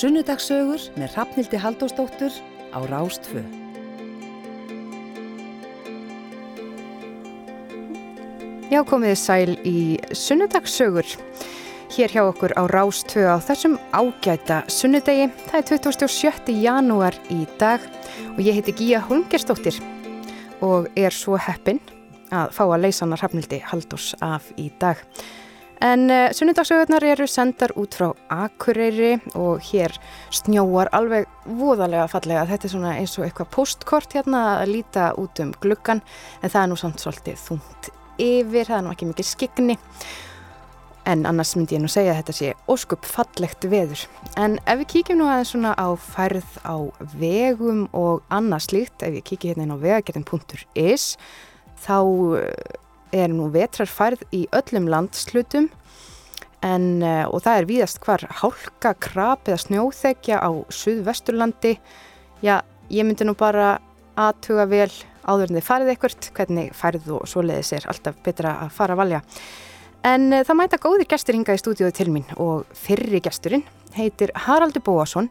Sunnudagsögur með Rafnildi Haldósdóttur á Rástfö. Já, komiði sæl í Sunnudagsögur. Hér hjá okkur á Rástfö á þessum ágæta sunnudegi. Það er 27. janúar í dag og ég heiti Gíja Holmgerstóttir og er svo heppin að fá að leysa hana Rafnildi Haldós af í dag. En uh, sunnudagsögurnar eru sendar út frá Akureyri og hér snjóar alveg voðalega fallega. Þetta er svona eins og eitthvað postkort hérna að líta út um gluggan en það er nú samt svolítið þungt yfir, það er nú ekki mikið skigni. En annars myndi ég nú segja að þetta sé óskup fallegt veður. En ef við kíkjum nú aðeins svona á færð á vegum og annað slíkt, ef við kíkjum hérna inn á vegagerðin.is þá er nú vetrarfærð í öllum landslutum en, uh, og það er víðast hvar hálka, krap eða snjóþekja á Suðvesturlandi. Já, ég myndi nú bara aðtuga vel áður en þið farið eitthvað, hvernig færð og svoleiðis er alltaf betra að fara að valja. En uh, það mæta góðir gestur hinga í stúdíóðu til mín og fyrri gesturinn heitir Haraldur Bóasson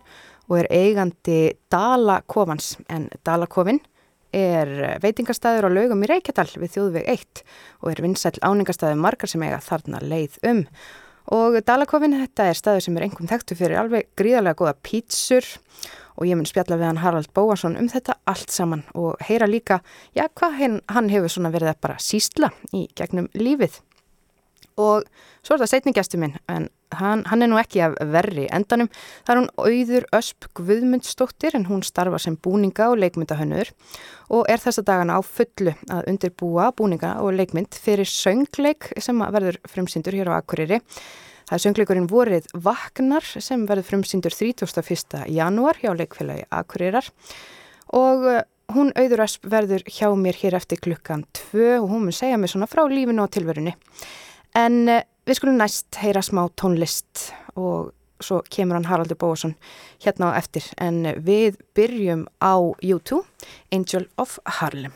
og er eigandi Dalakofans en Dalakofinn er veitingastæður á laugum í Reykjadal við þjóðveg 1 og er vinsæl áningastæður margar sem eiga þarna leið um. Og Dalakofin þetta er stæður sem er engum þekktu fyrir alveg gríðarlega góða pítsur og ég mun spjalla við hann Harald Bóarsson um þetta allt saman og heyra líka, já hvað hann hefur svona verið að bara sísla í gegnum lífið. Og svo er það setningjastur minn, en hann, hann er nú ekki af verri endanum. Það er hún auður Ösp Guðmundsdóttir en hún starfa sem búninga og leikmyndahönnur og er þessa dagana á fullu að undirbúa búninga og leikmynd fyrir söngleik sem verður frumsýndur hér á Akureyri. Það er söngleikurinn vorið Vaknar sem verður frumsýndur 31. janúar hjá leikfélagi Akureyrar og uh, hún auður Ösp verður hjá mér hér eftir klukkan 2 og hún mun segja mér svona frá lífinu og tilverunni. En uh, við skulum næst heyra smá tónlist og svo kemur hann Haraldur Bóasson hérna á eftir. En við byrjum á YouTube, Angel of Harlem.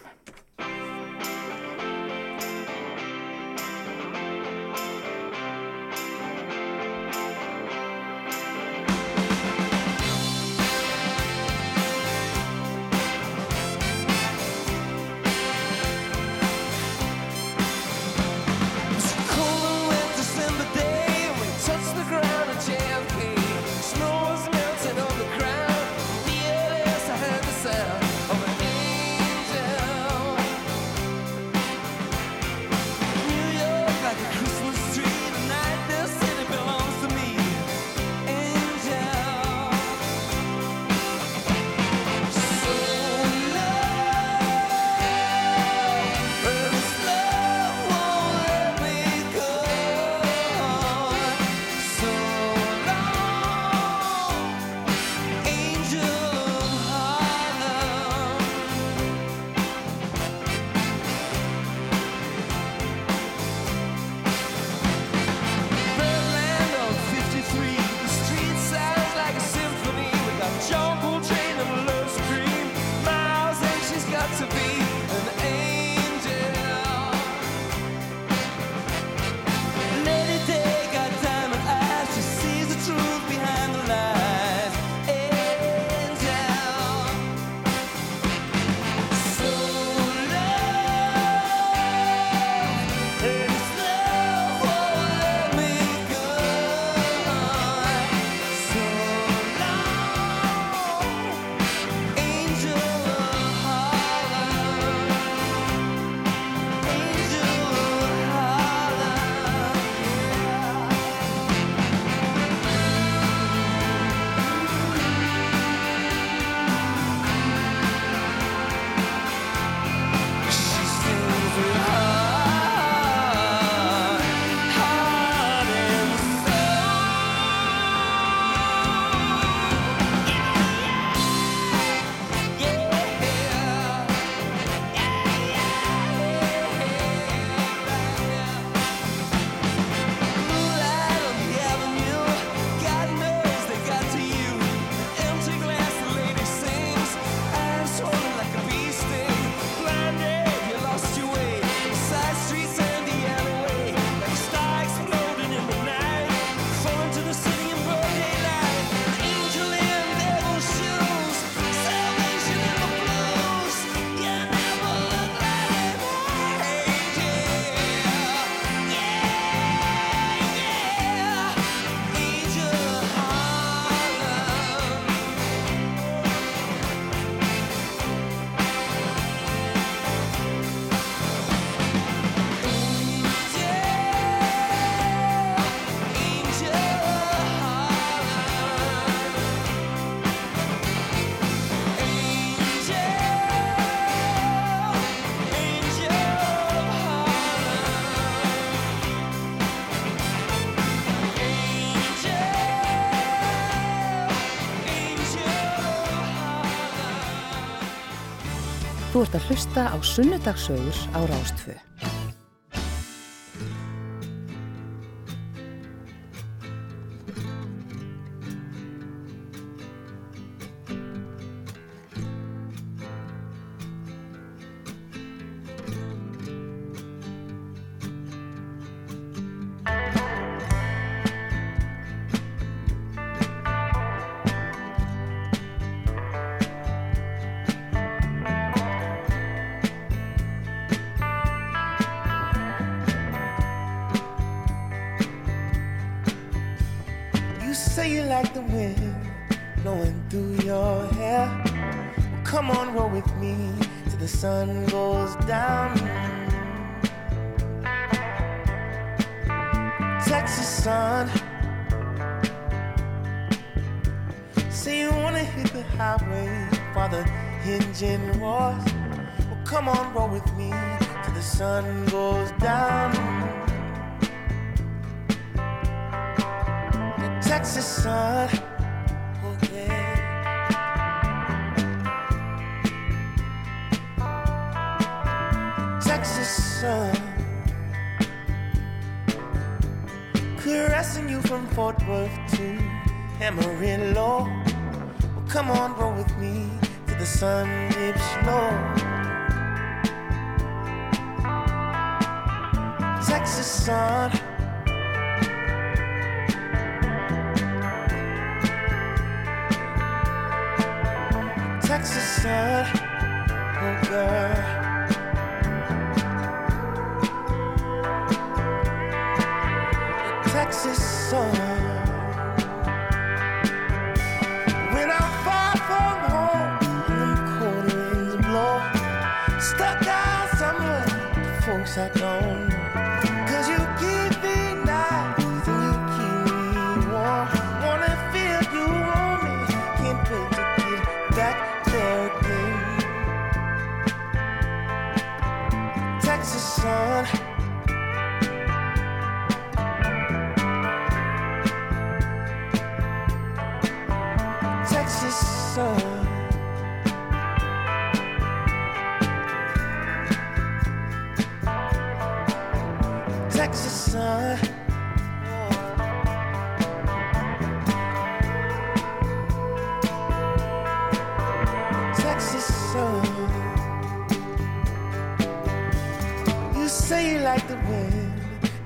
Ert að hlusta á Sunnudagsögur á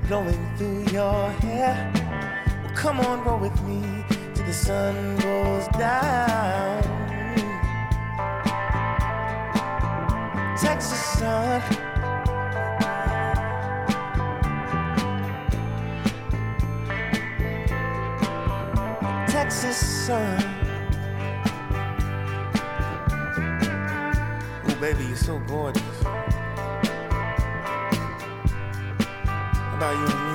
blowing through your hair. Well, come on, roll with me till the sun goes down. Texas sun. Texas sun. Oh, baby, you're so gorgeous. Rástfö.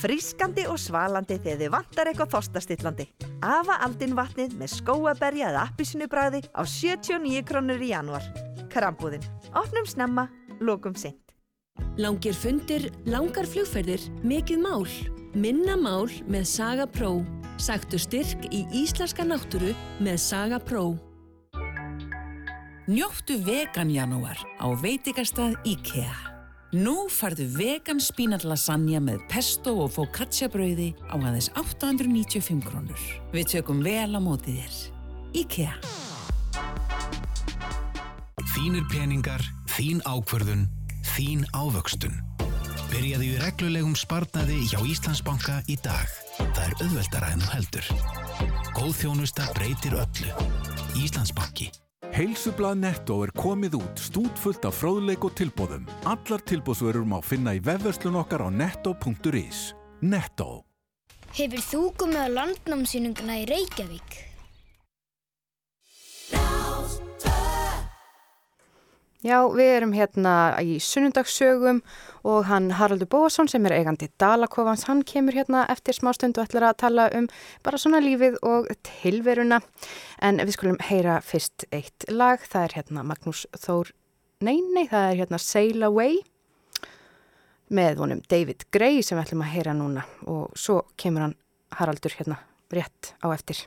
Frískandi og svalandi þegar þið vantar eitthvað þostastillandi. Afa aldin vatnið með skóaberja eða appisinubræði á 79 krónur í januar. Krambúðin. Opnum snemma, lókum sent. Langir fundir, langar flugferðir, mikið mál. Minna mál með Saga Pro. Sættu styrk í íslenska náttúru með Saga Pro. Njóttu vegan janúar á veitikastað IKEA. Nú farðu vegan spínallasanja með pesto og focaccia brauði á aðeins 895 krónur. Við tökum vel á mótið þér. IKEA. Þínir peningar, þín ákverðun, þín ávöxtun. Byrjaði við reglulegum spartnaði hjá Íslandsbanka í dag. Það er auðveldara en þú heldur. Góð þjónusta breytir öllu. Íslandsbanki. Heilsublað Netto er komið út stútfullt af fróðleik og tilbóðum. Allar tilbóðsverður má finna í vefverslun okkar á netto.is. Netto. Hefur þú komið á landnámsýninguna í Reykjavík? Já, við erum hérna í sunnundagssögum og hann Haraldur Bóasson sem er eigandi Dalakofans, hann kemur hérna eftir smá stund og ætlar að tala um bara svona lífið og tilveruna. En við skulum heyra fyrst eitt lag, það er hérna Magnús Þór, nei, nei, það er hérna Sail Away með honum David Gray sem við ætlum að heyra núna og svo kemur hann Haraldur hérna rétt á eftir.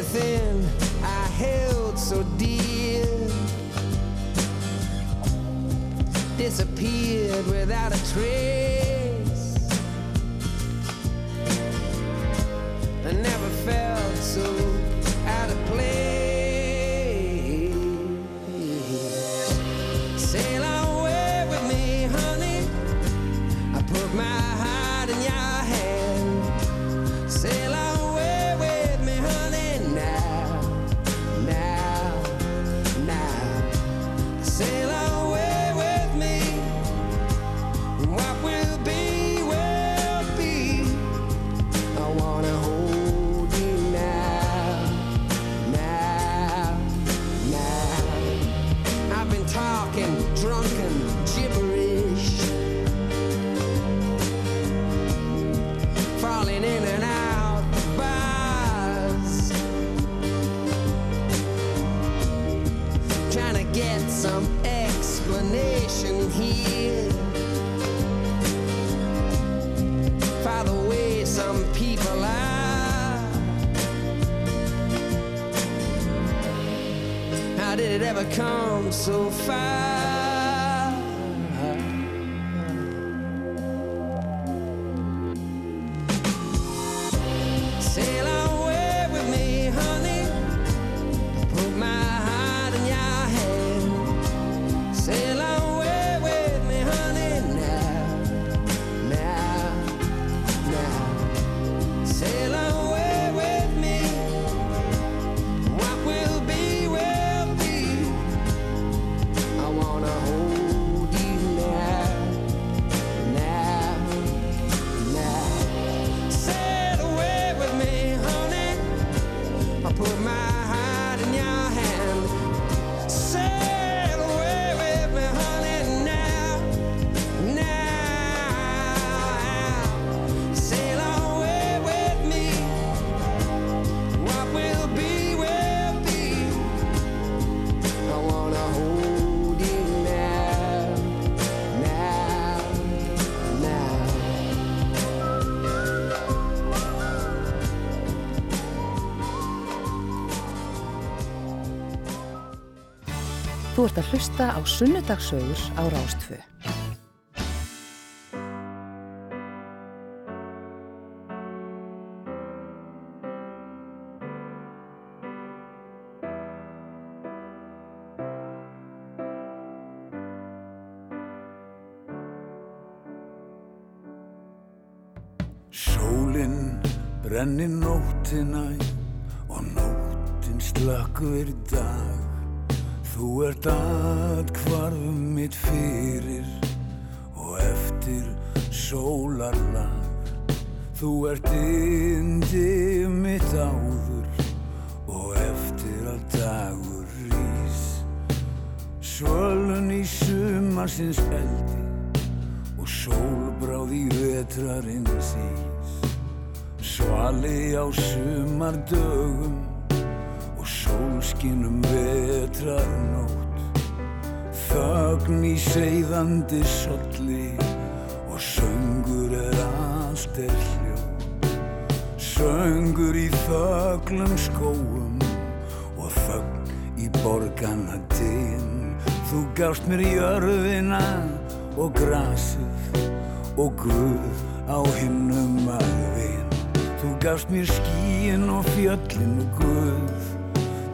everything I held so dear disappeared without a trace. I never felt so out of place. Þú ert að hlusta á sunnudagsögur á Rástfö. Sólinn brennir nóttina og nóttin slakkur dag Þú gafst mér jörðina og grasið og Guð á hinnum að vinn. Þú gafst mér skíin og fjöllin og Guð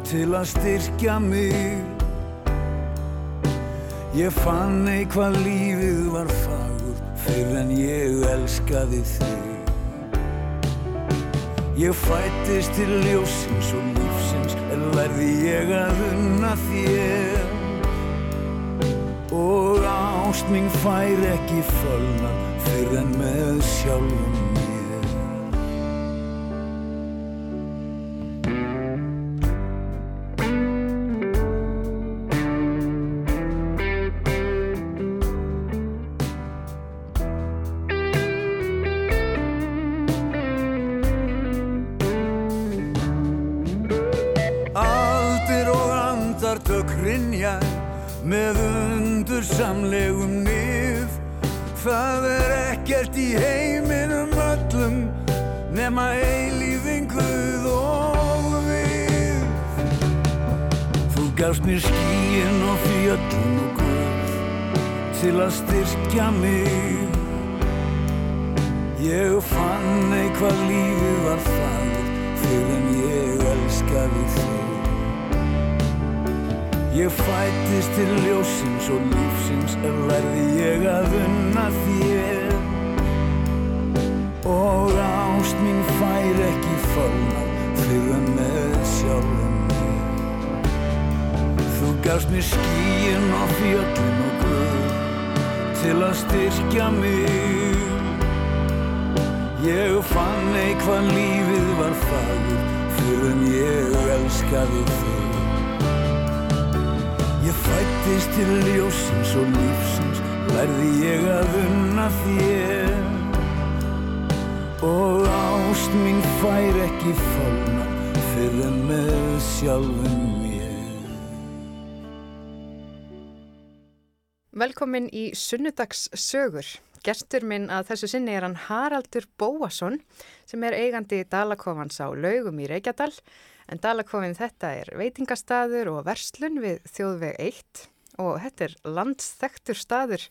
til að styrkja mig. Ég fann eitthvað lífið var fagur fyrir en ég elskaði þig. Ég fættist til ljósins og lífsins en lærði ég að unna þér ást mín fær ekki fölna fyrir en með sjálfum með undur samlegum nýð Það er ekkert í heiminum öllum nema eilífin Guð og við. Þú gafst mér skíin og fjöllum og Guð til að styrkja mig. Ég fann eitthvað lífið var fagur fyrir en ég elskaði þig Ég fættist til ljósins og lífsins en lærði ég að unna þér og ást mín fær ekki fölna fyrir með sjálfum mér. Þú gafst mér skíin og fjöllin og guð til að styrkja mig. Ég fann eitthvað lífið var fagur fyrir en ég elskaði þig. Ég fættist til ljósins og lífsins, lærði ég að unna þér. Og ást mín fær ekki fólna fyrir með sjálfum mér. Velkomin í Sunnudags sögur. Gestur minn að þessu sinni er hann Haraldur Bóasson sem er eigandi Dalakofans á laugum í Reykjadal en Dalakofin þetta er veitingastaður og verslun við þjóðveg 1 og þetta er landsþektur staður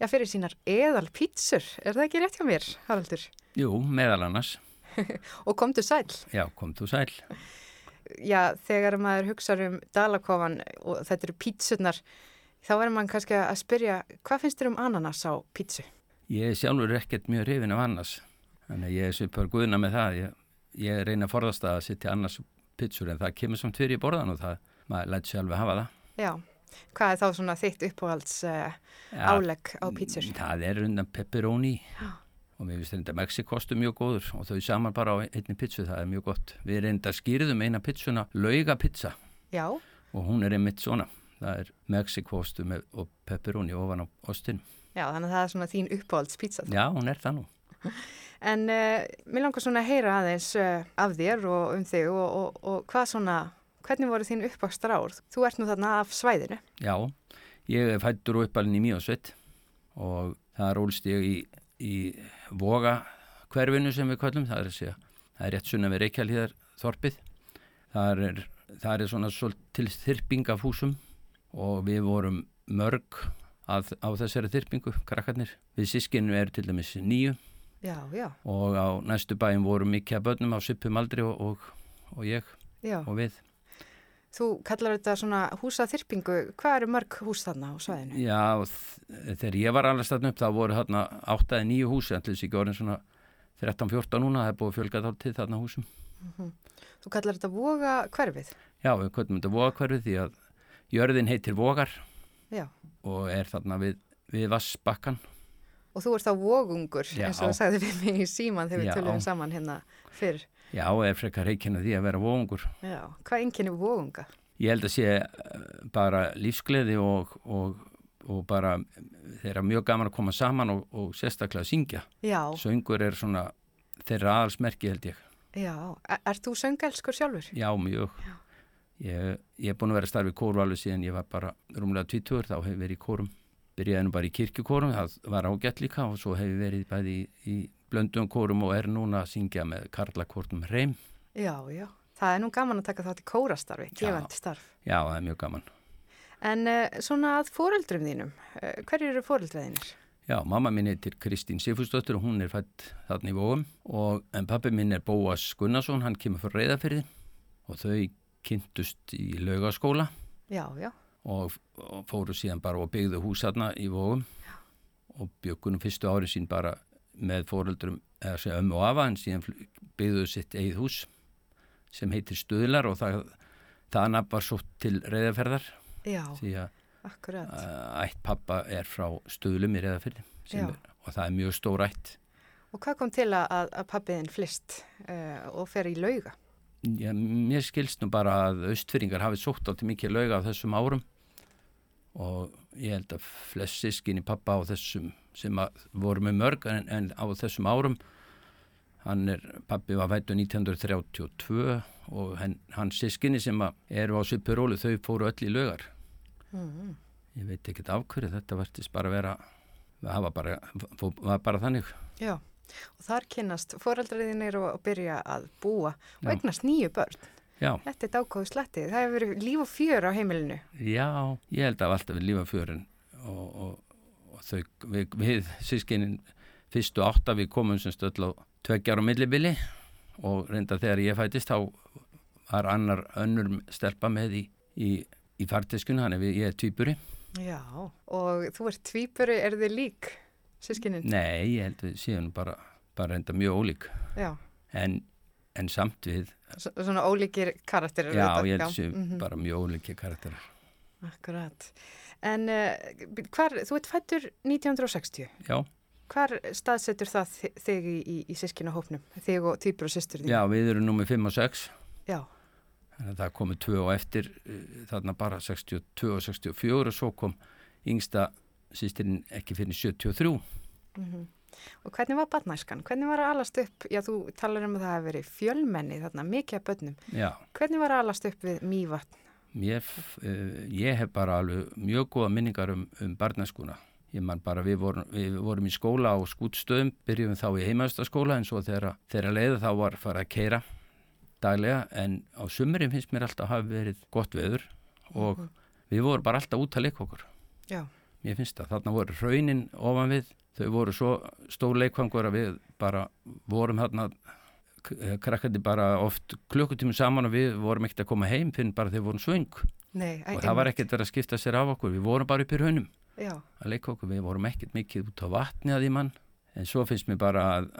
já, fyrir sínar eðal pítsur. Er það ekki rétt hjá mér, Haraldur? Jú, meðal annars. og komdu sæl. Já, komdu sæl. Já, þegar maður hugsa um Dalakofan og þetta eru pítsurnar þá verður mann kannski að spyrja hvað finnst þér um ananas á pítsu? Ég sjálfur er ekkert mjög hrifin af annars. Þannig að ég er svipar guðna með það. Ég, ég reyna að forðast að setja annars pítsur en það kemur samt fyrir í borðan og það, maður lætt sjálfur hafa það. Já, hvað er þá svona þitt uppáhalds uh, álegg á pítsur? Það er undan pepperoni og mér finnst þetta Mexikostu mjög góður og þau saman bara á einni pítsu, það er mjög gott. Við reynda skýrðum eina pítsuna laugapítsa Já. og hún er einmitt svona. Það er Mexikostu og pepperoni ofan á ostin. Já, þannig að það er svona þín uppáhalds pítsa. Já, hún er það nú. En uh, mér langar svona að heyra aðeins uh, af þér og um þig og, og, og hvað svona, hvernig voru þín uppákstar ár? Þú ert nú þarna af svæðinu. Já, ég er fættur og uppalinn í Míosveit og það rólst ég í, í voga hverfinu sem við kvöllum, það er segja, það er rétt sunna við Reykjálíðar þorpið. Það er, það er svona til þyrping af húsum og við vorum mörg að, á þessari þyrpingu, krakkarnir. Við sískinu er til dæmis nýju já, já. og á næstu bæum voru mikið að börnum á suppum aldri og, og, og ég já. og við. Þú kallar þetta svona húsaþyrpingu, hvað eru mörg hús þarna á svæðinu? Já, þegar ég var alveg statn upp þá voru þarna 8-9 húsi, en til þess ekki orðin svona 13-14 núna, það er búið fjölgað til þarna húsum. Mm -hmm. Þú kallar þetta voga hverfið? Já, við kallum þetta voga hverfið því að jörðin heitir vogar Já. og er þarna við, við vassbakkan. Og þú ert þá vogungur, Já. eins og það sagði við mig í síman þegar við tölum saman hérna fyrr. Já, er frekar reykjana því að vera vogungur. Já, hvað enginn er vogunga? Ég held að sé bara lífsgleði og, og og bara þeirra mjög gaman að koma saman og, og sérstaklega að syngja. Já. Söngur er svona þeirra aðalsmerki held ég. Já, er, er þú söngelskur sjálfur? Já, mjög. Já. Ég, ég er búin að vera að starfa í kóru alveg síðan ég var bara rúmlega 20 þá hefur verið í kórum. Byrjaði nú bara í kirkjukórum, það var ágætt líka og svo hefur verið bæði í, í blöndum kórum og er núna að syngja með Karlakórnum Reym. Já, já. Það er nú gaman að taka þátt í kórastarfi, gefandi starf. Já, það er mjög gaman. En uh, svona að fóreldrum þínum, uh, hverju eru fóreldræðinir? Já, mamma minn heitir Kristín Sifusdóttir og hún er fætt þarna í vóum og en pappi minn er Bóas Gunnarsson, hann kemur frá reyðafyrði og þau kynntust í laugaskóla já, já. Og, og fóru síðan bara og byggðu hús þarna í vóum já. og byggunum fyrstu árið sín bara með fóreldrum eða segja ömmu og afa en síðan byggðuðu sitt eigið hús sem heitir Stöðlar og það, það nafn var svo til reyðaferðar því að ætt pappa er frá Stöðlum í reyðaferði og það er mjög stór ætt. Og hvað kom til að, að pappiðin flist uh, og fer í lauga? Já, mér skilst nú bara að austfyrringar hafið sótt átti mikið lauga á þessum árum og ég held að flest sískinni pappa á þessum sem voru með mörg en, en á þessum árum hann er, pappi var vætu 1932 og hann, hans sískinni sem eru á Sippurólu þau fóru öll í laugar mm. ég veit ekki af hverju þetta verðist bara vera það var bara, var bara þannig Já og þar kynast foreldrariðinir og, byrja að búa og eignast nýju börn. Já. Þetta er dákóðu slettið. Það hefur verið líf og fjör á heimilinu. Já, ég held að alltaf við líf og fjörin og, og, og þau, við, við sískinin fyrstu átta við komum sem stöðl á tveggjar og millibili og reynda þegar ég fætist þá var annar önnur stelpa með í, í, í fartiskunni, hann er við, ég er týpuri. Já, og þú ert týpuri, er þið lík? sískinin? Nei, ég held að séum bara, bara enda mjög ólík en, en samt við S Svona ólíkir karakterir Já, ég held séum mm -hmm. bara mjög ólíkir karakterir Akkurat En uh, hvar, þú ert fættur 1960 Já Hvar staðsetur það þig í, í, í sískinahópnum? Þig og týpur og sýstur þín? Já, við erum nummið 5 og 6 Já Það komið 2 og eftir þarna bara 62 og 64 og svo kom yngsta sýstirinn ekki fyrir 73. Mm -hmm. Og hvernig var badnæskan? Hvernig var að alast upp, já þú talar um að það hefur verið fjölmenni þarna, mikið af börnum. Já. Hvernig var að alast upp við mývatn? Mér, uh, ég hef bara alveg mjög góða minningar um, um barnæskuna. Ég man bara, við vorum, við vorum í skóla á skútstöðum, byrjum þá í heimaðstaskóla en svo þegar, þegar leiða þá var farið að keira daglega en á sumurinn finnst mér alltaf að hafa verið gott veður og -hmm. við vorum bara alltaf út að leika okkur. Já mér finnst það, þarna voru raunin ofan við, þau voru svo stór leikvangur að við bara vorum þarna krakkandi bara oft klukkutími saman og við vorum ekkert að koma heim finn bara þegar við vorum svöng. Nei, og það var ekkert verið að skipta sér af okkur. Við vorum bara upp í raunum Já. að leika okkur, við vorum ekkert mikið út á vatni að því mann, en svo finnst mér bara að,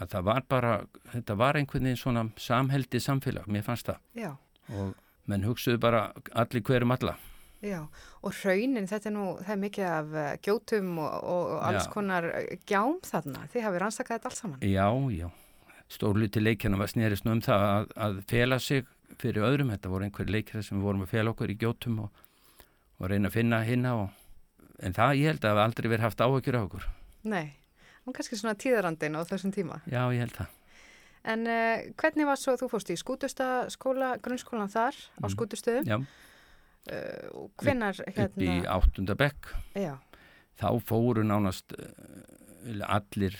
að það var bara þetta var einhvern veginn svona samheldi samfélag, mér fannst það. Já. og menn hugsuðu bara allir hverjum alla Já, og raunin, þetta er nú, það er mikið af uh, gjótum og, og alls já. konar uh, gjám þarna, þið hafið rannsakað þetta alls saman. Já, já, stórluti leikjana var snýrist nú um það að, að fela sig fyrir öðrum, þetta voru einhverju leikjara sem vorum að fela okkur í gjótum og, og reyna að finna hinna og, en það ég held að aldrei verið haft áhugir á okkur. Nei, var kannski svona tíðarandin á þessum tíma. Já, ég held það. En uh, hvernig var svo, þú fórst í skútustaskóla, grunnskólan þar á mm. skútustöðum? Já. Uh, hvenar hérna? í áttundabekk þá fóru nánast uh, allir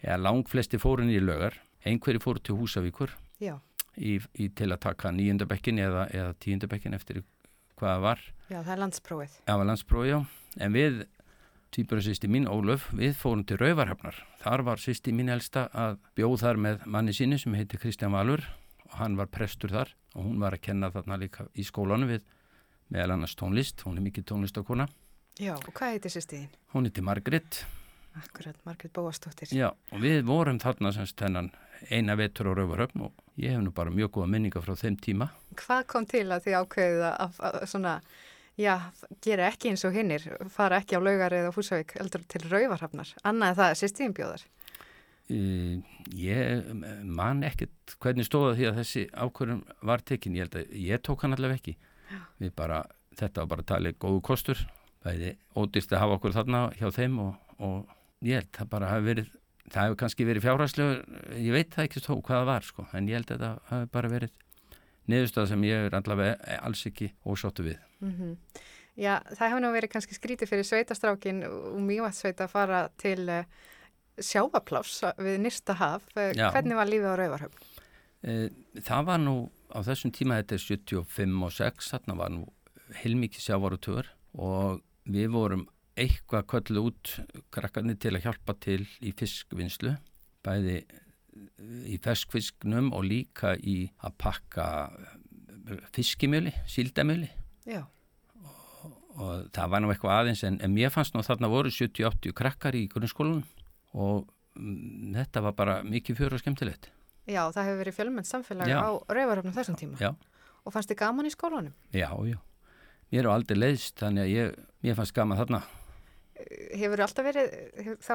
eða langflesti fórun í lögar. Einhverju fóru til Húsavíkur í, í, til að taka nýjundabekkin eða, eða tíundabekkin eftir hvaða var. Já, það er landsprófið. Já, það landsprófið, já. En við, týpur og sýsti mín, Ólöf við fórum til Rauvarhafnar þar var sýsti mín elsta að bjóð þar með manni síni sem heiti Kristján Valur. Og hann var prestur þar og hún var að kenna þarna líka í skólanu við meðal annars tónlist, hún er mikið tónlistakona. Já, og hvað heitir sýstíðin? Hún heitir Margrit. Akkurat, Margrit Bóastóttir. Já, og við vorum þarna semst hennan eina vetur á Rauvaröfn og ég hef nú bara mjög góða minninga frá þeim tíma. Hvað kom til að því ákveðið að, svona, já, gera ekki eins og hinnir, fara ekki á laugar eða húsavík eldur til Rauvarhafnar, annað það er sýstíðin bjóðar? Uh, ég man ekkert hvernig stóða því að þessi ákveðum var tekin, ég held að ég tók hann allaveg ekki við bara, þetta var bara talið góðu kostur bæði ódýrst að hafa okkur þarna hjá þeim og, og ég held það bara hafi verið það hefur kannski verið fjárhæslegur ég veit það ekki hvað það var sko en ég held að það hafi bara verið niðurstað sem ég er allavega alls ekki ósóttu við Mm -hmm. Já, það hefur nú verið kannski skrítið fyrir sveitastrákin og mývatsveita að fara til uh, sjáapláss við nýrsta haf. Já. Hvernig var lífið á Rauvarhöfn? það var nú á þessum tíma þetta er 75 og 6 þarna var nú heilmikið sjávarutur og við vorum eitthvað köllu út krakkarnir til að hjálpa til í fiskvinnslu bæði í ferskfisknum og líka í að pakka fiskimjöli, síldamjöli Já. og það var nú eitthvað aðeins en, en mér fannst nú þarna voru 70-80 krakkar í grunnskólanum og mm, þetta var bara mikið fjör og skemmtilegt Já, það hefur verið fjölmenn samfélag Já. á á þessum tíma. Já, Og fannst þið gaman í skólanum? já, já Mér er aldrei leiðst þannig að ég, mér fannst gaman þarna Hefur alltaf verið hefur, þá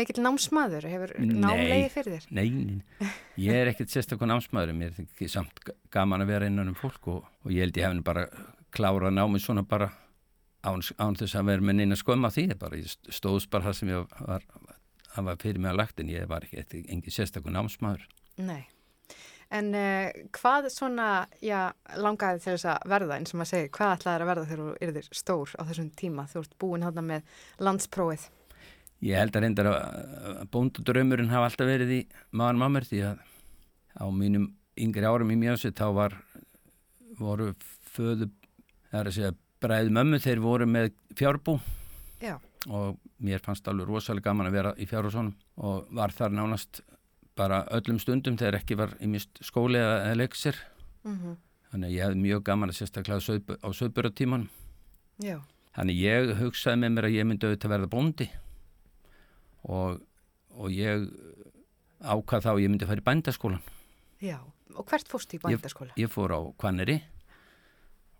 mikill námsmaður? Hefur námlegi fyrir þér? Nei, nei, ég er ekkert sérstakon námsmaður mér er ekki samt ga- gaman að vera innan um fólk og, og ég held ég hefði bara klárað námið svona bara án, án þess að vera með neina skömma því bara, ég stóðs bara það sem ég var það var fyrir mig að lagt en ég var ekki ekki- engin sérstakon námsmaður Nei. En uh, hvað svona, já, langaði til þess að verða, eins og maður segir, hvað ætlaði að verða þegar þú yrðir stór á þessum tíma? Þú ert búin hann með landsprófið. Ég held að reyndar að bóndadrömmurinn hafa alltaf verið í maður maður því að á mínum yngri árum í mjöðsett þá var voru föðu, það er að segja bræð mömmu þeir voru með fjárbú Já. Og mér fannst alveg rosalega gaman að vera í fjárhúsunum og var þar nánast bara öllum stundum þegar ekki var í mist skóli eða, leiksir Mm þannig að ég hefði mjög gaman að sérstaklega sauðbu- á söðburatímanum Já. Þannig ég hugsaði með mér að ég myndi auðvitað verða bóndi og, og ég ákvað þá að ég myndi fara í bændaskólan. Já. Og hvert fórstu í bændaskóla? Ég fór á Kvanneri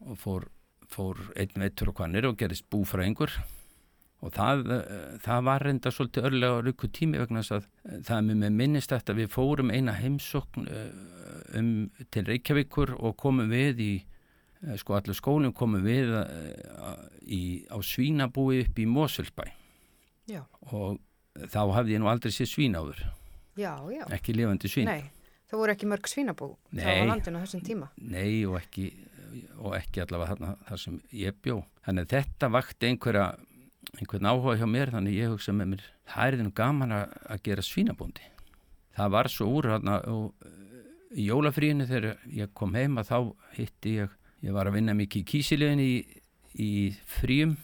og fór, fór einn veitur á Kvanneri og gerist búfræðingur og það, eh, það var reynda svolítið örlega á rukku tími vegna þess að eh, það er mér með minnist eftir að við fórum eina heimsókn eh, um, til Reykjavíkur og komum við í sko allir skólinn komum við í, á svínabúi upp í Mosulbæ Já. og þá hafði ég nú aldrei séð svín áður, Já, já. ekki lifandi svín. Nei, það voru ekki mörg svínabú Nei. á landinu á þessum tíma. Nei og ekki, og ekki allavega þarna þar sem ég bjó. Þannig að þetta vakti einhverja, einhvern áhuga hjá mér þannig ég hugsa með mér, það er nú gaman að, að gera svínabóndi. Það var svo úr þarna og í jólafríinu þegar ég kom heima þá hitti ég, ég var að vinna mikið í kísiliðin í, í fríum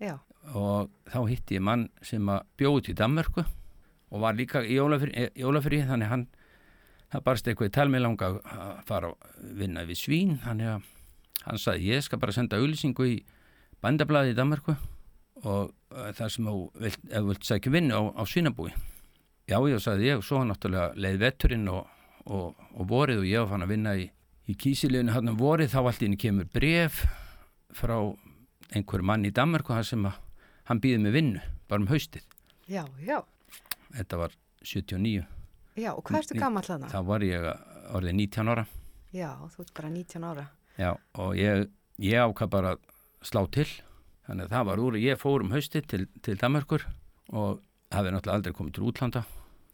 Já. og þá hitti ég mann sem að bjóði til Danmörku og var líka í jólafrí, jólafrí þannig hann það barst eitthvað í talmið langa að fara að vinna við svín þannig að hann sagði ég skal bara senda auðlýsingu í bandablaði í Danmörku og uh, það sem þú vilt, vilt sækja vinnu á, á svínabúi já ég sagði ég og svo náttúrulega leið vetturinn og, og, og vorið og ég var fann að vinna í, í kísiliðinu hann um vorið þá allt inn kemur bref frá einhverju mann í Danmörku hann sem að hann býði með vinnu bara um haustið Já, já. þetta var 79 Já, og hvað ertu Ní- gammal þarna? þá var ég orðið 19 ára Já, þú ert bara 19 ára. Já, og ég, ég ákvað bara slá til. Þannig að það var úr, ég fór um hausti til, til Danmarkur og hafði náttúrulega aldrei komið til útlanda.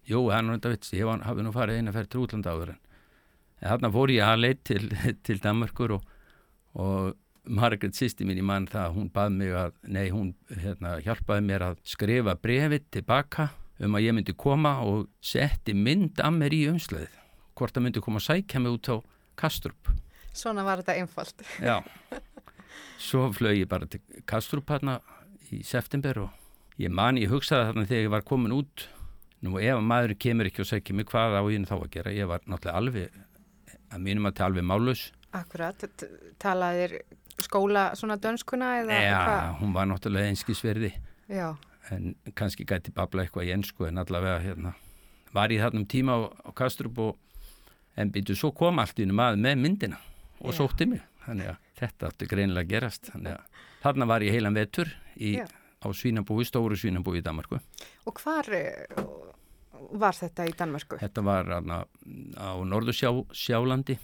Jú, er nú þetta vits, ég var, hafði nú farið eina ferð til útlanda áður en. þarna fór ég að leit til, til Danmarkur og, og Margaret sýsti mín í mann það, hún bað mig að, nei, hún hérna, hjálpaði mér að skrifa brefið tilbaka um að ég myndi koma og setti mynd að mér í umslæðið. Hvort það myndi koma að sækja mig út á Kastrup. Svona var þetta einfalt. Já, svo flög ég bara til Kastrup hérna í september og ég man, ég hugsaði þarna þegar ég var komin út nú ef að maður kemur ekki og segja mig hvað á ég þá að gera, ég var náttúrulega alveg að mínum að til alveg málaus Akkurat, talaðir skóla svona dönskuna eða Já, hvað? hún var náttúrulega einskisverði. Já, en kannski gæti babla eitthvað í ensku en allavega hérna var ég þarna um tíma á, á Kastrup og en býtu svo kom allt í einu maður með myndina og Já. sótti mig þannig að þetta átti greinilega að gerast. Þannig að þarna var ég heilan vetur í, á svínabúi, stóru svínabúi í Danmarku og hvar eh, var þetta í Danmarku? þetta var hana, á Norðursjálandi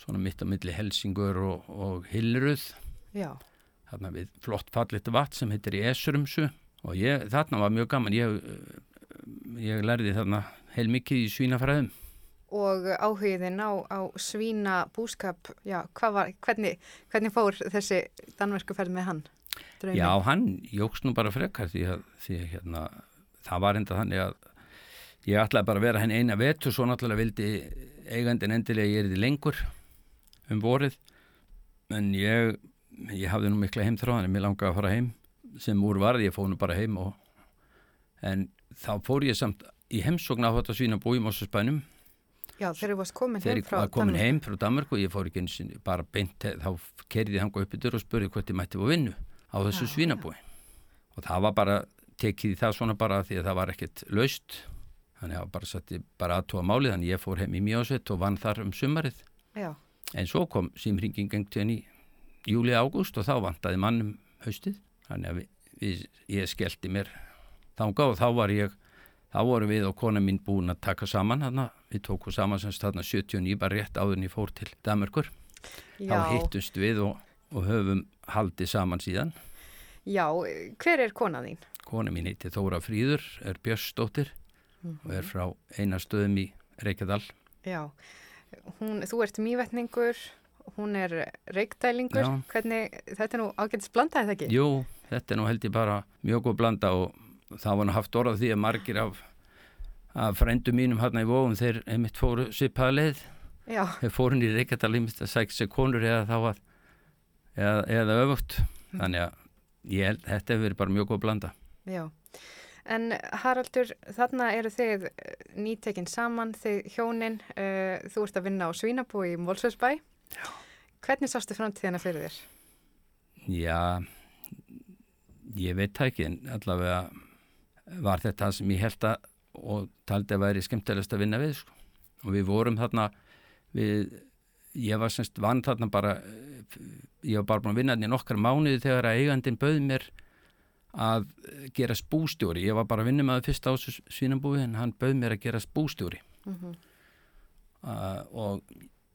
svona mitt á milli Helsingur og, og Hillruð Já, þarna við flott fallit vatn sem heitir í Esurumsu og ég, þarna var mjög gaman, ég, ég lærði þarna heil mikið í svínafræðum. Og áhugiðin á, á svína búskap, já, var, hvernig, hvernig fór þessi Danmörkuferð með hann? Draumin? Já, hann jóks nú bara frekar því að, því að hérna, það var enda þannig að ég ætlaði bara að vera henni eina vett og svo náttúrulega vildi eigandin endilega ég er því lengur um vorið en ég, ég hafði nú mikla heimþráðan en mér langaði að fara heim sem úr varði, ég fóð nú bara heim og, en þá fór ég samt í heimsókn á þetta svína búi í Mossaspænum Já, þegar þú varst komin heim frá Danmark Þegar ég var komin heim frá Danmark og ég fór ekki eins og bara beint, þá kerði ég hanga upp í dörr og spurði hvort ég mætti fór vinnu á þessu já, svínabúi. Já. og það var bara tekið í það svona bara því að það var ekkert laust. Þannig að það var bara satt bara aðtóa málið þannig ég fór heim í mjósveit og vann þar um sumarið. Já. en svo kom símringing engt í júli ágúst og þá vantaði mannum haustið. Þannig að við, við, ég skellti mér þánga og þá var ég þá voru við og kona mín búin að taka saman hana. við tókum saman semst þarna 79 bara rétt áðurinn ég fór til Damerkur þá hittust við og, og höfum haldið saman síðan Já, hver er kona þín? Kona mín heiti Þóra Fríður er Björnsdóttir mm -hmm. og er frá einastöðum í Reykjadal Já, hún, þú ert mývetningur hún er reykdælingur hvernig, þetta er nú ágættis blanda eða ekki? Jú, þetta er nú held ég bara mjög góð blanda og það var nú haft orðað því að margir af, af frændu mínum hérna í vóum þeir einmitt fóru svipaða leið. Já. þeir fórun í Reykjadal einmitt að sækja sig konur eða þá að eða, eða öfugt. Þannig að ég þetta hefur verið bara mjög góð blanda. Já, en Haraldur þarna eru þið eh, nýtekinn saman þið hjónin uh, þú ert að vinna á Svínabúi í Mólsveitsbæ hvernig sástu framtíðina fyrir þér? Já ég veit það ekki en allavega var þetta sem ég held að og taldi að væri skemmtilegast að vinna við sko. og við vorum þarna við, ég var semst vann þarna bara ég var bara búin að vinna þetta í nokkar mánuði þegar að eigandin bauð mér að gera spústjóri ég var bara að vinna með það fyrst á svínambúi en hann bauð mér að gera spústjóri mm -hmm. uh, og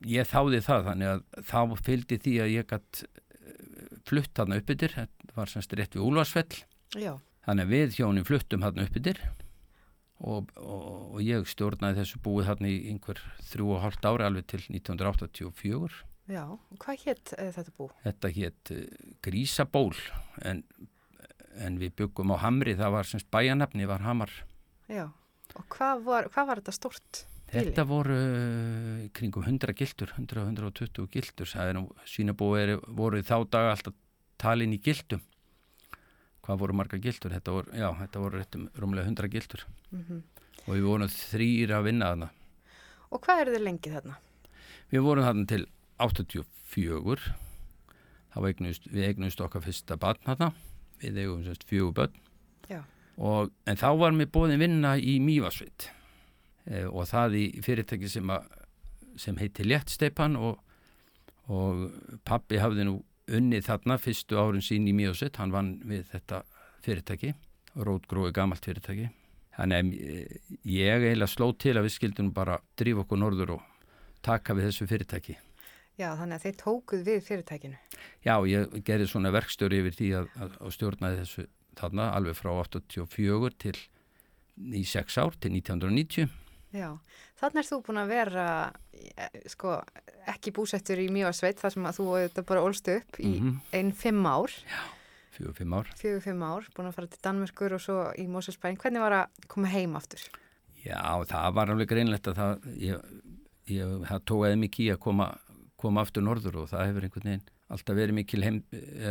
ég þáði það þannig að þá fylgdi því að ég gætt uh, flutt þarna uppbyttir þetta var semst rétt við Úlvarsfell Já. Þannig að við hjónin fluttum þarna uppbyttir og, og, og ég stjórnaði þessu búið þarna í einhver þrjú og hálft ári alveg til 1984 Já, hvað hétt uh, þetta bú? Þetta hétt uh, Grísaból en, en við byggum á Hamri, það var semst bæjanabni, var Hamar. Já, og hvað var, hvað var þetta stort? Þetta voru uh, kringum 100 gildur, 100-120 gildur, það er nú svínabúið voru þá dag alltaf talin í gildum. Hvað voru marga gildur? Þetta voru, já, þetta voru réttum rúmlega 100 gildur mm -hmm. og við vorum þrýra að vinna þarna. Og hvað eru þið lengið þarna? Við vorum þarna til 84 þá eignust, við eignust okkar fyrsta barn hérna við eigum semst fjögur börn og, en þá var mér bóðin vinna í Mývarsveit e, og það í fyrirtæki sem, a, sem heiti Léttsteipan og, og pappi hafði nú unnið þarna fyrstu árun sín í Mývarsveit hann vann við þetta fyrirtæki rótgrói gamalt fyrirtæki þannig að e, ég eiginlega sló til að við skildum bara drífa okkur norður og taka við þessu fyrirtæki Já, þannig að þeir tókuð við fyrirtækinu. Já, ég gerði svona verkstjóri yfir því að, að, að stjórnaði þessu þarna alveg frá 84 til í 6 ár til 1990. Já, þannig er þú búin að vera eh, sko, ekki búsettur í Mjóasveit þar sem að þú þetta bara ólst upp í mm -hmm. einn fimm ár. Já, fjögur fimm ár. Fjögur fimm ár, búin að fara til Danmörkur og svo í Mósalsbæn. Hvernig var að koma heim aftur? Já, það var alveg greinlegt að það, ég, ég, það tóði mikið í að koma koma aftur norður og það hefur einhvern veginn alltaf verið mikil heim,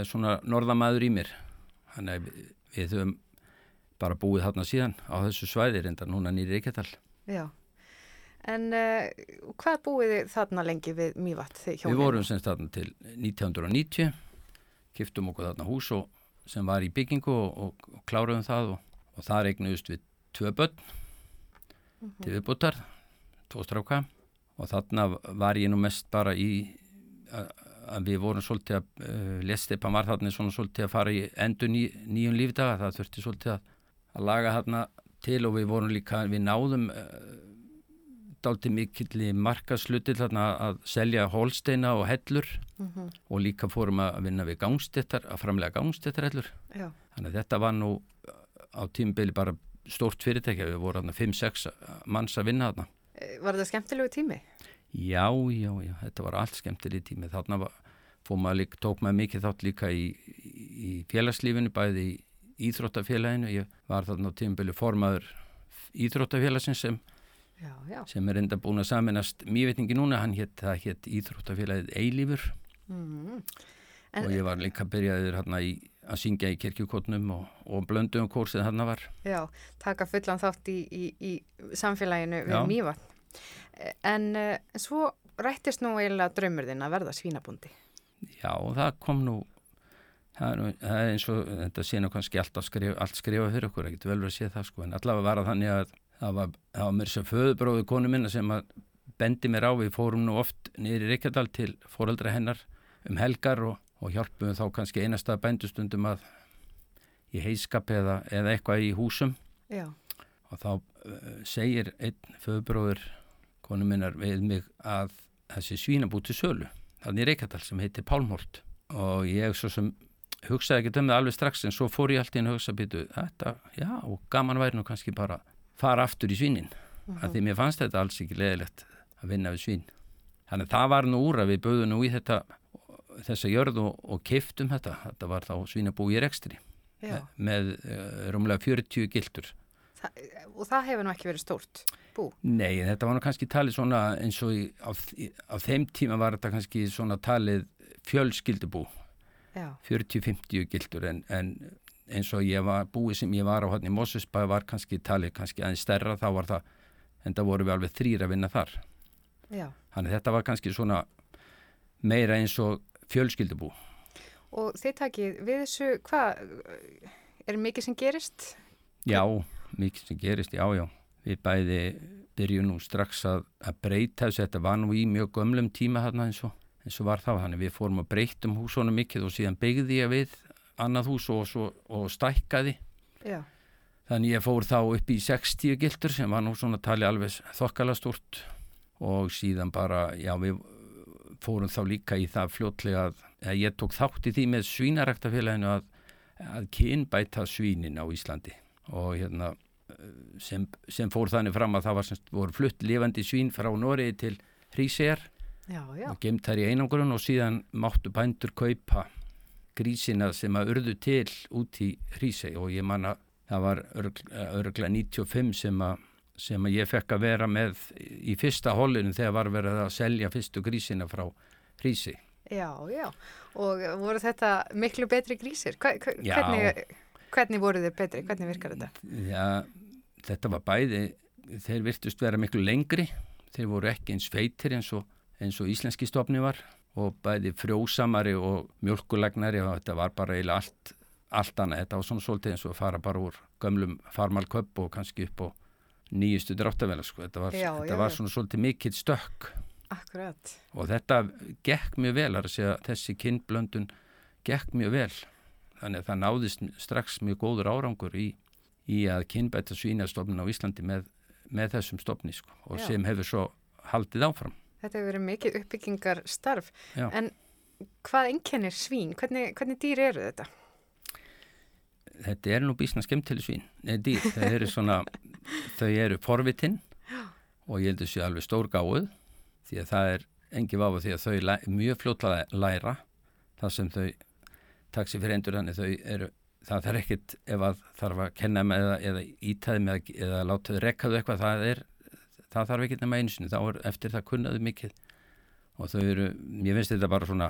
svona norðamæður í mér þannig að við, höfum bara búið þarna síðan á þessu svæði reynda núna nýri Reykjadal Já, en uh, hvað búið þið þarna lengi við Mývatt? Við vorum semst þarna til 1990 kiftum okkur þarna hús og, sem var í byggingu og, og, og kláruðum það og það regnuðust við tvö börn mm -hmm. til viðbútar, tvo stráka og þarna var ég nú mest bara í að við vorum svolítið að uh, lestipan var þarna svona svolítið að fara í endur ný, nýjum lífdaga það þurfti svolítið að, að laga þarna til og við vorum líka, við náðum uh, dalti mikill markasluti þarna að selja hólsteina og hellur Mhm. og líka fórum að vinna við gangstéttar, að framlega gangstéttar hellur. Já. Þannig að þetta var nú á tímubili bara stórt fyrirtækja, við vorum þarna 5-6 manns að vinna þarna. Eh, Var þetta skemmtilegu tími? Já, já, já, þetta var allt skemmtileg tími. Þarna var, maður líka, tók maður mikið þátt líka í, í félagslífinu, bæði í Íþróttafélaginu. Ég var þarna á tímubili formaður Íþróttafélagsins sem, Já, já. sem er enda búin að saminast mývetningi núna. Hann hétt, það hétt Íþróttafélagið Eilífur Mm. og ég var líka byrjaður hérna í að syngja í kirkjukotnum og, og blöndum kórsið þarna var. Já, taka fullan þátt í, í, í samfélaginu við. Mývatn. En uh, svo rættist nú eiginlega draumur þinn að verða svínabundi. Já, það kom nú, það er, það er eins og, þetta sé nú kannski allt, skrif, allt skrifa fyrir okkur, ekki vel verið að sé það sko, en allavega var það þannig að það var, það var mér sem föðubróðu konu minna sem að bendi mér á, við fórum nú oft niður í Reykjadal til foreldra hennar um helgar og, og hjálpum þá kannski einasta bændustundum að í heiskap eða, eða eitthvað í húsum. Já. og þá uh, segir einn föðubróður konu minnar við mig að þessi svínabúti sölu þannig í Reykjadal sem heitir Pálmholt. Og ég svo sem hugsaði ekki um það alveg strax en svo fór ég alltaf inn að hugsa býtu þetta, já, og gaman væri nú kannski bara fara aftur í svínin Mhm. af því mér fannst þetta alls ekki leðilegt að vinna við svín þannig að það var nú úr að við böðum nú í þetta þessa jörð og, og kiftum þetta þetta var þá svínabú í rekstri Já. með uh, rúmlega 40 gildur Þa, og það hefur nú ekki verið stórt bú. Nei, þetta var nú kannski talið svona eins og í, á, á þeim tíma var þetta kannski svona talið fjölskyldubú. 40-50 gildur en, en eins og ég var búið sem ég var á hann í Mosesbæ var kannski talið kannski aðeins stærra þá var það, en það voru við alveg þrýr að vinna þar. Já. Þannig þetta var kannski svona meira eins og fjölskyldubú. Og þið takið við þessu, hvað, er mikið sem gerist? Já, mikið sem gerist, já, já. Við bæði byrjum nú strax að, að breyta þessu, þetta var nú í mjög gömlum tíma þarna eins og, eins og var þá, þannig við fórum að breytum húsónum mikið og síðan byggði ég við annað hús og, svo, og stækkaði. Já. Þannig ég fór þá upp í 60 gildur sem var nú svona tali alveg þokkala stúrt og síðan bara, já, við fórum þá líka í það fljótlega að, að ég tók þátt í því með svínaræktafélaginu að, að kynbæta svínin á Íslandi og hérna sem, sem fór þannig fram að það var semst, voru flutt lifandi svín frá Noregi til Hrísér Já, já. og gemt þær í einangrun og síðan máttu bændur kaupa grísina sem að urðu til út í Hrísei og ég manna það var örgla 95 sem að, sem að ég fekk að vera með í fyrsta hollinu þegar var verið að selja fyrstu grísina frá Hrísei. Já, já. Og voru þetta miklu betri grísir? Hva, hva, hvernig, hvernig voru þið betri? Hvernig virkar þetta? Já, þetta var bæði, þeir virtust vera miklu lengri, þeir voru ekki eins feitir eins og, eins og íslenski stofni var og bæði frjósamari og mjölkulagnari og þetta var bara eiginlega allt, allt annað. Þetta var svona svolítið eins og að fara bara úr gömlum farmalköp og kannski upp á nýjustu dráttavela. Sko. Þetta var, Já, þetta já, var svona svolítið mikill stökk Akkurat. og þetta gekk mjög vel að segja, þessi kynblöndun gekk mjög vel. Þannig að það náðist strax mjög góður árangur í, í að kynbæta svínastofnun á Íslandi með, með þessum stofni sko, og Já. sem hefur svo haldið áfram. Þetta hefur verið mikið uppbyggingar starf. Já. En hvað einkennir svín? Hvernig, hvernig dýr eru þetta? Þetta er nú bísna skemmtileg svín, nei dýr, þau eru svona, þau eru forvitinn og ég held að séu alveg stór gáð því að það er engi vafa því að þau læ, mjög fljótlega læra það sem þau taksi fyrir endur þannig þau eru, það þarf ekkit ef að þarf að kenna með eða, eða ítæði með eða láta þau rekkaðu eitthvað það er, það þarf ekkit nema einsinu þá er eftir það kunnaðu mikið og þau eru, ég finnst þetta bara svona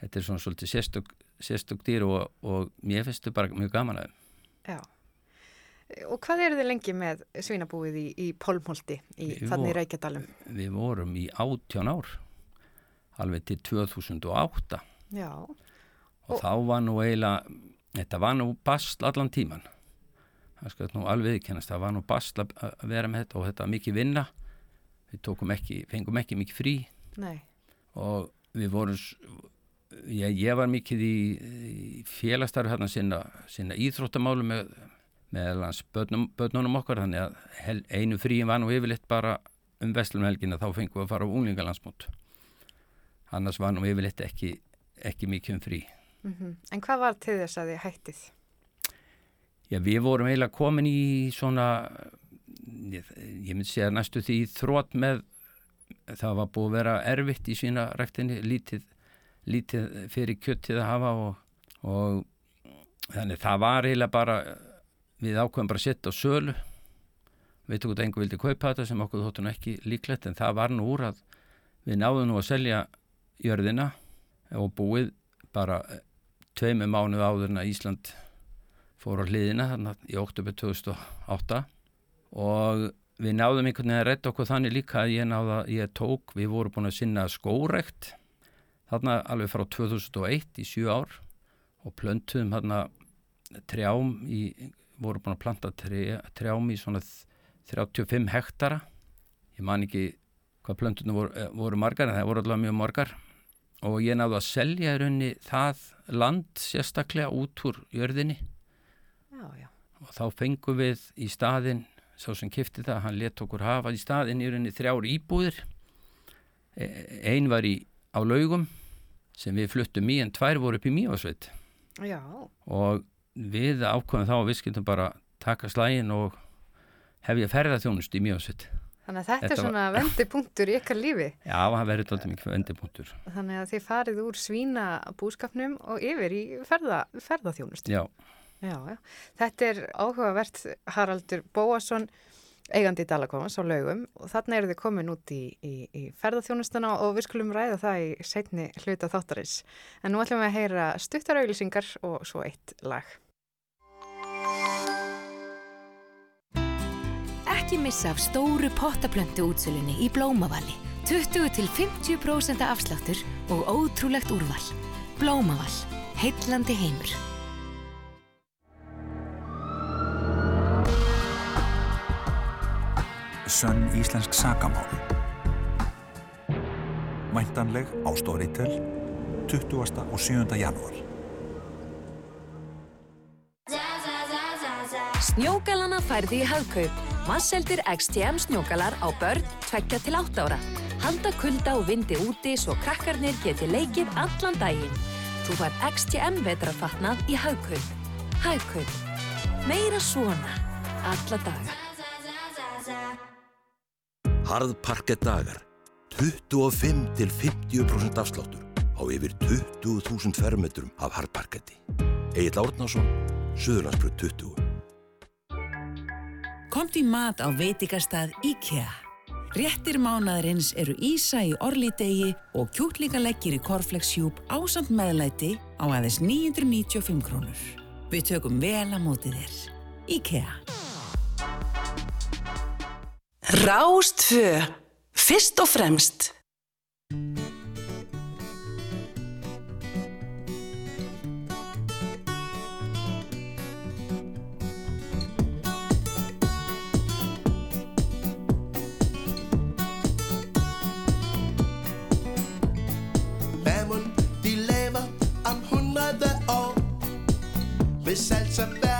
þetta er svona svolítið sérstök, sérstök dýr og, og mér finnst þetta bara mjög gaman að. Já. Og hvað eru þið lengi með svínabúið í, í Pólmholti í þannig vor- Reykjadalum? Við vorum í átján ár alveg til 2008 Já. og þá var nú eiginlega, þetta var nú bast allan tíman það skal nú alveg viðkennast, það var nú bast að að vera með þetta og þetta var mikið vinna við tókum ekki, fengum ekki mikið frí Nei. og við vorum ég, ég var mikið í, í félagstarfi hérna sinna, sinna íþróttamálu með, með lands börnum, börnunum okkar þannig að hel, einu fríin var nú yfirleitt bara um vestlumhelgina þá fengum við að fara á unglingalandsmót annars var nú yfirleitt ekki, ekki mikið um frí Mm -hmm. En hvað var til þess að þið hættið? Já, við vorum eiginlega komin í svona, ég, ég myndi segja næstu því þrótt með, það var búið að vera erfitt í sína ræktinni, lítið, lítið fyrir kjöttið að hafa og, og þannig það var eiginlega bara, við ákveðum bara að setja á sölu, við tókum þetta einhver vildi kaupa þetta sem okkur þóttum ekki líklegt en það var nú úr að við náðum nú að selja jörðina og búið bara tveimu mánu áður en að Ísland fór á hliðina þannig í oktober 2008 og við náðum einhvern veginn að redda okkur þannig líka að ég náða, ég tók, við vorum búin að sinna skórekt þarna alveg frá 2001 í sjú ár og plöntuðum þarna trjám í, vorum búin að planta trjám í svona 35 hektara. Ég man ekki hvað plöntunum voru, voru margar en það voru allavega mjög margar. Og ég náðu að selja í raunni það land sérstaklega út úr jörðinni já, já. og þá fengum við í staðin sá sem kifti það, hann let okkur hafa í staðin í raunni þrjár íbúðir E- ein var í á laugum sem við fluttum í en tvær voru upp í Mívasveit Já. og við ákvæmum þá að við skildum bara taka slægin og hefja ferðarþjónust í Mívasveit Þannig að þetta, Þetta er svona var- vendipunktur í ykkar lífi. Já, það verður alltaf mikið vendipunktur Þannig að þið farið úr svína búskapnum og yfir í ferða, ferðaþjónust. Já, Já, já. Þetta er áhugavert Haraldur Bóasson, eigandi í Dalakofans á laugum og þarna eru þið komin út í, í, í ferðaþjónustana og við skulum ræða það í setni hluta þáttarins. En nú ætlum við að heyra stuttarauðlýsingar og svo eitt lag. Ekki missa af stóru pottaplöntu útsölunni í Blómavalli. 20-50% afsláttur og ótrúlegt úrval. Blómavall. Heitlandi heimur. Sönn íslensk sagamál Væntanleg á Storytel 20. og 7. janúar Snjógalana færði í hagkaup. Masseldir XTM snjógalar á börn 2 til 8 ára. Handa kulda og vindi úti svo krakkarnir geti leikið allan daginn. Þú fær XTM vetrafatnað í hagkaup. Hagkaup. Meira svona. Alla daga. Harðparkett dagar. 25 til 50% afsláttur á yfir 20.000 fermetrum af harðparketti. Egil Árnason, Suðurlandsbröð 20. Komt í mat á veitikastað IKEA. Réttir mánaðarins eru Ísa í orlidegi og kjúklingaleggir í korflexjúb ásamt meðlæti á aðeins 995 krónur. Við tökum vel að móti þér. IKEA. Rástfö. Fyrst og fremst. Hvis altså verden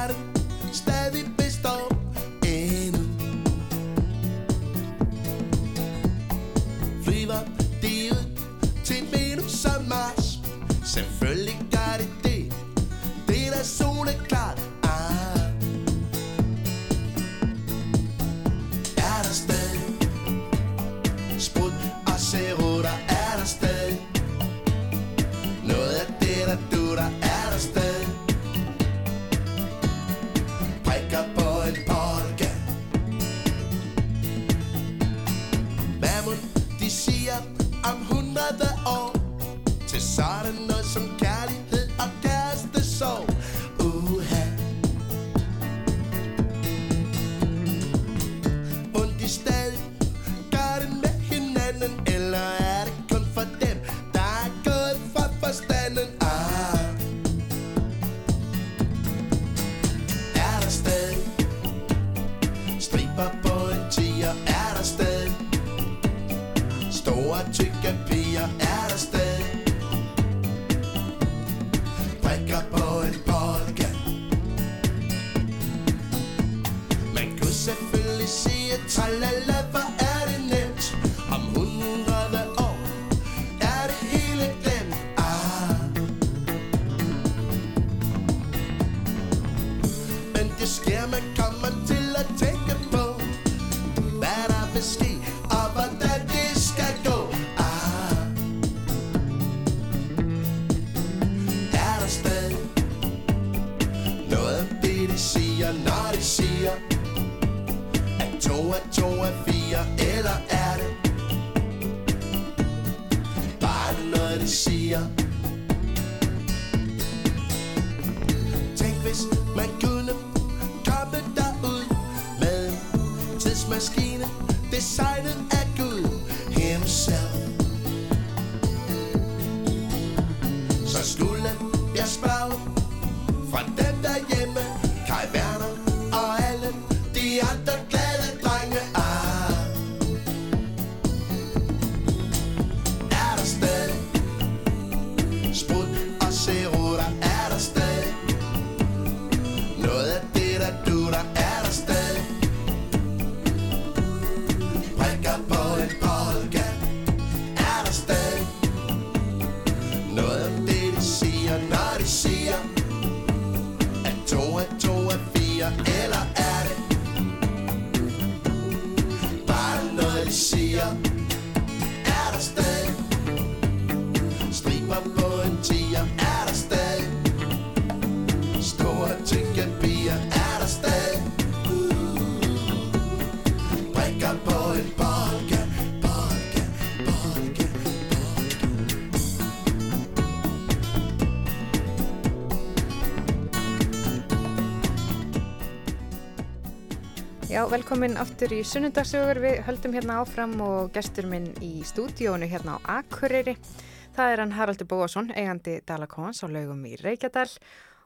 velkomin aftur í sunnundagsögur. Við höldum hérna áfram og gestur minn í stúdíónu hérna á Akureyri. Það er hann Haraldur Bóasson, eigandi Dalakons á laugum í Reykjadal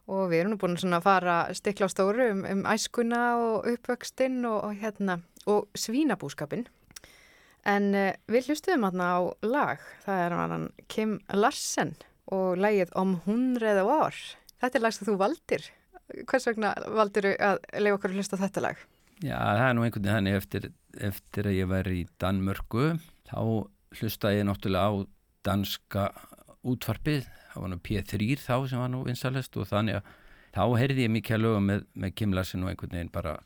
og við erum nú búin að fara stikla á stóru um, um æskuna og uppvöxtinn og, og hérna og svínabúskapin. En uh, við hlustuðum hérna á lag, það er hann Kim Larsen og lagið Om hundreð ár. Þetta er lag sem þú valdir. Hvers vegna valdir að leiða okkur að hlusta þetta lag? Já, það er nú einhvern veginn þannig eftir, eftir að ég væri í Danmörku þá hlusta ég náttúrulega á danska útvarpið það var nú P3 þá sem var nú vinsalest og þannig að þá heyrði ég mikið að lögum með, með Kim Larsen og einhvern veginn bara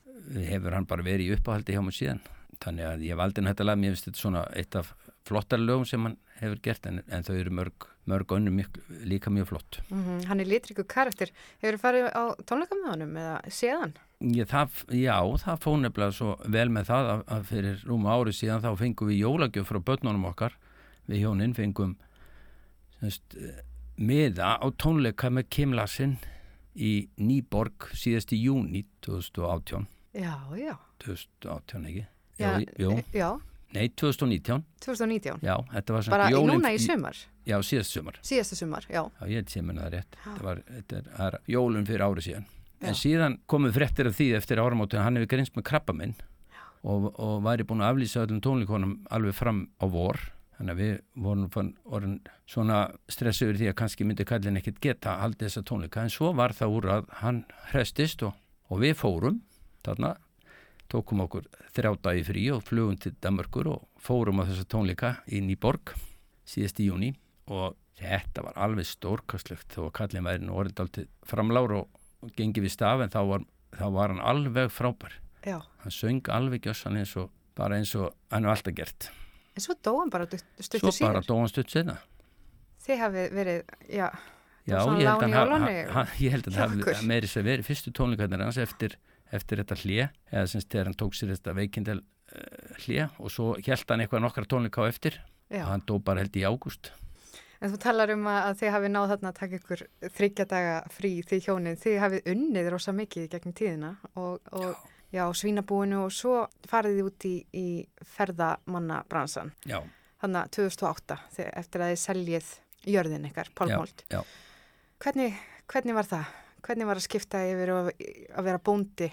hefur hann bara verið í uppáhaldi hjá mér síðan. Þannig að ég valdi þetta lag, mér finnst þetta svona eitt af flottar lögum sem hann hefur gert en, en þau eru mörg, mörg önnu mjög, líka mjög flott Mm Hann er litriku karakter. Hefur þú farið á tónleika með honum eða séðan? Ég, það, já, það fóð nefnilega svo vel með það að, að fyrir rúma ári síðan þá fengum við jólagjöf frá börnunum okkar við hjóninn fengum semst, miða á tónleika með Kim Larsen í Nýborg síðast í júni 2018 Já, já. 2018 ekki? Já, jú, já. Nei, 2019 2019? Já, þetta var Bara í núna í sumar? Já, síðast sumar Síðasta sumar, já. Já, ég sé mér það rétt. Þetta var, þetta er, er jólun fyrir ári síðan. En síðan komið fréttir af því eftir áramótinu, hann hefur grinst með krabba minn og, og væri búin að aflýsa öllum tónleikonum alveg fram á vor. Þannig að við vorum fann, orðin svona stressu yfir því að kannski myndi kallin ekkit geta haldið þessa tónleika. En svo var það úr að hann hrestist og, og við fórum þarna, tókum okkur þrjá dagi frí og flugum til Danmarkur og fórum á þessa tónleika inn í borg síðast í júni og þetta var alveg stórkastlegt þó að kallin væri nú orðið aldrei framlár og, og gengi við staf en þá var, þá var hann alveg frábær. Já. hann söng alveg gjössan eins og bara eins og hann hefur alltaf gert. En svo dóan bara stuttur svo síðar. bara dóan stutt senna Þið hafið verið, já, Já, ég held, hann, hann, hann, ég held að það hafi meiri sér verið fyrstu tónleikarnir hans eftir, eftir þetta hlje eða semst þegar hann tók sér þetta veikindel uh, hlje og svo held hann eitthvað nokkra tónleika á eftir Já. og hann dó bara held í ágúst En þú talar um að þið hafið náð þarna að taka ykkur þryggja daga frí því hjónin. Þið hafið unnið rosa mikið gegnum tíðina og, og já, svínabúinu og svo farið þið út í, í ferðamannabransan. Já. Þannig að 2008 þegar, eftir að þið seljið jörðin ykkar, Pálmóld. Já, já. Hvernig, hvernig var það? Hvernig var að skipta yfir að, að vera bóndi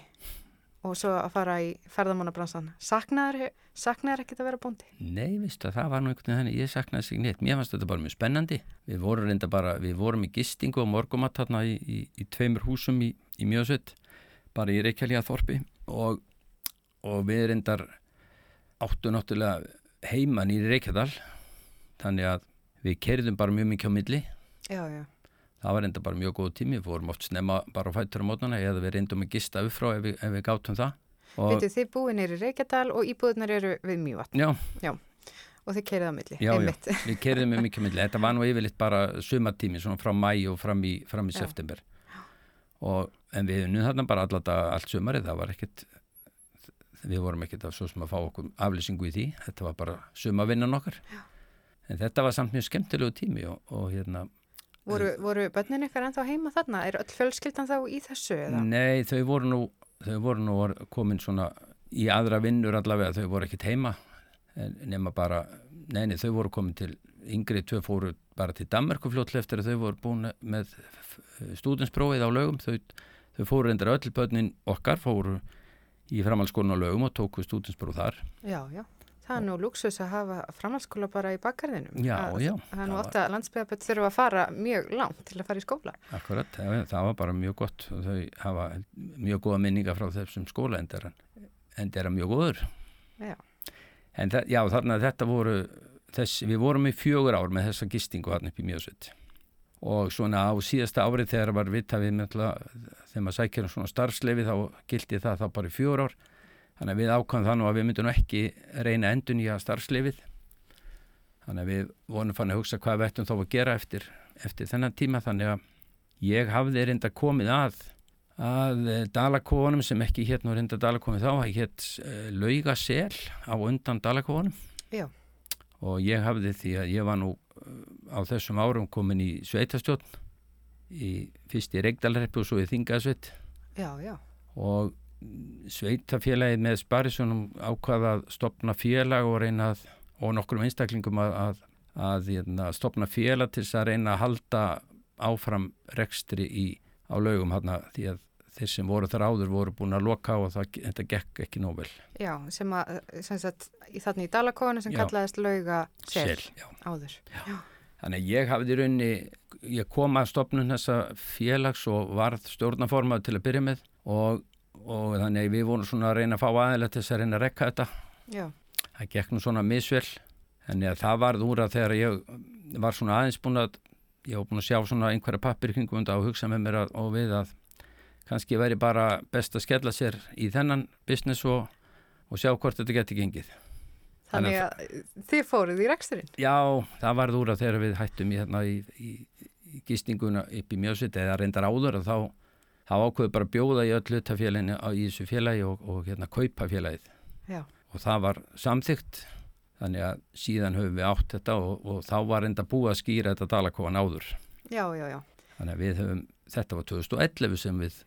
og svo að fara í ferðamannabransan? Saknaður, saknaður ekkert að vera bóndi? Nei, veistu að það var nú einhvern veginn ég saknaði sig neitt, mér fannst þetta bara mjög spennandi. Við vorum reynda bara, við vorum í gistingu og morgumatt þarna í, í, í tveimur húsum í, í Mjósveit, bara í Reykjavíða þorpi og, og við reyndar áttu náttúrulega heiman í Reykjadal, þannig að við kerðum bara mjög mikið á milli. Já, já. Það var reynda bara mjög góð tími, við vorum oft snemma bara á fættur á mótana eða við reyndum að gista upp frá ef við, ef við gátum það. Vitið, þið búin er í Reykjadal og íbúðunar eru við Mývatn. Já. Já. Og þið keirið á milli. Já, einmitt. já, við kerðum með mikið milli. Þetta var nú yfirleitt bara sumatími, svona frá mæ og fram í, fram í Já. september. Og, en við unnum þarna bara alltaf allt sumarið, það var ekkert, við vorum ekkert að svo sem að fá okkur aflýsingu í því. Þetta var bara sumavinnan okkar. en þetta var samt mjög skemmtilegu tími og, og hérna Voru, voru bönnin ykkar ennþá heima þarna? Er öll fjölskyldan þá í þessu? Eða? Nei, þau voru nú, þau voru nú komin svona í aðra vinnur allavega, þau voru ekkit heima nema bara, neini, þau voru komin til yngri tvö fóru bara til Danmarku fljótlega eftir að þau voru búin með stúdinsprófið á lögum, þau, þau fóru endur öll bönnin okkar, fóru í framhaldsskólinu á lögum og tóku stúdinspróf þar. Já, já. Það er nú luxus að hafa framhaldsskóla bara í bakkarðinum. Já, að, já. Það er nú ofta að landsbyggaböld þurfa að fara mjög langt til að fara í skóla. Akkurat, það, var bara mjög gott og þau hafa mjög góða minninga frá þessum skóla en það er mjög góður. Já. En það, já, þarna þetta voru, þess, við vorum í fjögur ár með þessa gistingu hann upp í Mjósveit og svona á síðasta árið þegar var vittavið með þegar maður sækir um svona starfslefi þá gildi það þá bara í fjögur ár Þannig að við ákvæmum það nú að við myndum ekki reyna endun í að starfslefið. Þannig að við vonum fann að hugsa hvað við ættum þá að gera eftir, eftir þennan tíma. Þannig að ég hafði reynda komið að, að Dalakónum sem ekki hétt nú reynda Dalakónum þá, hétt uh, Laugasel á undan Dalakónum. Já. Og ég hafði því að ég var nú á þessum árum komin í Sveitastjórn, í, fyrst í Reykdalreppu og svo í Þingasveit. Já, já. Og sveitafélagið með Sparisunum ákvaða að stopna félag og reyna að, og nokkrum einstaklingum að, að, að hérna, stopna félag til þess að reyna að halda áfram rekstri í, á laugum hérna því að þeir sem voru þar áður voru búin að loka og það, þetta gekk ekki nóg vel. Já, sem að, sem sagt, í þarna í Dalakónu sem já. kallaðist lauga sel, áður. Já. já. Þannig ég hafði raunni, ég kom að stopnum þessa félags og varð stjórnaformað til að byrja með og og þannig við vorum svona að reyna að fá aðeins til þess að reyna að rekka þetta Já. það gekk nú svona misvel þannig að það varð úr að þegar ég var svona aðeins búin að ég var búin að sjá svona einhverja pappir kringum og hugsa með mér að, og við að kannski væri bara best að skella sér í þennan business og, og sjá hvort þetta geti gengið Þannig að, að þið fóruð í reksturinn? Já, það varð úr að þegar við hættum í, hérna, í, í, í gístinguna upp í mjösitt eða reyndar áður að þá þá ákveðu bara bjóða í öll hlutafélaginu í þessu félagi og, og hérna kaupa félagið Já. og það var samþygt þannig að síðan höfum við átt þetta og, og þá var enda búið að skýra þetta dalakofan áður. Já, já, þannig að við höfum, þetta var 2011 sem við,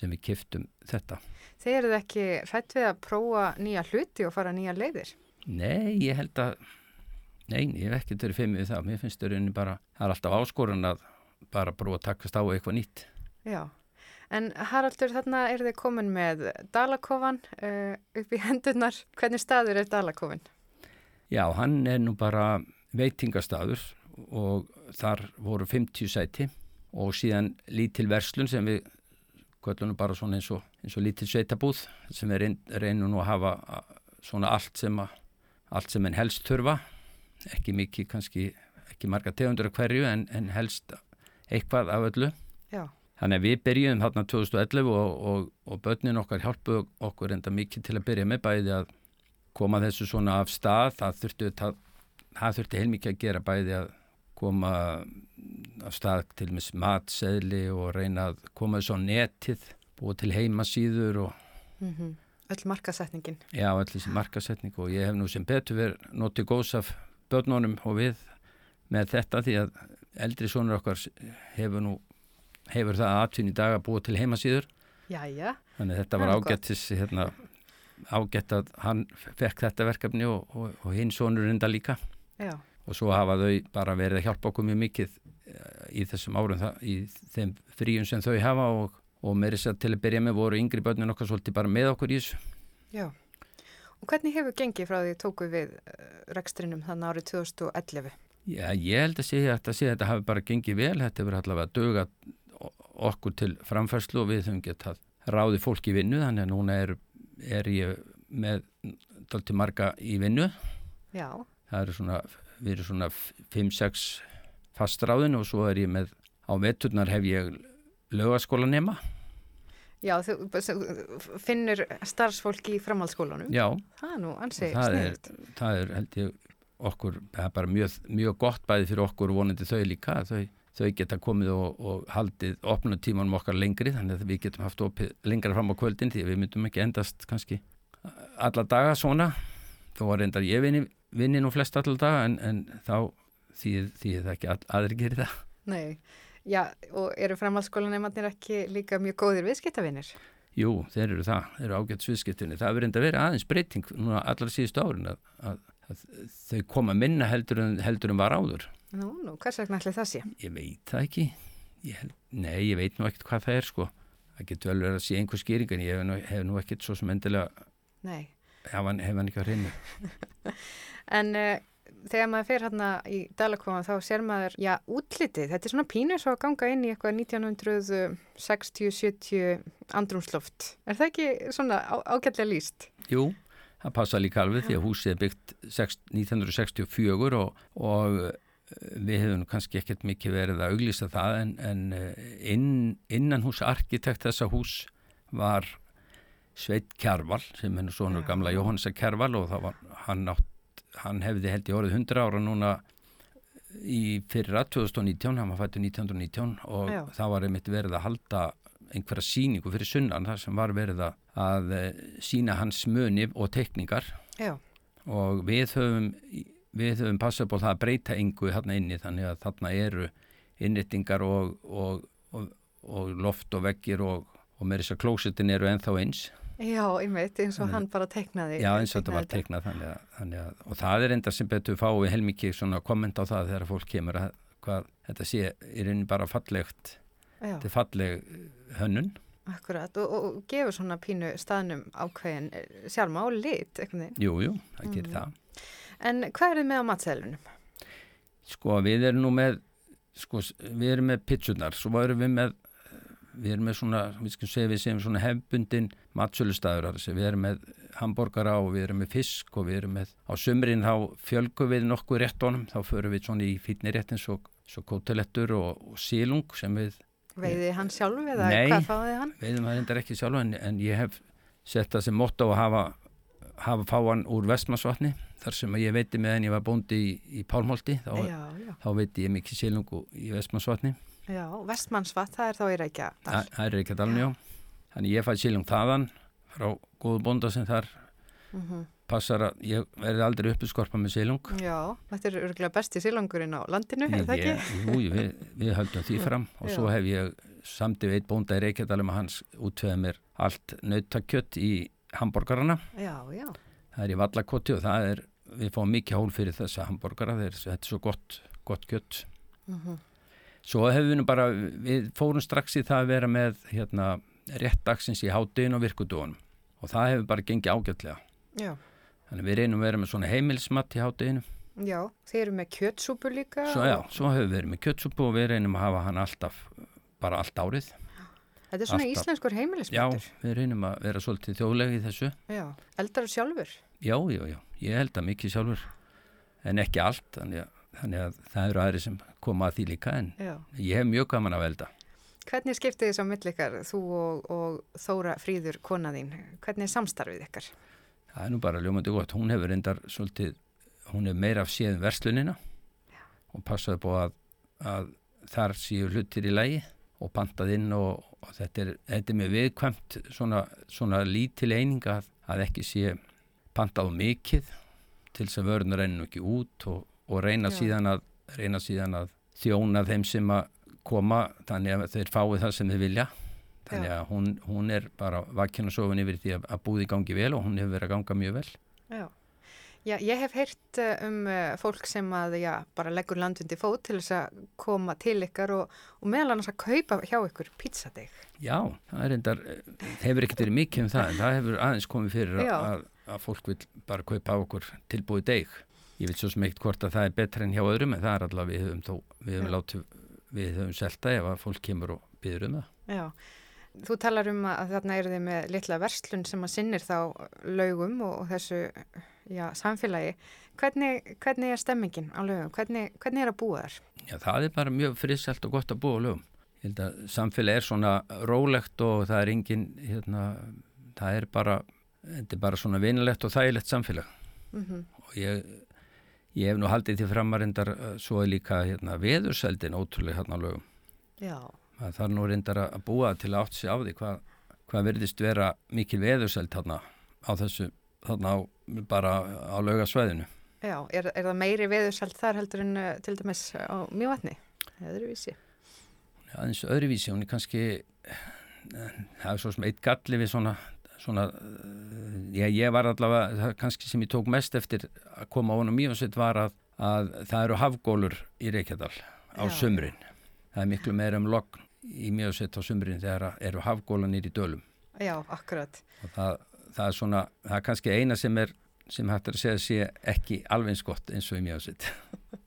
sem við kiftum þetta. Þeir eruð ekki hrætt við að prófa nýja hluti og fara nýja leiðir? Nei, ég held að nei, ég hef verið feimið við það. Mér finnst það bara, það er alltaf áskorun að bara prófa að takast á eitthvað nýtt. Já En Haraldur, þarna er þið komin með Dalakofan uh, upp í hendunar. Hvernig staður er Dalakofin? Já, hann er nú bara veitingastadur og þar voru 50 sæti og síðan lítil verslun sem við kvöllunum bara svona eins og, eins og lítil sveitabúð sem við reyn, reynum nú að hafa svona allt sem, að, allt sem en helst þurfa. Ekki mikið, kannski ekki marga tegundur af hverju en, en helst eitthvað af öllu. Já. Þannig að við byrjum þarna 2011 og, og, og börnin okkar hjálpuð okkur enda mikið til að byrja með bæði að koma þessu svona af stað. Það þurfti, það, það þurfti heilmikið að gera bæði að koma af stað til með matseðli og reyna að koma þessu á netið, búið til heimasýður og... Mm -hmm. Öll markasetningin. Já, öll þessi markasetning og ég hef nú sem betur verið notið góðs af börnunum og við með þetta því að eldri sonur okkar hefur nú hefur það aðtun í dag að búa til heimasýður Jæja. Þannig þetta var ágættis hérna, ágætt að hann fekk þetta verkefni og, og, og hinn sonur enda líka. Já. og svo hafa þau bara verið að hjálpa okkur mjög mikið eh, í þessum árum í þeim fríum sem þau hafa og, og með þess að til að byrja með voru yngri börnun okkar svolítið bara með okkur í þessu. Já, og hvernig hefur gengið frá því tóku við uh, rekstrinum þannig árið 2011? Já, ég held að segja að þetta hafi bara gengið vel, þetta hefur allavega dögat okkur til framfærslu og við höfum getað ráði fólk í vinnu þannig að núna er, er ég með dalti marga í vinnu. Já. það eru svona við erum svona 5-6 fastráðin og svo er ég með á veturnar hef ég lögaskóla nema Já, þú finnur starfsfólki í framhaldsskólanum. Já. Það er nú ansið sniðt Það er held ég okkur, það er bara mjög, mjög gott bæði fyrir okkur og vonandi þau líka þau þau geta komið og, og haldið opnum tímanum okkar lengri þannig að við getum haft opið lengra fram á kvöldin því við myndum ekki endast kannski alla daga svona þó var reyndar ég vinni vinni nú flest alltaf daga en, en þá þýð, það ekki að aðri gerir það. Nei, já, og eru framhaldsskólaneimannir ekki líka mjög góðir viðskiptavinnir? Jú, þeir eru það, þeir eru ágætt sviðskiptinni. Það verður enda að vera aðeins breyting núna allar síðustu árin að, að þau koma minna heldur en, heldur en var áður. Nú, nú, hvers vegna ætli það sé? Ég veit það ekki. Ég, held- nei, ég veit nú ekkert hvað það er sko. Það getur vel verið að sé einhver skýring en ég hef nú, hef nú ekkert svo sem endilega, Nei, hef hann, hef hann ekki á hreinu. en uh, þegar maður fer hérna í Dalakoma þá sér maður, já, útlitið, þetta er svona pínu svo að ganga inn í eitthvað 1960-70 andrumsloft. Er það ekki svona ágætlega líst? Jú, það passa líka alveg því að húsið er byggt sex- 1964 og, og eh, við hefum kannski ekkert mikið verið að auglýsa það en, en eh, inn, innan hús arkitekt þessa hús var Sveit Kjærval sem nú svonur gamla Jóhannsa Kjærval og var hann, átt, hann hefði held í orðið 100 ára núna í fyrra 2019, hann var fættur 1919 og Já. það var einmitt verið að halda einhverja síningu fyrir sunnan þar sem var verið að, eh, sína hans muni og tekningar Já. og við höfum við höfum passað búið það að breyta engu þarna inni þannig að þarna eru innréttingar og, og, og, og loft og veggir og, og með þess að klósetin eru ennþá eins Já, einmitt, eins og hann bara teiknaði. Já, eins og þetta var teiknað þannig að, þannig að, og það er enda sem betur fáið heilmikið svona komment á það þegar fólk kemur að hvað þetta sé í rauninni bara fallegt Já. þetta er falleg hönnun Akkurat, og, og, gefur svona pínu staðnum ákveðin eh, sjálfma og lit, eitthvað. Jú, jú, það gerir Mhm. það En hvað er þið með á matseðlunum? Sko, við erum nú með sko, við erum með pitsunar svo erum við með við erum með svona, við skulum segja við segjum svona hefbundin matsölustæður við erum með hambúrgara og við erum með fisk og við erum með, á sumrin þá fjölgum við nokkuð réttunum, þá förum við svona í fítni réttin svo, svo kótelettur og, og sílung sem við Veiði hann sjálf eða Nei, hvað fáði hann? veiðum það reyndar ekki sjálf en, en ég hef sett það sem motto að hafa, hafa fáan úr vestmannsvatni þar sem ég veiti með en ég var bóndi í, í Pálmholti þá, Já, já. þá veiti ég mikið sílungu í vestmannsvatni Já, vestmannsvatt, það er þá í Reykja. Þa, það er ekki að dalni á þannig ég fæ sílung þaðan frá góðu bónda sem þar Mhm. passar að ég verði aldrei uppi skorpa með sílung Já, þetta er örgulega besti sílangurinn á landinu, er það ekki? Jú, við, við höldum því fram og svo hef ég samtið við eitt bónda í Reykjadalum að hans útveða mér allt nautakjött í hambúrgarana það er í vallakoti og það er við fáum mikið hól fyrir þessa hambúrgara þetta er svo gott, gott kjött Mhm. svo hefum við nú bara við fórum strax í það að vera með hérna, rétt dagsins í hátinn og virkudónum og það hefur bara gengið ágætlega Já. þannig við reynum að vera með svona heimilsmatt í hátinu Já, þið eru með kjötsúpu líka. svo já, svo hefur við verið með kjötsúpu og við reynum að hafa hann alltaf bara allt árið Þetta er svona alltaf. íslenskur já, heimilismatur. við reynum að vera svolítið þjóðlegi í þessu Já. Eldar sjálfur. Já, já, já, ég held að mikið sjálfur en ekki allt þannig að, þannig að það eru aðri sem koma að því líka en Já. ég hef mjög gaman að velda Hvernig skiptið þess á millikar, þú og, og Þóra Fríður, kona þín? Hvernig er samstarfið ykkar? Það er nú bara ljómandi gott, hún hefur reyndar svolítið, hún hefur meira af séð verslunina og passaði búið að, að þar séu hlutir í lægi og pantað inn og, og þetta, er, þetta er með viðkvæmt svona, svona lítil eining að, að ekki sé pantað mikið til þess að vörðunar reynir ekki út og, og reyna, Já. síðan að, reyna síðan að þjóna þeim sem að koma þannig að þeir fái það sem þeir vilja þannig að hún, hún er bara sofin yfir því að, að búði gangi vel og hún hefur verið að ganga mjög vel Já. Já, ég hef heyrt eh, um uh, fólk sem að, já, bara leggur landundi fót til þess að koma til ykkar og, og meðal annars að kaupa hjá ykkur pizzadeig. Já, það er endar, hefur ekkert verið mikið um það en það hefur aðeins komið fyrir að, að fólk vil bara kaupa á okkur tilbúið deg. Ég veit svo sem eitt hvort að það er betra en hjá öðrum en það er allavega við höfum þó, við höfum látið, við höfum selta ef að fólk kemur og byður um það. Já. Þú talar um að þarna eru þið með litla verslun sem að sinnir þá laugum og, og þessu já, samfélagi. Hvernig, hvernig er stemmingin á laugum? Hvernig, hvernig er að búa þar? Já, það er bara mjög friselt og gott að búa á lögum. Ég held að samfélag er svona rólegt og það er engin, hérna, það er bara, þetta er bara svona vinilegt og þægilegt samfélag. Mhm. Og ég, ég hef nú haldið því framarindar svo er líka hérna, veðurseldin ótrúlega hérna á lögum. Já. Það þarf nú reyndar að búa til að átt sig á því hvað, hvað verðist vera mikil veðurseld þarna á þessu, þarna á, bara á laugasvæðinu. Já, er, er það meiri veðursælt þar heldur en uh, til dæmis á mjövatni? Öðruvísi? aðeins öðruvísi, hún er kannski það er svo sem eitt galli við svona, svona já, ég var allavega, kannski sem ég tók mest eftir að koma á honum mjög sett var að, að það eru hafgólur í Reykjadal á Já. Það er miklu meira um logn í mjög sett á sumrin þegar eru hafgólanir í dölum Já, akkurat. það, það er svona, það er kannski eina sem er sem hægt er að segja sé ekki alveg eins gott eins og í mjög sett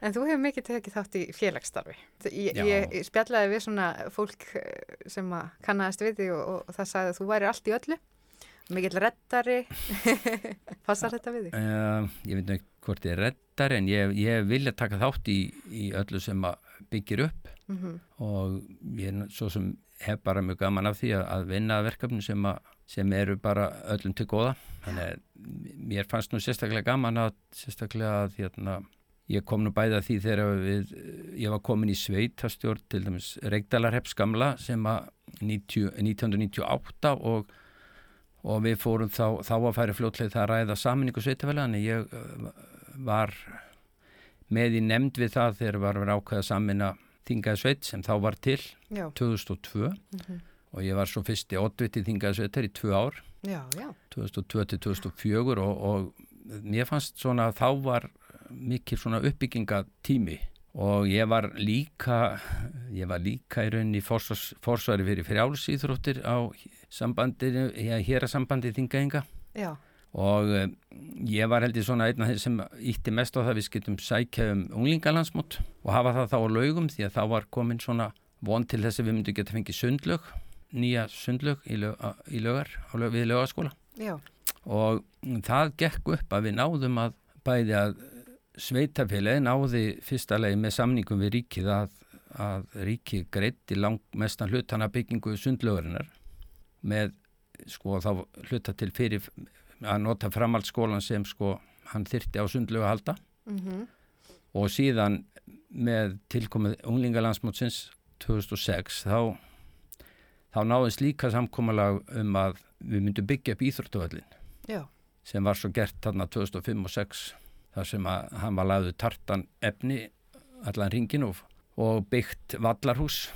En þú hefur mikið tekið þátt í félagsstarfi. Ég, ég, spjallaði við svona fólk eh, sem að kannaðist við því og, og, það sagði að þú væri allt í öllu. Mikill reddari. Passar þetta við því? Uh, ég veit ekki hvort ég er reddar en ég, ég vilja taka þátt í, í öllu sem að byggir upp. Mhm. og ég er svo sem hef bara mjög gaman af því að, að vinna að verkefni sem, að, sem eru bara öllum til góða. Þannig að mér fannst nú sérstaklega gaman að sérstaklega að hérna, ég kom nú bæða því þegar við, ég var komin í sveitastjórn til dæmis Reykdalarheps gamla sem að 90, 1998 og og við fórum þá, þá að færi fljótlega það að ræða saminningu sveitafælega en ég uh, var með í nefnd við það þegar var verið ákveða saminna þingaði sveit sem þá var til Já. 2002 Mhm. og ég var svo fyrsti oddviti þingaði sveitar í tvö ár Já, já. 2002 til 2004 og, og mér fannst svona að þá var mikil svona uppbyggingatími og ég var líka ég var líka í rauninni forsvari fyrir frjálsýþróttir á sambandinu, hér að sambandi þingaðinga Já. Og um, ég var held ég svona einn af þeir sem ítti mest á það við skiltum sækja um unglingalandsmót og hafa það þá á laugum því að þá var komin svona von til þess að við myndum geta fengið sundlög nýja sundlög í, lög, í lögar lög, við lögaskóla Já. og það gekk upp að við náðum að bæði að sveitafélagi náði fyrsta legi með samningum við ríkið að, að ríkið greitti langmestan hlutana byggingu sundlögurinnar með sko þá hluta til fyrir að nota framhaldsskólan sem sko hann þyrti á sundlögu að halda Mhm. og síðan með tilkomið unglingalandsmótsins 2006 þá þá náðist líka samkomalag um að við myndum byggja upp íþróttuvöllin Já. sem var svo gert þarna 2005 og 6 þar sem að hann var lagðu tartan efni allan ringin og, og byggt vallarhús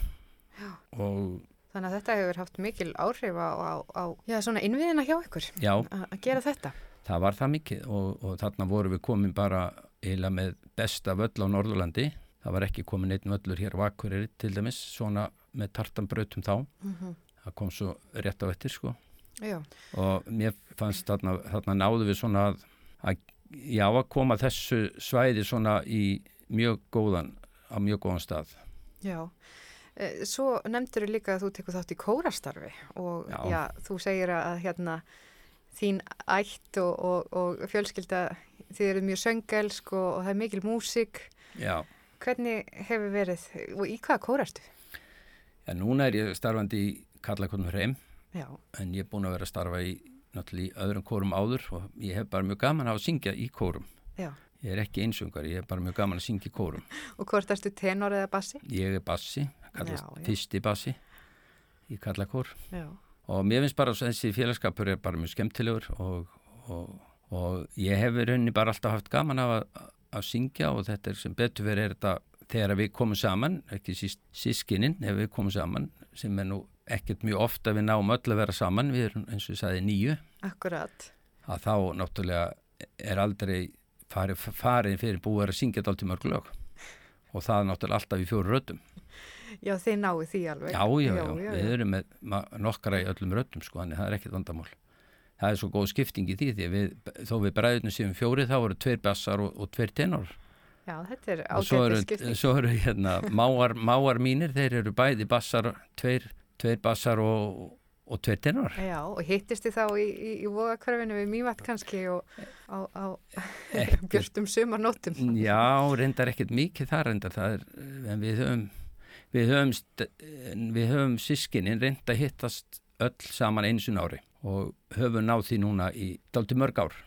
Já. og Þannig að þetta hefur haft mikil áhrif á, á, á já, svona innviðina hjá ykkur. Að gera þetta. það var það mikið og, og þarna voru við komin bara eiginlega með besta völl á Norðurlandi það var ekki komin einn völlur hér á Akureyri til dæmis svona með tartanbrautum þá Mhm. það kom svo rétt á eftir sko Já. og mér fannst þarna, þarna náðu við svona að, að já að koma þessu svæði svona í mjög góðan á mjög góðan stað Já. Eh, Svo nefndur líka að þú tekur þátt í kórastarfi og já. Já. þú segir að hérna þín ætt og, og, og fjölskylda þið eru mjög söngelsk og, og það er mikil músík. já, Hvernig hefur verið og í hvaða kórastu? já núna er ég starfandi í Kallakonum Hreim Já. en ég er búin að vera að starfa í náttúrulega í öðrum kórum áður og ég hef bara mjög gaman að syngja í kórum Já. Ég er ekki einsungar, ég hef bara mjög gaman að syngja í kórum Og hvort ertu tenor eða bassi? ég er bassi, kallast Já, já. fyrsti bassi í Kallakór Já. og mér finnst bara að þessi félagskapur er bara mjög skemmtilegur og, og, og ég hef í rauninni bara alltaf haft gaman af að, að syngja og þetta er sem betur verið er þetta þegar við komum saman, ekki síst sískininn ef við komum saman sem er nú ekkert mjög ofta við náum öll að vera saman við erum eins og ég sagði nýju Akkurat. að þá náttúrulega er aldrei farið, farið fyrir búið að syngja þetta alltaf mörg lög og það er náttúrulega alltaf í fjóru röddum Já, þið náðu því alveg. Já, já, já, við erum með nokkra í öllum röddum sko, þannig það er ekkert vandamál. Það er svo góð skipting í því því við, þó við bræðunum séum fjóri þá eru tveir bassar og, og tveir tenor. Já, þetta er Og svo eru, ágætið skipting. svo eru hérna, máar, máar mínir, þeir eru bæði bassar, tveir, tveir bassar og, og tveir tenor. Já, og hittist þið þá í, í, í vogakörfinu við Mývat kannski og á, á björnstum sumarnóttum. Já, reyndar ekkert mikið það reyndar, það er, en við höfum, við höfum, við höfum sískinin reynd að hittast öll saman einu sinni ári og höfum náð því núna í daldi mörg ár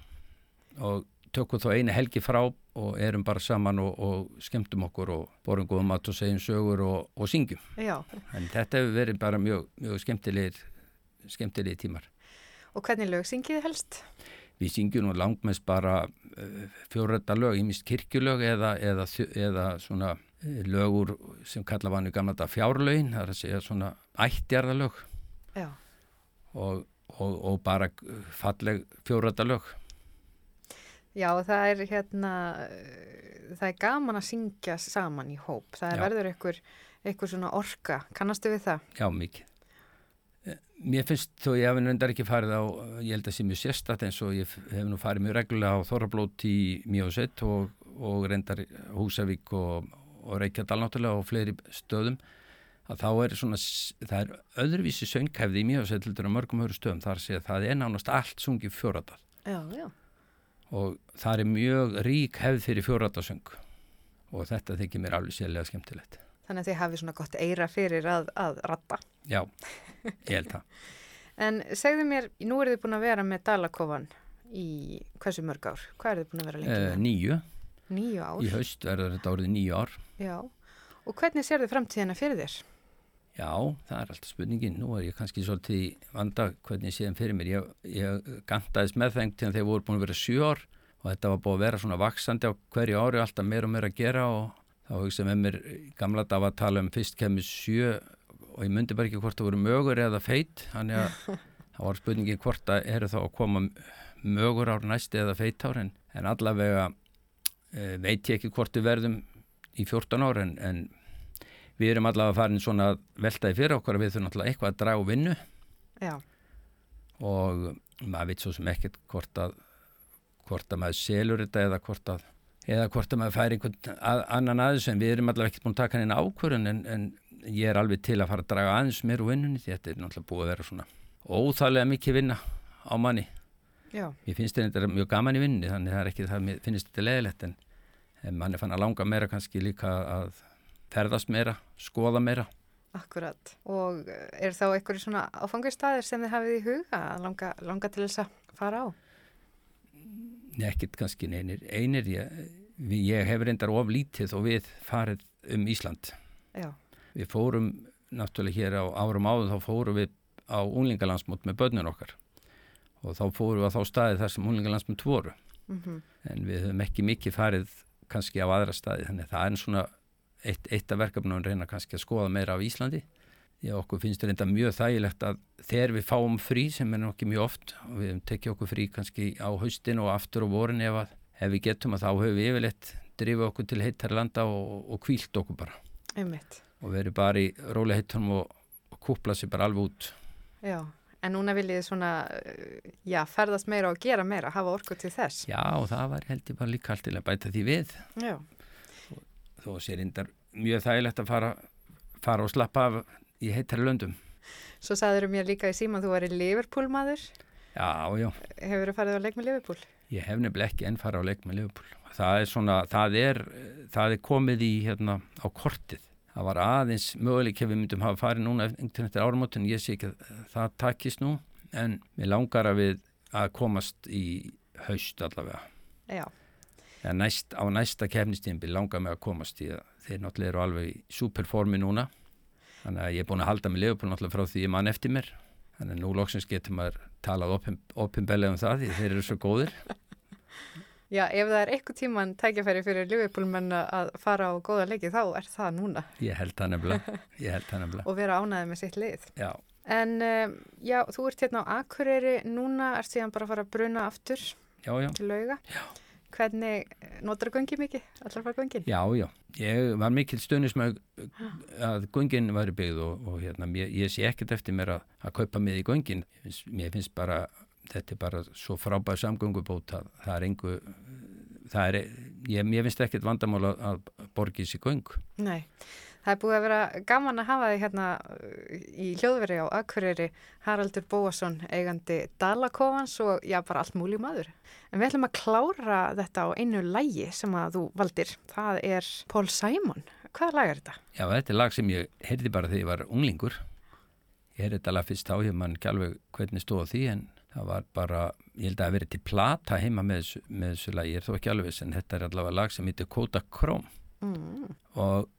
og tökum þá einu helgi frá og erum bara saman og, og skemmtum okkur og borum góðum mat og segjum sögur og, og syngjum. Já, En þetta hefur verið bara mjög, mjög skemmtilegir, skemmtilegir tímar. og hvernig lög syngið helst? við syngjum nú langmest bara uh, fjórrætta lög, ímist kirkjulög eða, eða, eða svona uh, lögur sem kalla vannu gamla þetta fjárlögin, það er að segja svona ættjarðalög og, og, og bara falleg fjórrætta lög. Já, það er hérna, það er gaman að syngja saman í hóp. Það er verður einhver, einhver svona orka. Kannastu við það? Já, mikið. Mér finnst þó ég hef nöndar ekki farið á, ég held að það sé mjög sérstatt eins og ég hef nú farið mjög reglulega á Þorrablót í Mjósett og, og reyndar Húsavík og, og Reykjadal náttúrulega og fleiri stöðum að þá er svona, það er öðruvísi sönghefði í Mjósett heldur á mörgum öðru stöðum þar sé að það er nánast allt sungið fjóradal. Já, já. Og það er mjög rík hefð fyrir fjóradalsöng og þetta þykir mér alveg sérlega skemmtilegt. Þannig að þið hafið svona gott eira fyrir að, að ratta. Já, ég held það. en segðu mér, nú er þið búin að vera með Dalakofan í hversu mörg ár? Hvað er þið búin að vera lengi með? Uh, nýju. Nýju ár? Í haust verður þetta árið nýju ár. Já, og hvernig sér þið framtíðina fyrir þér? Já, það er alltaf spurningin. Nú er ég kannski svolítið vanda hvernig ég sé þeim fyrir mér. Ég, ég gandaðist með til þegar þeir voru búin að vera sjú ár og þetta var búin að vera svona vaksandi á hverju ári alltaf meira og meira að gera og þá hugsaðum með mér gamla dag að tala um fyrst kemur sjö og ég myndi bara ekki hvort það voru mögur eða feit þannig að það var spurningi hvort að eru þá að koma mögur ár næsti eða feit ár en, en allavega e, veit ég ekki hvort við verðum í 14 ár en, en við erum allavega farin svona að veltaði fyrir okkur að við þurfum allavega eitthvað að draga vinnu Já. og maður veit svo sem ekkert hvort að hvort að maður selur þetta eða hvort að eða hvort að maður færi einhvern að, annan aðeins en við erum allavega ekkert búin að taka henni ákvörðun en, en ég er alveg til að fara að draga aðeins mér úr vinnunni því þetta er náttúrulega búið að vera svona óþálega mikið vinna á manni Já. ég finnst þetta mjög gaman í vinnunni þannig það er ekki það að finnst þetta leðilegt en, en manni fann að langa meira kannski líka að ferðast meira skoða meira Akkurat og er þá einhverju svona áfangistæðir sem þið hafið í huga að langa, langa til þess að fara á? Nekkit kannski einir, einir ég, ég hef reyndar of lítið og við farið um Ísland. Já. við fórum náttúrulega hér á árum áður þá fórum við á unlingalandsmót með börnun okkar. Og þá fórum við á þá staði þar sem unlingalandsmót voru. Mm -hmm. en við höfum ekki mikið farið kannski á aðra staði þannig það er svona eitt, eitt af verkefnum reyna kannski að skoða meira af Íslandi Já, okkur finnst þetta mjög þægilegt að þegar við fáum frí sem er nokkið mjög oft og við tekjum okkur frí kannski á haustin og aftur á vorin ef, að, ef við getum að þá höfum við yfirleitt drifið okkur til heitar landa og, og kvílt okkur bara. Einmitt. og verið bara í rólega heitunum og, og kúpla sér bara alveg út. Já, en núna viljið svona já, ferðast meira og gera meira hafa orku til þess. Já, og það var held ég bara líka allt til að bæta því við. Já. Þó sér indar mjög þægilegt að fara, fara og slappa af í heittari löndum. Svo sagður mér líka í síma að þú var í Liverpool maður. Já, já. Hefur þú farið á leik með Liverpool? Ég hef nefnilega ekki enn farið á leik með Liverpool. Það er svona, það er, það er komið í hérna á kortið. Það var aðeins möguleik ef við myndum hafa farið núna eftir áramótin. Ég sé ekki að það takist nú en við langar að við að komast í haust allavega. Já. Næst, á næsta kefnistímbi langar mig að komast í að þeir náttúrulega eru alveg í superformi núna þannig að ég er búin að halda mig Leopold náttúrulega frá því ég mann eftir mér. Þannig að nú loksins getur maður talað opinbellega um það því þeir eru svo góðir. Já, ef það er eitthvað tíman tækjafæri fyrir Leopold menn að fara á góða leiki þá er það núna. Ég held það nefnilega, held það nefnilega. og vera ánaðið með sitt lið. Já. En um, já, þú ert hérna á Akureyri. Núna, ert bara að fara að bruna aftur já, já. til lauga. Já Hvernig, notar þú göngi mikið? Allar fara göngin? Já, já. Ég var mikil stundis með að göngin væri byggð og, og hérna, ég, ég sé ekkert eftir mér að, að kaupa mig í göngin. Mér finnst bara, þetta er bara svo frábæð samgöngubót að það er engu, það er, ég, ég finnst ekkert vandamál að, að borgi sér göng. Nei. Það er búið að vera gaman að hafa þig hérna í hljóðveri á Akureyri Haraldur Bóasson, eigandi Dalakofans og já, bara allt múlið maður. En við ætlum að klára þetta á einu lægi sem að þú valdir. Það er Paul Simon. Hvaða lag er þetta? Já, þetta er lag sem ég heyrði bara þegar ég var unglingur. Ég heyrði þetta lag fyrst á, ég mann ekki alveg hvernig stóð því en það var bara, ég held að það verið til plata heima með þessu, með þessu lagi. Ég er þó ekki alveg, en þetta er allavega lag sem heitir Kóta Króm. Mm. Og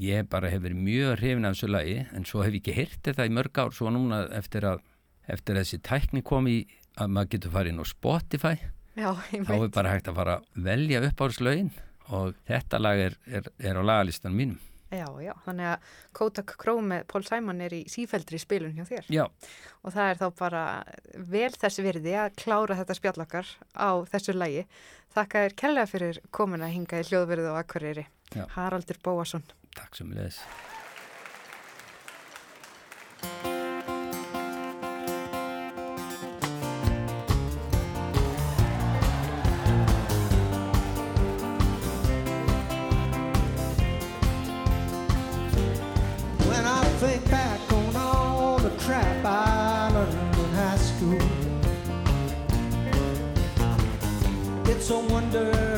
ég bara hef verið mjög hrifin af þessu lagi en svo hef ég ekki hirt þetta í mörg ár svo núna eftir að eftir að þessi tækni kom í að maður getur farið inn á Spotify Já, þá er bara hægt að fara að velja uppáhaldslögin og þetta lag er, er, er á lagalistan mínum Já, já, þannig að Kodak Crow með Paul Simon er í sífældri spilun hjá þér. Já. Og það er þá bara vel þess virði að klára þetta spjallakar á þessu lægi. Þakka þér kærlega fyrir komuna hinga í hljóðverðu og akkurýri. Já. Haraldur Bóasson. Takk sem leðis wonder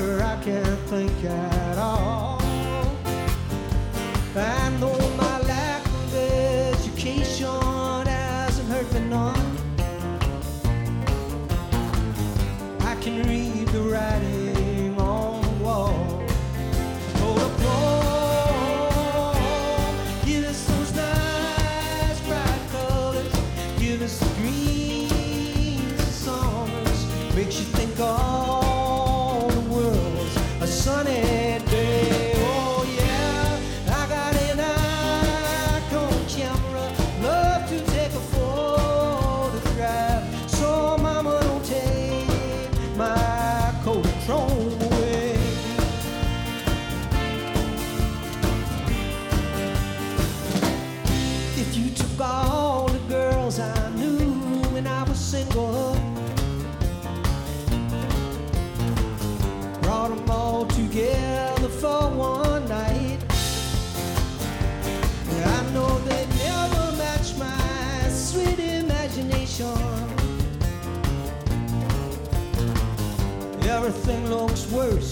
folks worse.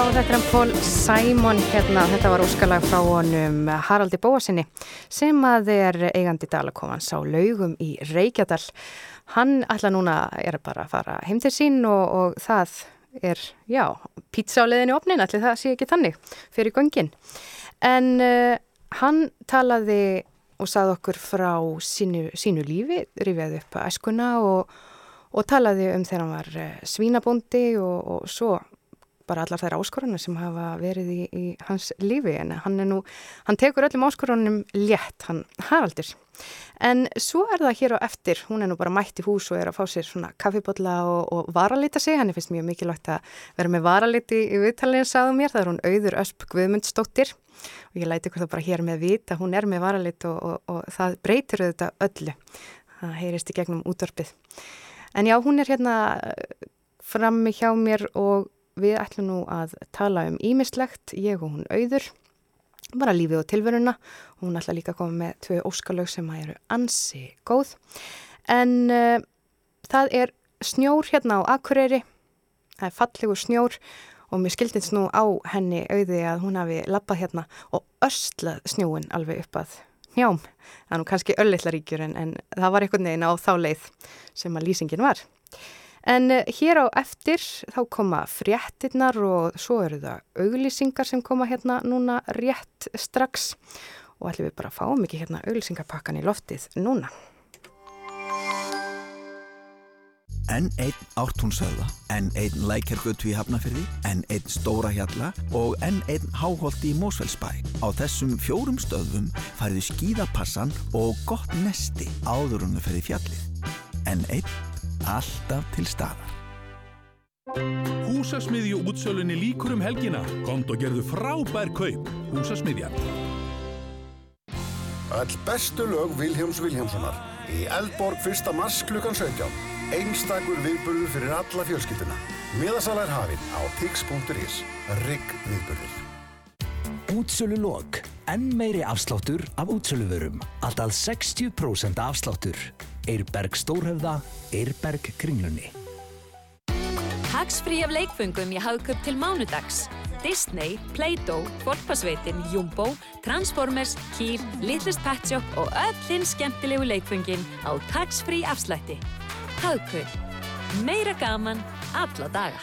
Já, þetta er hann Paul Simon hérna, þetta var óskalag frá honum Haraldi Bóasinni sem að er eigandi dalakofans á laugum í Reykjadal. Hann ætla núna er bara að fara heim til sín og, og það er, já, pizza á leðinu opnin, allir það sé ekki þannig fyrir göngin. En uh, hann talaði og sagði okkur frá sínu, sínu lífi, rifjaði upp æskuna og, og talaði um þegar hann var uh, svínabóndi og, og svo bara allar þær áskorunar sem hafa verið í, í hans lífi en hann er nú, hann tekur öllum áskorunum létt, hann Haraldur. En svo er það hér á eftir, hún er nú bara mætt í hús og er að fá sér svona kaffibotla og, og varalita sig, hann er finnst mjög mikilvægt að vera með varaliti í viðtalinu, sagðu mér, það er hún Auður Ösp Guðmundsdóttir og ég læti ykkur það bara hér með vita, hún er með varalit og, og, og það breytir auðvitað öllu, það heyrist í gegnum útvarpið. En já, hún er hérna frammi hjá mér og við ætlum nú að tala um ímislegt, ég og hún auður, bara lífið og tilveruna. Hún ætla líka að koma með tvö óskalög sem eru ansi góð. En uh, það er snjór hérna á Akureyri, það er fallegur snjór og mér skildins nú á henni auði að hún hafi lappað hérna og öslað snjóin alveg upp að njám. Það er nú kannski öllitlaríkjur en, en það var einhvern veginn á þá leið sem að lýsingin var. En uh, hér á eftir þá koma fréttinnar og svo eru það auglýsingar sem koma hérna núna rétt strax og ætlum við bara að fáum ekki hérna auglýsingapakkan í loftið núna. N1 Ártúnsöða, N1 Lækjargötu í Hafnafyrði, N1 Stóra Hjalla og N1 Háholti í Mósfellsbæ. Á þessum fjórum stöðum færðu skíðapassan og gott nesti áður þau ferði fjallið. N1 alltaf til staðar. Húsasmiðju útsölunni líkur um helgina. Komt og gerðu frábær kaup. Húsasmiðjan. Öll bestu lög Vilhjáms Vilhjámssonar í Eldborg 1. mars klukkan 17. Einstakur viðburður fyrir alla fjölskylduna. Miðasala er hafinn á tix.is. Rigg viðburður. Útsölu lok. Enn meiri afsláttur af útsöluvörum. Alltaf 60% afsláttur. Eirberg Stórhöfða, Eirberg Kringlunni. Tax-frí af leikföngum í hagköp til mánudags. Disney, Play-Doh, Forpasveitin, Jumbo, Transformers, Kýr, Littles Pet Shop og öll hinn skemmtilegu leikföngin á tax-frí afslætti. Hagkaup. Meira gaman alla daga.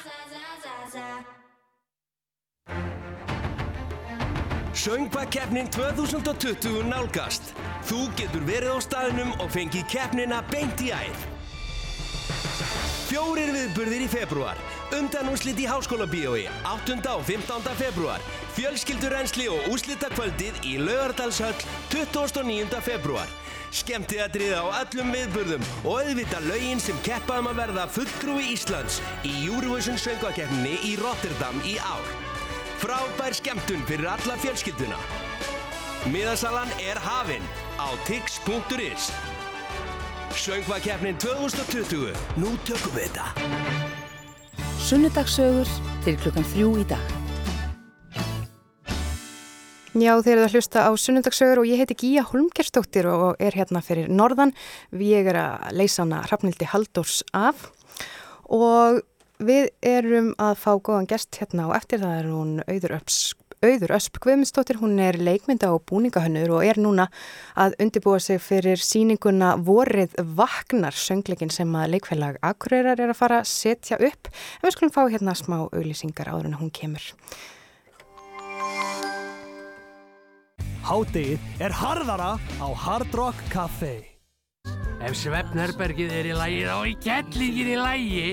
Söngvakeppnin 2020 nálgast. Þú getur verið á staðnum og fengið keppnina beint í æð. Fjórir viðburðir í februar. Undanúslit í Háskóla Bíói 8. og 15. februar. Fjölskyldurrensli og úslitakvöldið í Laugardalshöll 29. februar. Skemmtiðatrið á öllum viðburðum og auðvita laugin sem keppaðum að verða fulltrúi Íslands í Eurovision söngvakeppninni í Rotterdam í ár. Frábær skemmtun fyrir alla fjölskylduna. Miðasalan er hafinn á tix.is. Söngvakeppnin 2020. Nú tökum við þetta. Sunnudagsögur til klukkan þrjú í dag. Já, þeir eru að hlusta á sunnundagsögur og ég heiti Gíja Holmgerstóttir og er hérna fyrir Norðan. Ég er að leysa hana Hrafnildi Haldórs af og við erum að fá góðan gest hérna og eftir það er hún Auður Öps Auður Ösp Guðmundsdóttir, hún er leikmynda og búningahönnur og er núna að undibúa sig fyrir síninguna Vorið Vaknar, söngleikin sem að leikfélag Akureyrar er að fara að setja upp. En við skulum fá hérna smá auglýsingar áður en hún kemur. Hádegið er harðara á Hard Rock Café. Ef svefnherbergið er í lægi þá er kettlingin í lægi.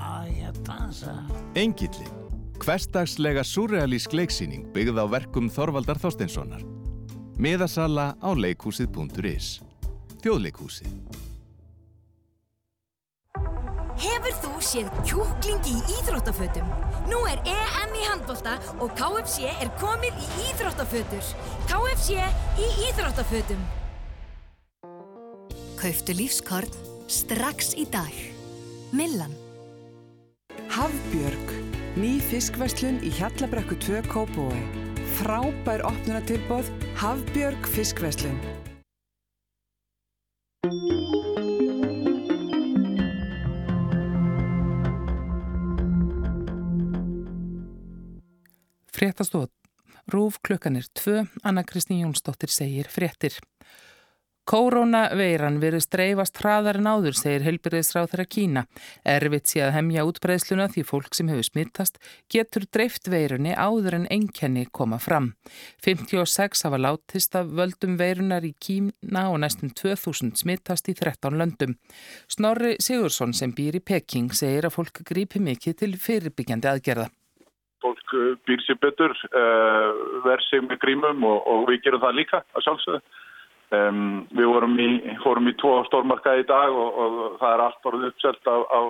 Á ég að dansa. Engillin. Hverstagslega surrealísk leiksýning byggð á verkum Þorvaldar Þorsteinssonar. Miðasala á leikhúsið.is. Þjóðleikhúsið. Hefur þú séð kjúkling í íþróttafötum? Nú er EM í handbolta og KFC er komið í íþróttafötur. KFC í íþróttafötum. Kauftu lífskorn strax í dag. Millan. Hafbjörg. Ný fiskverslun í Hjallabrekku 2 Kópói. Frábær opnunatilbóð Hafbjörg fiskverslun. Fréttastóð. Rúf klukkanir 2. Anna Kristín Jónsdóttir segir fréttir. Koronaveiran verið streifast hraðar en áður, segir helbyrðisráð þeirra Kína. Erfitt sé að hemja útbreðsluna því fólk sem hefur smittast getur dreift veirunni áður en enkenni koma fram. 56 hafa látist af völdum veirunar í Kína og næstum 2000 smittast í 13 löndum. Snorri Sigursson sem býr í Peking segir að fólk grípi mikið til fyrirbyggjandi aðgerða. Fólk býr sér betur, uh, verð sig með grímum og, og við gerum það líka að sjálfsögðu. Um, við vorum í, fórum í tvo stórmarka í dag og, og það er allt orðið uppselt af, af,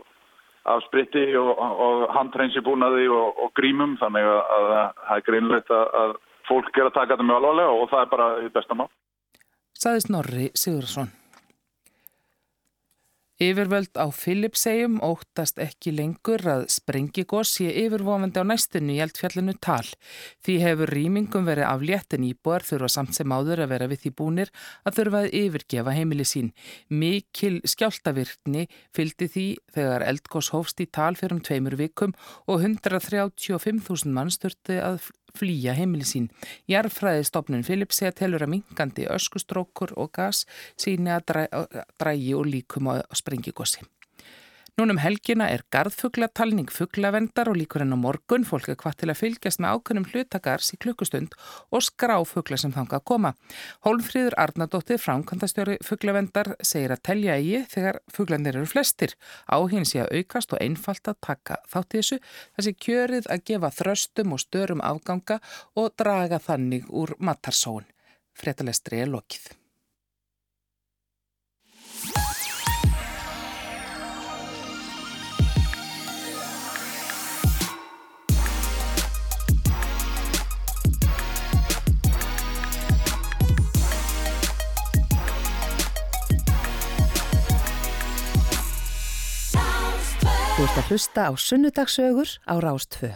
af spritti og, og handreinsibúnaði og, og grímum þannig að, að það er greinlegt að, að fólk er að taka þetta mjög alvarlega og það er bara því besta mál. Saði Snorri Sigursson. Yfirvöld á Filipsegjum óttast ekki lengur að sprengigós sé yfirvofandi á næstunni í eldfjallinu tal. Því hefur rýmingum verið aflétt en íbúar þurfa samt sem áður að vera við því búnir að þurfa að yfirgefa heimili sín. Mikil skjáltavirkni fylgdi því þegar eldgós hófst í tal fyrir um tveimur vikum og 135.000 mann störti að flýja heimili sín. Jarfræðistofnun Filipsega telur að mingandi öskustrókur og gas síni að drægi og líkum á sprengigossi. Núnum helgina er garðfuglatalning fuglavendar og líkur enn á morgun. Fólk er hvað til að fylgjast með ákveðnum hlutakars í klukkustund og skrá fugla sem þanga að koma. Hólmfríður Arnardóttir, framkvæmdastjóri fuglavendar, segir að telja eigi þegar fuglandir eru flestir. Áhinn sé að aukast og einfalt að taka þátt í þessu. Þessi kjörið að gefa þröstum og störum afganga og draga þannig úr matarsóun. Fretalestri er lokið. Þú ert að hlusta á sunnudagsögur á Rástfö.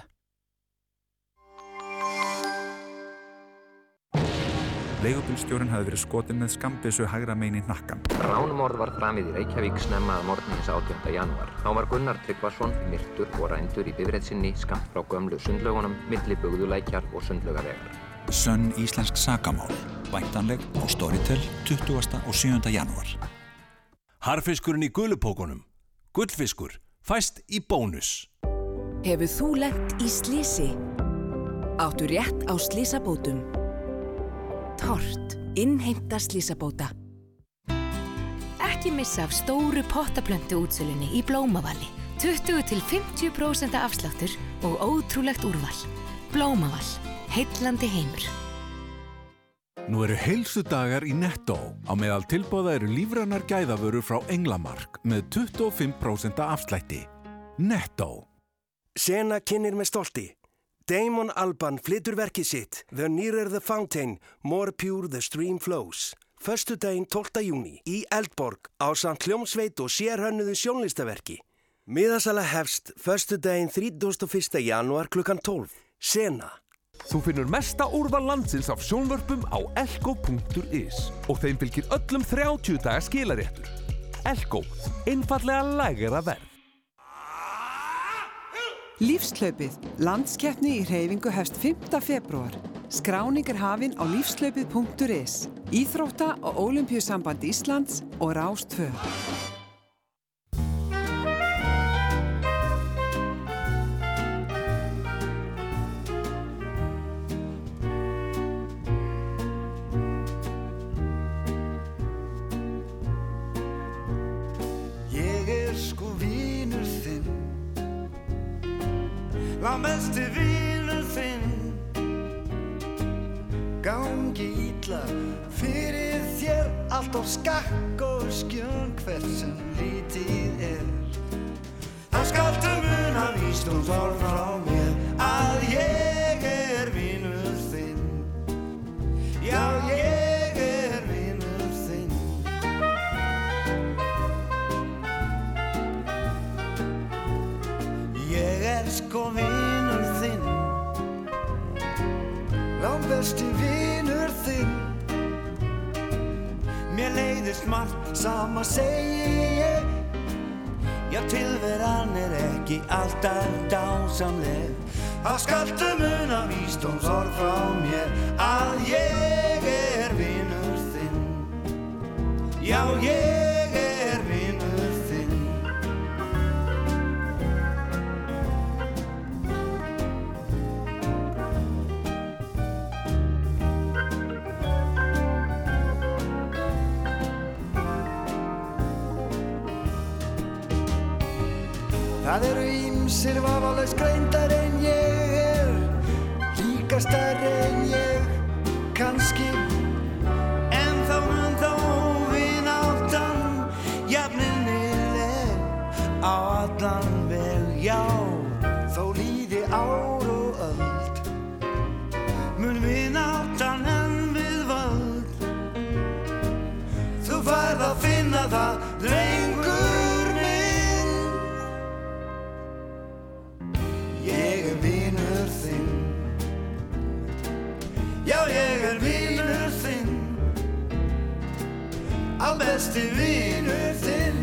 Leigubílstjórin hafi verið skotin með skambissu hægra megin í hnakkan. Ránumorð var framið í Reykjavík snemma að morgnis 18. januar. Þá var Gunnar Tryggvason myrtur og rændur í bifrætt sinni skamt frá gömlu sundlögunum, milli bugðulækjar og sundlögavegar. Sönn íslensk sagamál. Væntanleg á Storytel 20. og 7. januar. Harfiskurinn í gulupókunum. Gullfiskur. Fæst í bónus. Hefur þú lent í slísi? Áttu rétt á slísabótum? Tort. Innheimta slísabóta. Ekki missa af stóru pottaplöntu útsölunni í Blómavali. 20-50% afsláttur og ótrúlegt úrval. Blómavall. Heitlandi heimur. Nú eru heilsudagar í Netto. Á meðal tilbóða eru lífrannar gæðavörur frá Englamark með 25% afslætti. Netto. Sena kynir með stolti. Damon Alban flytur verkið sitt The Nearer the Fountain, More Pure the Stream Flows. Föstu daginn 12. júni í Eldborg á samt hljómsveit og sérhönnuðu sjónlistaverki. Miðasala hefst föstu daginn 31. janúar klukkan 12. Sena. Þú finnur mesta úrval landsins af sjónvörpum á elko.is og þeim fylgir öllum 30 daga skilaréttur. Elko, einfallega lægara verð. Lífslaupið, landskeppni í reyfingu hefst 5. februar. Skráning er hafinn á lífslaupið.is. Íþrótta og Ólimpíusamband Íslands og Rástfö. Lámesti vínur þinn. Gangi ítla fyrir þér Allt á skakk og skjön hvert sem lítið er. Það skaltu muna víst og þár frá mér Að ég er vínur þinn. Já, ég er besti vinur þinn. Mér leiðist margt sama segi ég. Já, tilveran er ekki alltaf dásamleg. Það skaltu muna víst og sorg frá mér Að ég er vinur þinn. Já, ég Það eru ímsir vafalaus greindar en ég er Líka stærri en ég kannski. En þá mun þá vin áttan Jafninnileg á allan veg Já, þó líði ár og öld Mun vin áttan en við völd. Þú færð að finna það All besti vinur þinn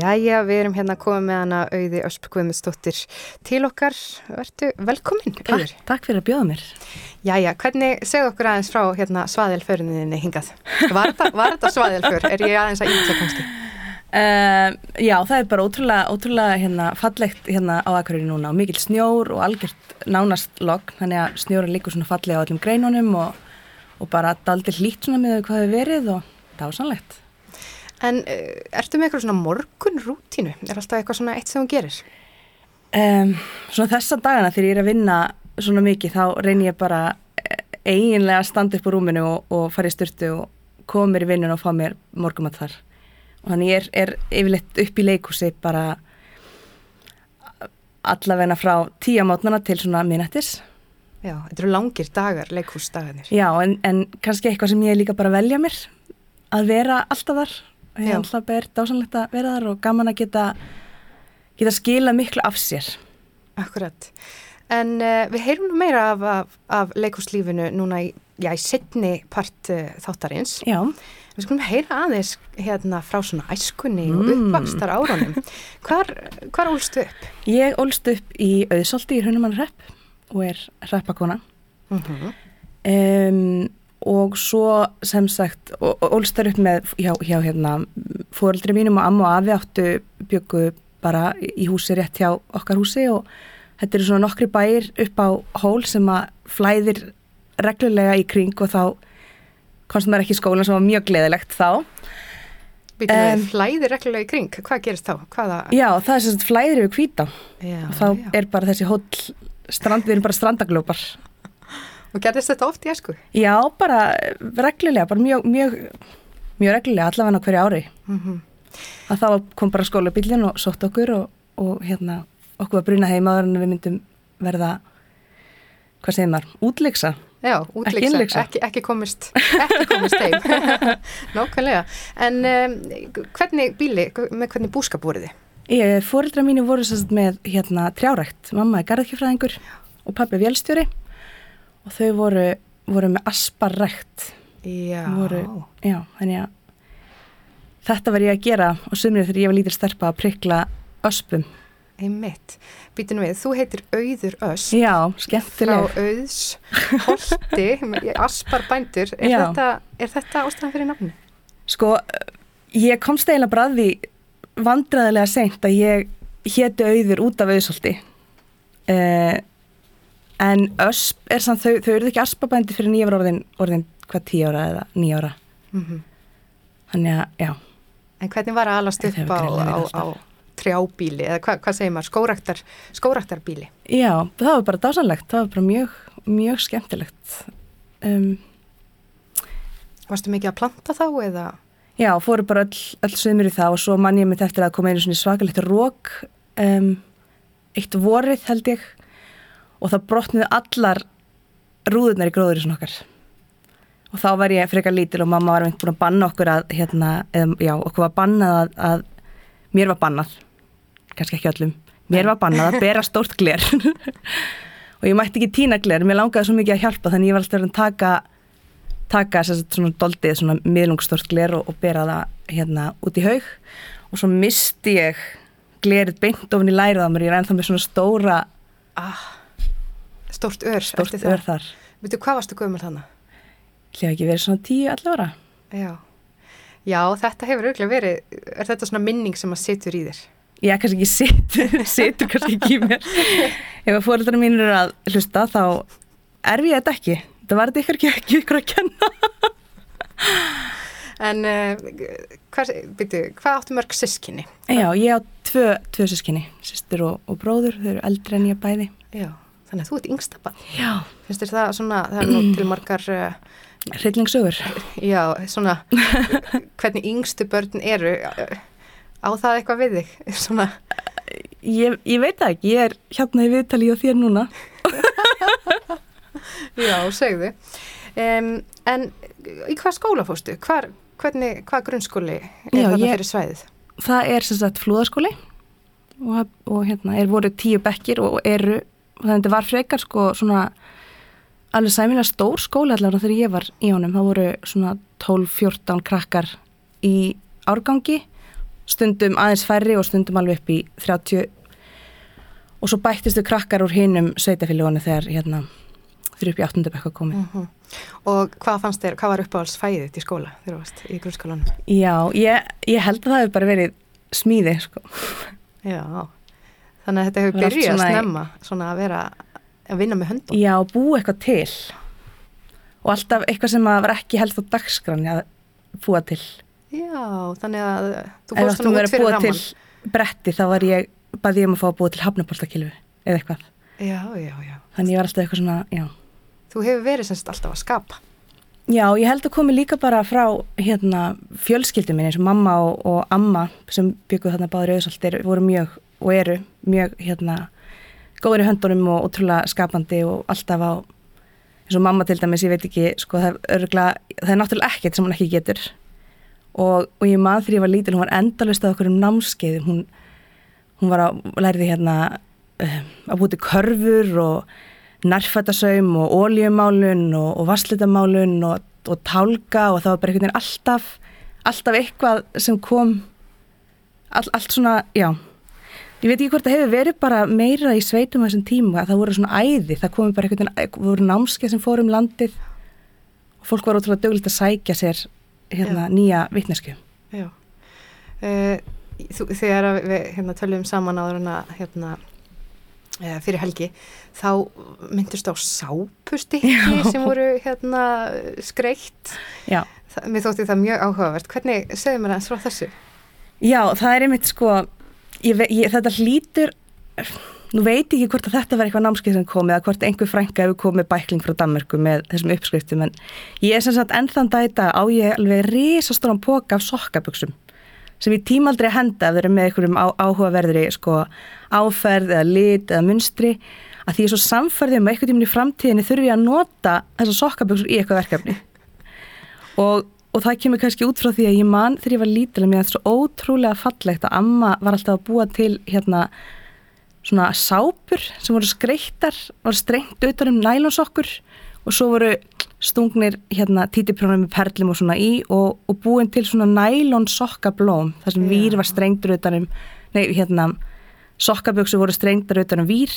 Jæja, við erum hérna komið með hana auði Ösp Guðmundsdóttir til okkar. Vertu velkomin, auður. Takk fyrir að bjóða mér. Jæja, hvernig segðu okkur aðeins frá hérna, svaðilföruninni hingað? Var þetta, svaðilför? Er ég aðeins að íta kannski? Uh, já, það er bara ótrúlega, ótrúlega hérna, fallegt hérna á Akureyri núna og mikil snjór og algjört nánast logg, þannig að snjóra líkur svona fallega á öllum greinunum og, og bara daldi hlýtt svona með hvað hefur verið og það var sannlegt. En uh, ertu með eitthvað svona morgun rútínu? Er alltaf eitthvað svona eitt sem þú gerir? Um, svona þessa dagana þegar ég er að vinna svona mikið þá reynir ég bara eh, eiginlega að standa upp á rúminu og, og fara í styrtu og koma mér í vinnun og fá mér morgumat þar og þannig ég er, er yfirleitt upp í leikúsi bara allavegna frá tíu mátnana til svona minnettis. Já, þetta eru langir dagar, leikúsdagarnir. Já, en, en kannski eitthvað sem ég líka bara velja mér að vera alltaf þar. Ég er alltaf bara dásanlegt að vera þar og gaman að geta, geta skila miklu af sér. Akkurat. En uh, við heyrum nú meira af, af, af leikúslífinu núna í, já, í setni part uh, þáttarins. Já. Við skulum heyra aðeins hérna frá svona æskunni mm. og uppvakstar árunum. Hvar, hvar ólstu upp? Ég ólstu upp í auðsolti í Hrunumannrepp og er reppakona. Mm -hmm. um, og svo sem sagt, ólstar upp með hjá, hjá hérna, fóreldri mínum og amma og afi áttu byggu bara í húsi rétt hjá okkar húsi og þetta eru svona nokkri bæir upp á hól sem að flæðir reglulega í kring og þá komst maður ekki í skólan sem var mjög gleðilegt þá. Býtum við, flæðir reglulega í kring, hvað gerist þá? Hvaða... Já, það er svona flæðir yfir kvíta og þá já. er bara þessi hól, strand, við erum bara strandaglópar. Og gerðist þetta oft í esku? Já, bara reglulega, bara mjög, mjög, mjög reglulega, allavega á hverju ári. Mm -hmm. Að þá kom bara skólabillin og sótt okkur og, og hérna, okkur var bruna heimaður en við myndum verða, hvað segir maður, útleiksa. Já, útleiksa, ekki, ekki, ekki komist, ekki komist heim. Nákvæmlega. En um, hvernig bíli, með hvernig búskap voruð þið? Fóreldra mínu voru sérst með hérna trjárækt. Mamma er garðkjöfræðingur og pappi er vélstjóri og þau voru, voru með asparrækt. Já. Voru, já, þannig að þetta var ég að gera og sumrið þegar ég var lítil sterpa að prikla öspum. Einmitt. Býtum við, þú heitir Auður Ösp. Já, skemmtileg. Frá Auðs, Holti, Asparbændur. Er Já. þetta, er þetta ástæðan fyrir nafni? Sko, ég komst eiginlega því vandræðilega seint að ég héti Auður út af Auðsholti. Uh, en Ösp er samt, þau, þau eru ekki Asparbændi fyrir nýjafur orðin, orðin hvað tíu ára eða nýja ára. Mm -hmm. Þannig að, já. En hvernig var að alast upp á, á, á trjábíli eða hva, hvað segir maður, skóraktar, skóraktarbíli? Já, það var bara dásanlegt, það var bara mjög, mjög skemmtilegt. Um, Varstu mikið að planta þá eða? Já, fóru bara öll, öll sömur í það og svo mann ég mitt eftir að koma einu svona svakalegt rók um, eitt vorið held ég og það brotniði allar rúðunar í gróður í svona okkar og þá var ég frekar lítil og mamma var meint búin að banna okkur að hérna, eða, já, okkur var bannað að, að mér var bannað kannski ekki öllum, mér var bannað að bera stórt gler. Og ég mætti ekki tína gler, mér langaði svo mikið að hjálpa þannig ég var alltaf að taka taka sagt, svona doldið, svona miðlungstort gler og, og bera það hérna út í haug. Og svo misti ég glerið beint ofin í lærið á mér. Ég er ennþá með svona stóra ah, Stórt ör Stórt ör þar. Veitu, hvað varstu gömul þannig? Hljóða ekki verið svona tíu allavega Já. Já, þetta hefur auðvitað verið er þetta svona minning sem að setur í þér? Já, kannski ekki setur setur kannski ekki í mér. Ef að fóröldra mín eru að hlusta þá er við þetta ekki. Það var þetta ykkur ekki, ekki ykkur að kenna. En uh, hvað, byrju, hvað áttu mörg sískinni? Já, ég á tvö, tvö sískinni sýstur og, og bróður, þau eru eldri en ég bæði. Já, þannig að þú ert yngstappa Já. Finnst þér það svona, það er nú til margar uh, Hryllingsögur. Já, svona hvernig yngstu börn eru á það eitthvað við þig? Svona Ég, ég veit það ekki, ég er hérna í viðtali og þér núna Já, segðu. Um, en í hvað skóla fórstu? Hvar, hvernig, hvað grunnskóli er Já, þetta ég- fyrir svæðið? Það er sem sagt flúðaskóli og, og hérna er voru tíu bekkir og eru, þannig að þetta var frekar sko svona alveg sæmilega stór skóli allavega þegar ég var í honum, það voru svona 12-14 krakkar í árgangi, stundum aðeins færri og stundum alveg upp í 30 og svo bættistu krakkar úr hinum sveitafélagunni þegar hérna fyrir upp í áttundabekka komið. Mhm. Og hvað fannst þér, hvað var uppáhaldsfæðið þitt í skóla þegar þú varst í grunnskólanum? Já, ég, ég held að það hefur bara verið smíði, sko. Já, þannig að þetta hefur svona í- snemma, svona að vera, að vinna með höndum. Já, búa eitthvað til. Og alltaf eitthvað sem að var ekki helst á dagskráni að búa til. Já, þannig að þú fórst þú svona verið út að fyrir búa ramman. til bretti þá var ég, baði ég um að fá að búa til hafnabóltakilfu eða eitthvað. Já, já, já. Þannig ég var alltaf eitthvað svona, já. Þú hefur verið semst alltaf að skapa. Já, ég held að komi líka bara frá hérna fjölskyldum minn eins og mamma og, og amma sem bygguð þarna báður auðsaltir voru mjög og eru mjög hérna góður í höndunum og ótrúlega skapandi og alltaf á eins og mamma til dæmis, ég veit ekki, sko það er örgulega, það er náttúrulega ekkert sem hún ekki getur og, og ég maður þegar ég var lítil, hún var endalust af okkur um námskeiðum, hún, hún var að lærði hérna að búti körfur og nærfættasaum og óljumálun og, og vasslitamálun og, og tálka og það var bara einhvern veginn alltaf alltaf eitthvað sem kom all, allt svona, já. Ég veit ekki hvort það hefur verið bara meira í sveitum á þessum tíma, það voru svona æði það komi bara einhvern veginn, voru námskeið sem fór um landið. Og fólk var ótrúlega dögulegt að sækja sér hérna nýja vitnesku Já. Uh, þú, þegar við hérna, töljum saman áður hérna, uh, fyrir helgi, þá myndust á sápustykki sem voru hérna skreitt. Já. Þa, mér þótti það mjög áhugavert. Hvernig segðu mér aðeins frá þessu? Já, það er einmitt sko ég, ég, þetta hlýtur nú veit ég ekki hvort að þetta var eitthvað námskeið sem komið eða hvort einhver frænka hefur komið bækling frá Danmörku með þessum uppskriftum en ég er sem sagt ennþann dæta á ég alveg risastóran póka af sokkabuxum sem ég tíma aldrei að henda ef þeir eru með einhverjum áhugaverðri sko áferð eða lit eða munstri. Að því ég er svo samferðið um að einhvern tíminn í framtíðinni þurfi ég að nota þessar sokkabuxur í eitthvað verkefni. Og, og það kemur kannski út frá því að ég man þegar ég var lítil að mér það svo ótrúlega fallegt að amma var alltaf að búa til hérna svona sápur sem voru skreittar var strengt utan um nælonsokkur og svo voru stungnir hérna títiprónum með perlum og svona í og, og búin til svona nælonsokkablóm þar sem vír var strengtur utan um nei hérna sokkabjöksu voru strengtar utan um vír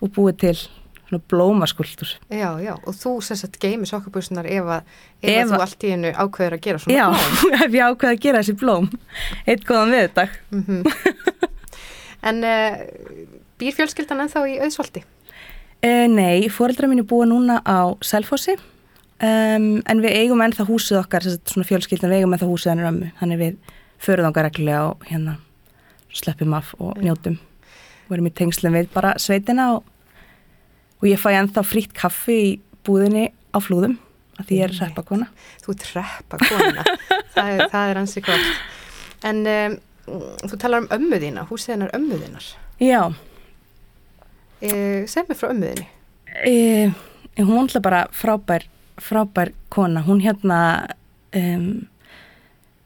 og búið til svona blómaskultur Já, já, og þú sagt geimi sokkabúsunar ef að, ef Ef þú allt í hennu ákveður að gera svona Já, blóm. ef ég ákveði að gera þessi blóm. Eitt góðan viðdag En uh, býr fjölskyldan ennþá í auðsvaldi? Uh, nei, fóreldra mín er búið núna á Selfossi. Um, en við eigum ennþá húsið okkar, svona fjölskyldan við eigum ennþá húsið hennar ömmu, þannig við förum þángar reglulega og hérna sleppum af og njótum. Og erum í tengslum við bara sveitina og, og ég fæ ennþá frýtt kaffi í búðinni á flúðum að því ég er reppakona Þú ert reppakona, það, er- það er ansi gott. En um, þú talar um ömmu þína, húsið hennar ömmu þínar. Já, Uh, segð mér frá ömmu þínu. e, hún er bara frábær frábær kona, hún hérna um,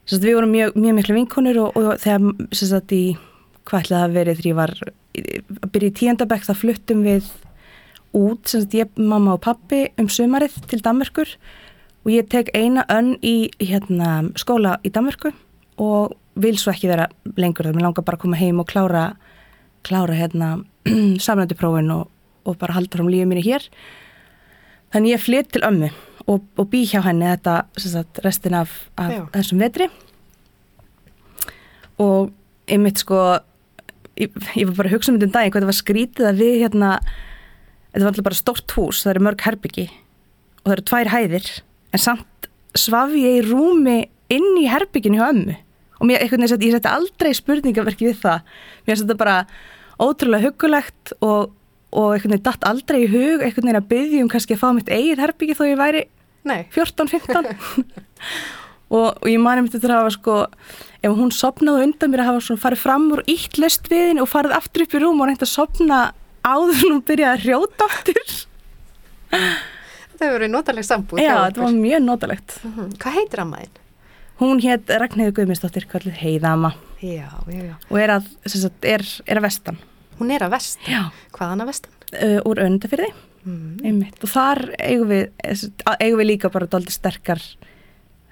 Sest, við vorum mjög, mjög miklu vinkonur og, og þegar sagt í hvað ætlaði að verið þegar ég var að byrja í tíundabæk þá fluttum við út sagt ég, mamma og pappi um sumarið til Danmörkur og ég tek eina önn í hérna, skóla í Danmörku og vil svo ekki vera lengur þar, mér langar bara að koma heim og klára klára hérna samrænduprófin og, og bara halda fram lífið mínu hér. Þannig ég flytt til ömmu og, og bý hjá henni þetta sagt, restin af, af þessum vetri. Og einmitt sko ég, ég var bara að hugsa um þetta um daginn hvað þetta var skrítið að við hérna þetta var alltaf bara stórt hús, það eru mörg herbyggi og það eru tvær hæðir en samt svaf ég í rúmi inn í herbygginu hjá ömmu. Og mér, einhvern veginn, ég setti aldrei spurningaverki við það. Mér þetta bara ótrúlega hugulegt og, og einhvern veginn datt aldrei í hug einhvern veginn að byggja um kannski að fá mitt eigið herbyggi þó ég væri Nei. 14-15 og, og ég mani mitt þetta að hafa sko ef hún sopnaði undan mér að hafa svona farið fram úr ítt löst við henni og farið aftur upp í rúm og reyndi að sopna áður hún byrjaði að hrjóta aftur Það hefur verið notaleg sambúð. Já, þetta var mjög notalegt Mhm. Hvað heitir ammaðinn? Hún hétt Ragnhildur Guðmundsdóttir kallið Heiðama Já, já, já. og er að, sagt, er, er að vestan Hún er að vestan? Já. Hvaðan að vestan? uh, úr öndafyrði Mm. einmitt og þar eigum við, eh, eigum við líka bara dálítið sterkar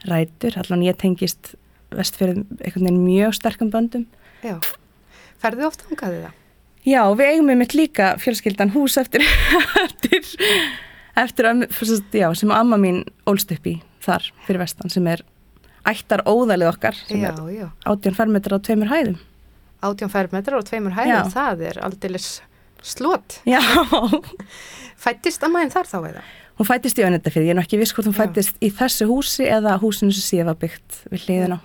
rætur, allan ég tengist vestfjörðum einhvern veginn mjög sterkum böndum Já. Ferðu oft hangaði það? Já, við eigum við mitt líka fjölskyldan hús eftir, eftir, eftir já, sem amma mín ólst upp í þar fyrir vestan sem er ættar óðalið okkar sem Já, er já. átján fermetrar á tveimur hæðum Átján fermetrar og tveimur hæðum, það er aldeilis slot. Já. Fættist ammaðin þar þá eða? Hún fættist í Önendafið, ég er nú ekki viss hvort hún fættist í þessu húsi eða húsinu sem síðan var byggt við hliðina.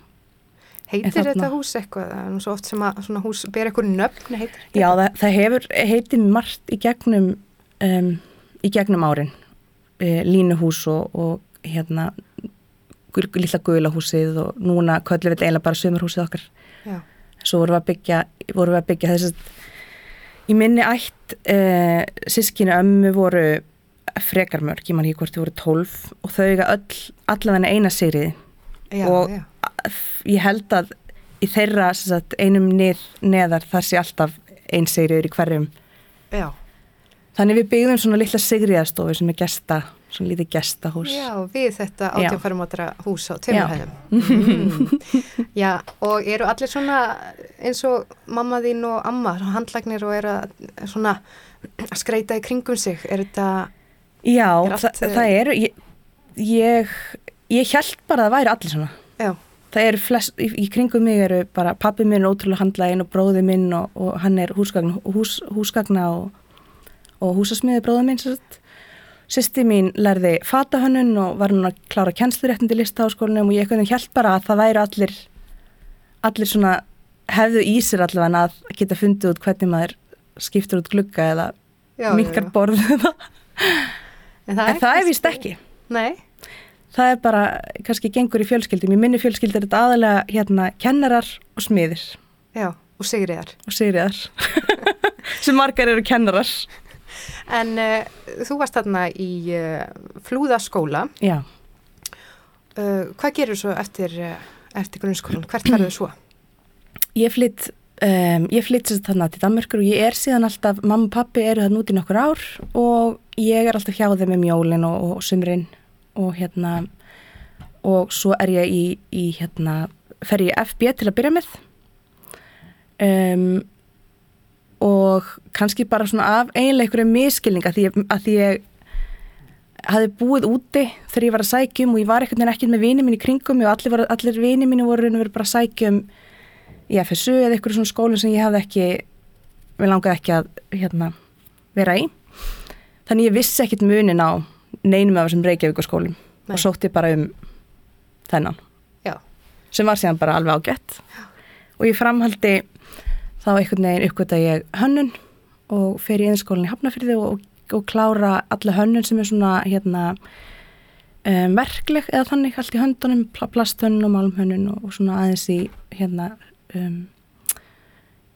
Heitir En þarna- þetta hús eitthvað? Það er nú svo oft sem að svona hús ber eitthvað nöfn, heitir Já, það, það hefur heitið margt í gegnum, um, í gegnum árin. Uh, línuhús og, og hérna lilla gulahúsið og núna köllum við eiginlega bara sömurhúsið okkar. Já. Svo vorum við að byggja, við að byggja þess í minni ætt uh, sískinu ömmu voru frekar mörg, ég man ekki hvort þau voru tólf og þau eiga öll, allavega eina Já, og já. ég held að í þeirra sagt, einum nið, neðar þar sé alltaf ein sigriður í hverjum Já. þannig við byggðum svona litla sigriðastofu sem er gesta, svona lítið gestahús Já, við þetta Já. átján fermetra hús á Já. tveimur hæðum. Mm. Já, og eru allir svona eins og mamma þín og amma, handlagnir og eru svona að skreita í kringum sig, er þetta... Já, Er allt, það, eh, það eru ég, ég, ég held bara að það væri allir svona Já. það eru flest, í, í kringum mig eru bara pappi minn ótrúlega handlægin og bróði minn og, og hann er húsgagna, hús, húsgagna og, og húsasmiði bróði minn sýsti mín lærði fatahönnun og var hún að klára kennsluréttindi listaháskólinum og ég eitthvað held bara að það væri allir allir svona hefðu í sér allavega að geta fundið út hvernig maður skiptur út glugga eða Já, já, minkar já. borðið En en það er vist ekki. Nei. það er bara, kannski gengur í fjölskyldum. Í minni fjölskyldi er þetta aðalega hérna kennarar og smiðir. Já, og sigriðar. Og sigriðar sem margar eru kennarar En uh, þú varst þarna í uh, flúðaskóla. Já. Uh, hvað gerur svo eftir, eftir grunnskólan? Hvert verður svo? ég flytt um, ég flytt sér þarna til Danmörkur og ég er síðan alltaf, mamma og pappi eru það núti nokkur ár og ég er alltaf hjá þeim um jólin og, og sumrin og hérna og svo er ég í, í hérna fer ég í FB til að byrja með um, og kannski bara svona af eiginlega einhverju miskilninga því, að því ég hafði búið úti þegar ég var að sækjum og ég var ekkert með vini mín í kringum og allir, voru, allir vini mínu voru bara að sækjum í FSU eða einhverju svona skólum sem ég hafði ekki við langaði ekki að hérna, vera í þannig ég vissi ekkert munin á neinum af þessum Reykjavíkaskólum Nei. og sótti bara um þennan Já. sem var síðan bara alveg ágætt og ég framhaldi þá einhvern veginn uppgöta ég hönnun og fer í einskólan í Hafnafyrði og, og klára alla hönnun sem er svona hérna um, verkleg eða þannig allt í höndunum, pl plasthönnun og málmhönnun og, og svona aðeins í hérna um,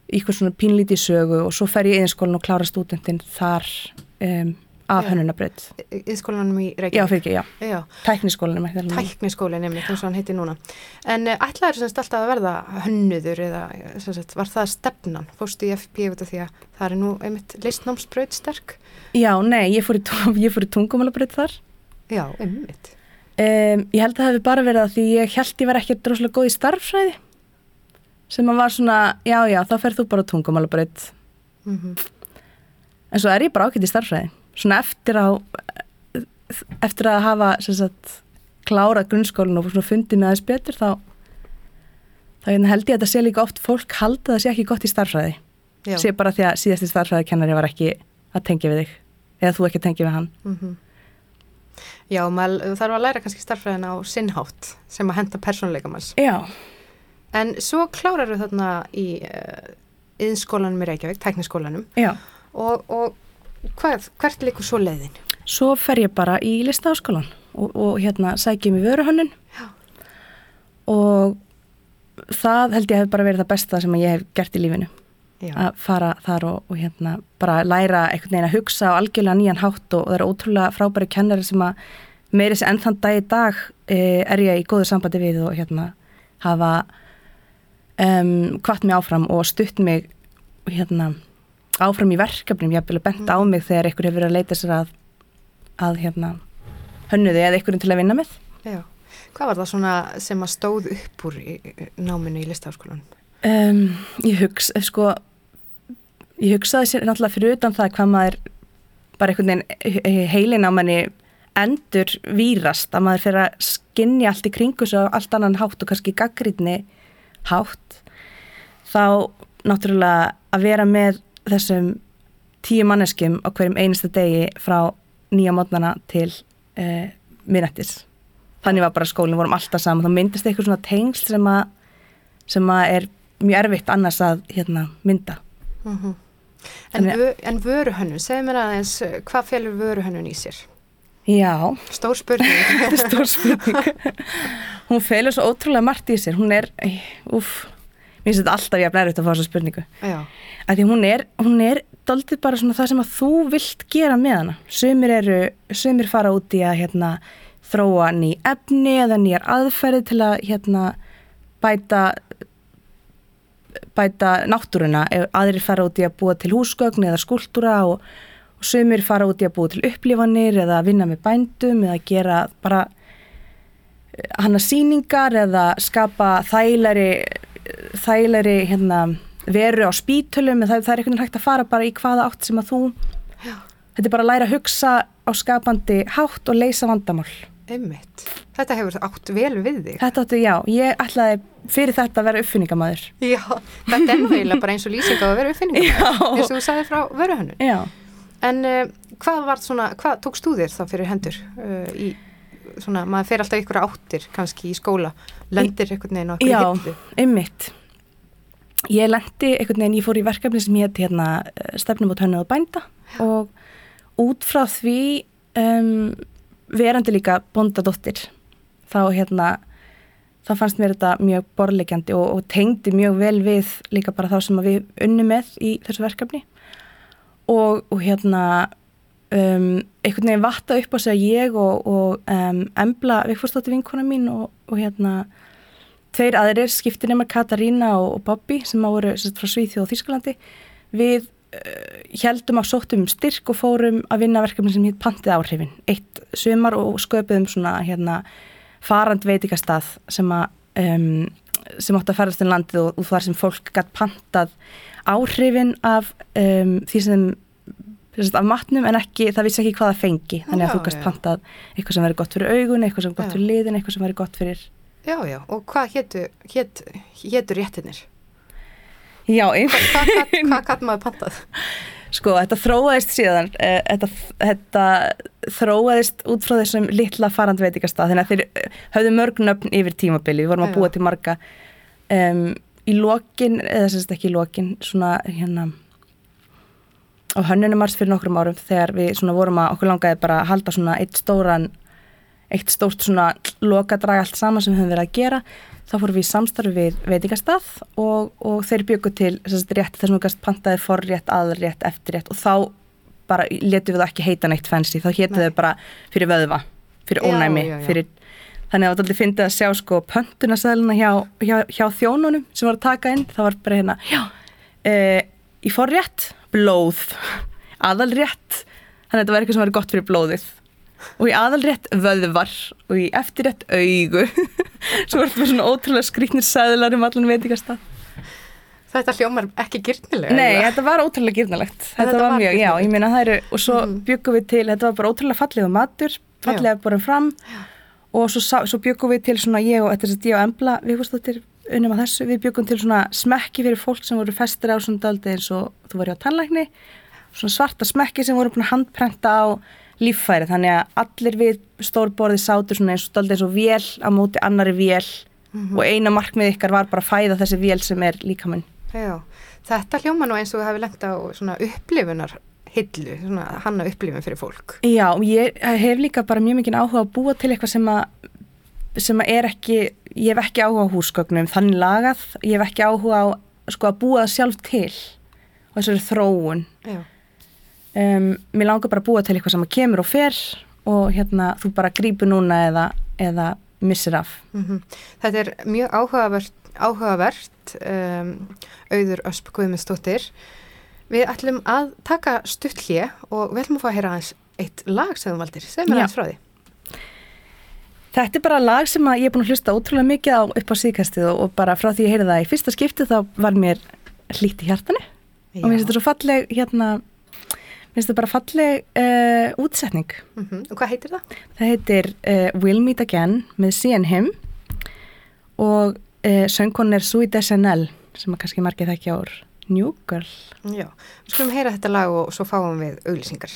eitthvað svona pínlítið sögu. Og svo fer ég í einskólan og klára stúdentinn þar um, af Já. hönnunabraut Í í Já, Reykjavík? fyrir ekki, já. Já. Tækniskólanum nefnir, eins og hann heiti núna. En uh, ætlaður semst alltaf að verða hönnuður eða sem sagt, var það stefnan? Fórstu í FP út af því að það er nú einmitt listnámsbraut sterk? Já, nei, ég fór í, tungum- ég fór í tungumálabraut þar Já, einmitt. Um, ég held að það hefði bara verið að því ég held ég var ekki droslega góð í starffræði sem að var svona, já, já, þá ferð þú bara á tungumálabraut Mm en svo er ég bara ákveð í starffræði svona eftir á eftir að hafa sagt, klárað grunnskólinu og fundið með aðeins betur þá þá hérna held ég að þetta sé líka oft fólk halda það sé ekki gott í starffræði Já. sé bara því að síðasti starffræðikennari var ekki að tengja við þig eða þú ekki að tengja við hann Mhm. Já, maður þarf að læra kannski starffræðin á sinnhátt sem að henda persónuleikamanns. Já. En svo klárar við þarna í uh, yðnskólanum í Reykjavík, tækniskólanum. Já. Og, og hvað, hvert likur svo leiðin? Svo fer ég bara í listaháskólan og, og hérna sækjum í vöruhönnun og það held ég hef bara verið það besta sem ég hef gert í lífinu Já. að fara þar og, og hérna bara læra einhvern veginn að hugsa á algjörlega nýjan hátt og, og það eru ótrúlega frábæri kennari sem að meiri þessi enn þann dag í dag e, er ég í góðu sambandi við og hérna hafa um, kvart mig áfram og stutt mig hérna áfram í verkefnum, ég hef vel bent á mig þegar einhver hefur verið að leita sér að að hérna hönnuði eða einhverjum til að vinna með Já. Hvað var það svona sem að stóð upp úr í, náminu í listaháskólanum? um, ég hugsa, sko ég hugsaði sér náttúrulega fyrir utan það hvað maður bara einhvern veginn heilin á manni endur vírast að maður fyrir að skinni allt í kringu svo allt annan hátt og kannski gaggrítni hátt þá náttúrulega að vera með þessum tíu manneskum á hverjum einasta degi frá nýja mótnana til uh, minnættis þannig var bara skólinn, vorum alltaf saman þá myndist eitthvað svona tengsl sem að sem að er mjög erfitt annars að hérna, mynda Mm -hmm. En, vö, en vöruhönnun, segð mér aðeins, hvað félur vöruhönnun í sér? Já. Stór spurning. Stór spurning. hún félur svo ótrúlega margt í sér. Hún er, uff, mér finnst þetta alltaf jafn erfitt að fá þessu spurningu. Að því hún er, hún er doldið bara svona það sem að þú vilt gera með hana. Sumir eru, sumir fara út í að hérna þróa ný efni eða nýjar aðferði til að hérna bæta bæta náttúruna aðrir fara út í að búa til húsgögn eða skúltúra og, og sömur fara út í að búa til upplifanir eða vinna með bændum eða gera bara hana síningar eða skapa þæglæri þæglæri hérna, veru á spítölum það, það er einhvern veginn hægt að fara bara í hvaða átt sem að þú Já. þetta er bara að læra að hugsa á skapandi hátt og leysa vandamál Einmitt. Þetta hefur átt vel við þig. Þetta átti, já. Ég ætlaði fyrir þetta að vera uppfinningamæður. Já, þetta er náttúrulega bara eins og lýsing á að vera uppfinningamæður. Eins og þú sagði frá vöruhönnun. Já. En uh, hvað svona, hvað tókst þú þér þá fyrir hendur uh, í svona, maður fer alltaf ykkur áttir kannski í skóla, lendir einhvern veginn á okkur hildu. Já, einmitt. Ég lendi einhvern veginn, ég fór í verkefni sem hétt hérna stefnum út hönnu og bænda og út frá því um, verandi líka bondadóttir þá hérna þá fannst mér þetta mjög borlegjandi og, og tengdi mjög vel við líka bara þá sem við unnum með í þessu verkefni og, og hérna um, einhvern veginn vatta upp á sig að ég og, og um, Embla Vikforsdóttir vinkona mín og hérna tveir aðrir skiptir nema Katarína og Bobby sem á voru sérst, frá Svíþjóð og Þísklandi við heldum á sóttum styrk og fórum að vinna verkefni sem hitt Pantið áhrifin. Eitt sumar og sköpuðum svona hérna farand veitikastað sem að um, sem átti að ferast inn landið og, og þar sem fólk gætt pantað áhrifin af um, því sem af matnum en ekki, það vissi ekki hvað það fengi. Þannig að þú gæst pantað eitthvað sem verið gott fyrir augun, eitthvað sem verið gott fyrir liðin eitthvað sem verið gott fyrir Já, já, og hvað héttu héttu réttinir? Já, hvað hva, hva, maður pantað? Sko, þetta þróaðist síðan, uh, þetta, þetta þróaðist út frá þessum litla farandveitikastað, þannig að þeir höfðu mörg nöfn yfir tímabili, við vorum að búa til marga. Um, í lokin, eða semst ekki í lokin, svona hérna á hönnunumars fyrir nokkrum árum þegar við svona vorum að okkur langaði bara að halda svona eitt stóran, eitt stórt svona lokadrag allt saman sem við höfum verið að gera. Þá fórum við í samstarfi við veitingastað og, og þeir byggu til sagt, rétt þess að gæst pantaði forrétt, aðrétt, eftirrétt og þá bara letu við það ekki heita neitt fancy, þá héttu þau bara fyrir vöðva, fyrir ónæmi, já, já, já. fyrir þannig að það aldrei fyndið að sjá sko pöntunasæðluna hjá, hjá, hjá þjónunum sem var að taka inn, það var bara hérna já, e, í forrétt blóð, aðalrétt þannig að þetta var eitthvað sem var gott fyrir blóðið. Og í aðalrétt vöðvar og í eftirrétt augu. Svo er þetta svona ótrúlega skrýknir sæðlar um allan veitikasta Þetta hljómar ekki gyrnilega Nei, þetta var ótrúlega gyrnilegt þetta, þetta var mjög, já, ég meina það eru og svo mm. byggum við til, þetta var bara ótrúlega fallega matur fallega borum fram. Og svo, svo byggum við til svona ég og þetta er þess að ég og Embla, við fórstóttir unnum að þessu, við byggum til svona smekki fyrir fólk sem voru festir á svona daldi eins og þú var í á tannlækni. Svona svarta smekki sem voru búin að handprenta á líffæri. Þannig að allir við stórborði sátur svona eins og daldi eins og vél á móti annari vél. Mm -hmm. og eina markmið ykkar var bara að fæða þessi vél sem er líkamann Já, þetta hljóma nú eins og við hefum lengt á svona upplifunar hillu, svona hanna upplifun fyrir fólk. Já, ég hef líka bara mjög mikið áhuga að búa til eitthvað sem að sem er ekki, ég hef ekki áhuga á húsgögnum þannig lagað, ég hef ekki áhuga á sko að búa það sjálf til og þessari þróun. Um, mér langar bara að búa til eitthvað sem kemur og fer og hérna þú bara grípur núna eða, eða missir af. Mm -hmm. Þetta er mjög áhugavert, áhugavert um, auður Ösp Guðmundsdóttir. Við ætlum að taka stutt hlje og við ætlum að fá að heyra hans eitt lag sem þú valdir, segð mér hans frá því Þetta er bara lag sem ég er búin að hlusta ótrúlega mikið á upp á síðkastið og, bara frá því ég heyrði það í fyrsta skipti þá var mér hlít í hjartanu Já. og mér finnst þetta svo falleg hérna finnst það bara falleg uh, útsetning. Mm Og hvað heitir það? Það heitir uh, We'll Meet Again með See and Him og uh, söngkon er Sui Desenel sem að kannski margir það ekki ár New Girl. Já, við skulum heyra þetta lag og svo fáum við auglýsingar.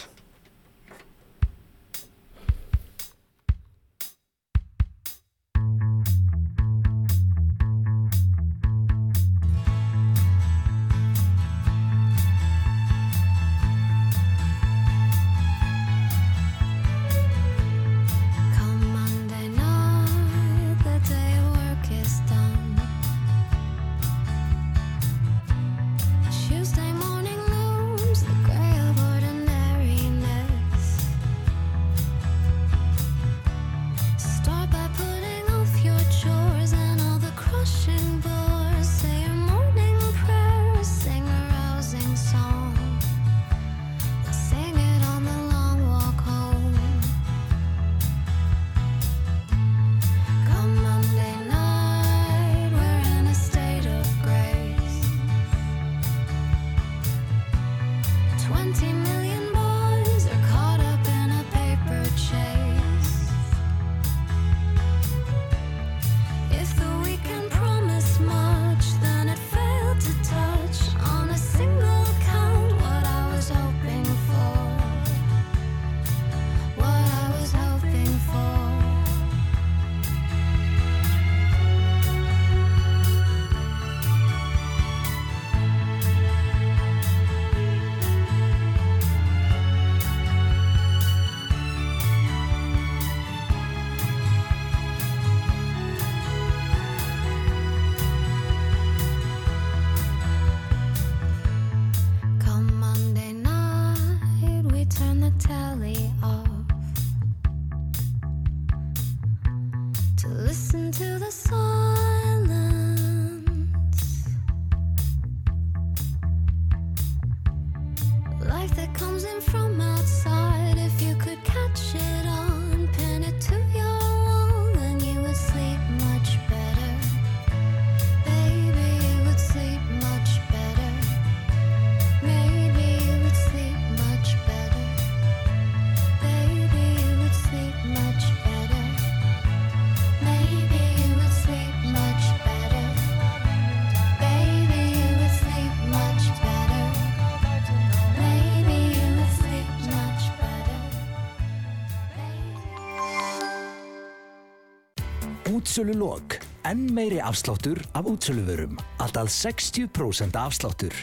Útsölu lok. Enn meiri afsláttur af útsöluvörum. Alltaf 60% afsláttur.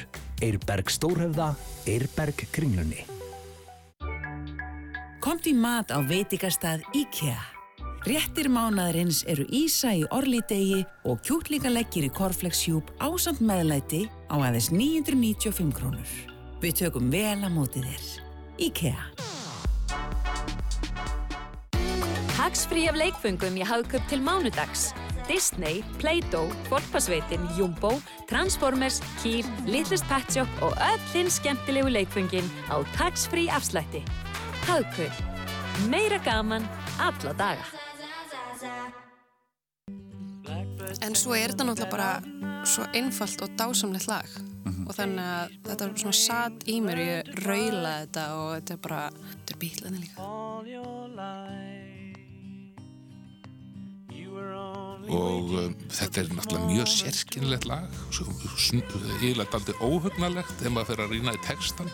Eirberg Stórhöfða, Eirberg Kringlunni. Komt í mat á veitingastað IKEA. Réttir mánaðarins eru Ísa í orlidegi og kjúklingaleggir í korflexjúb ásamt meðlæti á aðeins 995 krónur. Við tökum vel að móti þér. IKEA. Tax-free af leikföngum í hagköp til mánudags. Disney, Play-Doh, Kvolpasveitin, Jumbo, Transformers, Kýr, Littlest Pet Shop og öll hinn skemmtilegu leikföngin á tax-free afslætti. Hagkaup. Meira gaman, alla daga. En svo er þetta náttúrulega bara svo einfalt og dásamlegt lag og þannig að þetta er svona satt í mér ég raula þetta og þetta er bara, þetta er bílaðin líka. Og um, þetta er náttúrulega mjög sérskynlegt lag ílægt aldrei óhugnalegt þegar maður fer að rýna í textan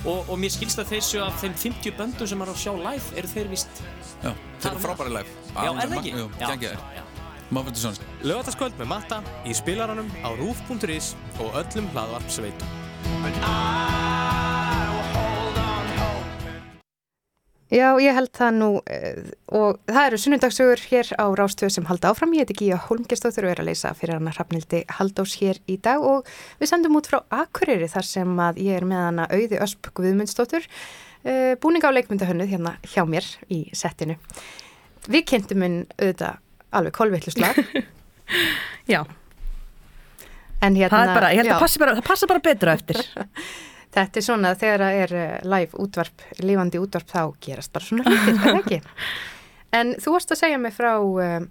Og, og mér skilst að þeir séu af þeim 50 böndum sem er að sjá live eru þeir vist Já, þeir eru frábæri live. Já, er það ekki? Jú, Já. gengið Sons Lögataskvöld með Matta í spilaranum á rúf.is og öllum hlaðvarpsveitum Já, ég held það nú eh, og það eru sunnundagsögur hér á Rástöðu sem halda áfram. Ég heiti Gíja Holmgjastóttur og er að leysa fyrir hana Hrafnildi Haldós hér í dag og við sendum út frá Akureyri þar sem að ég er með hana Auði Ösp Guðmundsdóttur uh, búninga á leikmyndahönnuð hérna hjá mér í settinu. Við kynntum minn auðvitað alveg kolvilluslag. Já. En hérna... Það er bara, ég held já. að passi bara, það passa bara betra eftir. Þetta er svona þegar það er eh, live útvarp, lífandi útvarp þá gerast bara svona hlutir, það ekki? En þú varst að segja mig frá uh,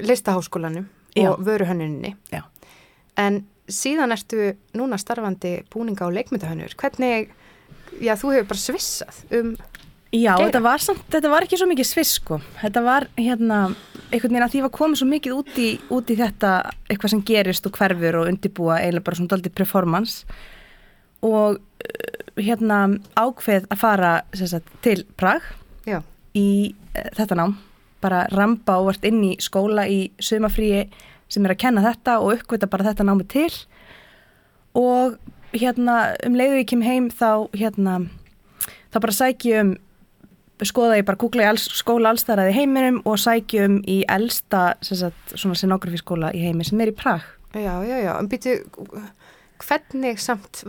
listaháskólanum og Já. vöruhönnuninni. Já. En síðan ertu núna starfandi búninga og leikmyndahönnur. Hvernig, já, þú hefur bara svissað um Já, þetta var, samt, þetta var ekki svo mikið sviss sko. Þetta var hérna, einhvern veginn að því var komið svo mikið út í, út í þetta eitthvað sem gerist og hverfur og undibúa eiginlega bara svona doldið performance og uh, hérna ákveð að fara sagt, til Prag Já. í uh, þetta nám bara ramba og vart inn í skóla í sumafríi sem er að kenna þetta og uppgöta bara þetta námi til og hérna um leiðu ég kem heim þá hérna þá bara sæki ég um skoða ég bara googla í alls, skóla allstæðraði heiminum og sæki um í elsta svona scenografískóla í heimi sem er í Prag Já, já, já, en býtu, hvernig samt,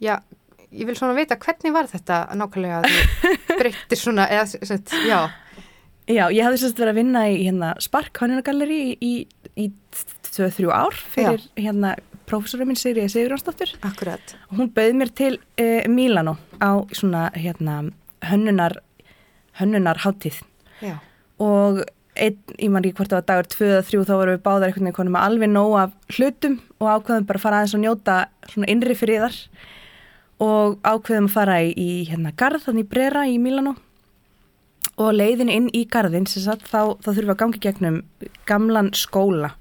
já, ég vil svona vita, hvernig var þetta nákvæmlega að þú breyttir svona, eða, sagt, já, Já, ég hafði sérst verið að vinna í hérna, Spark Hönnunagalleri í, í, í 2-3 ár fyrir hérna prófessorinn minn Sigriði Sigurjónsdóttur. Akkurat. Hún bauð mér til uh, Mílanó á svona hérna hönnunar, hönnunar hátíð. já, Og einn, ég man ekki hvort það var dagur 2 eða 3 þá vorum við báðar einhvern veginn konum alveg nóg af hlutum og ákveðum bara að fara aðeins og njóta svona innri fyrir þar og ákveðum að fara í, í hérna garð þannig Brera í Mílanó. Og leiðin inn í garðin sem sagt, þá, þá þurfum við að gangi gegnum gamlan skóla.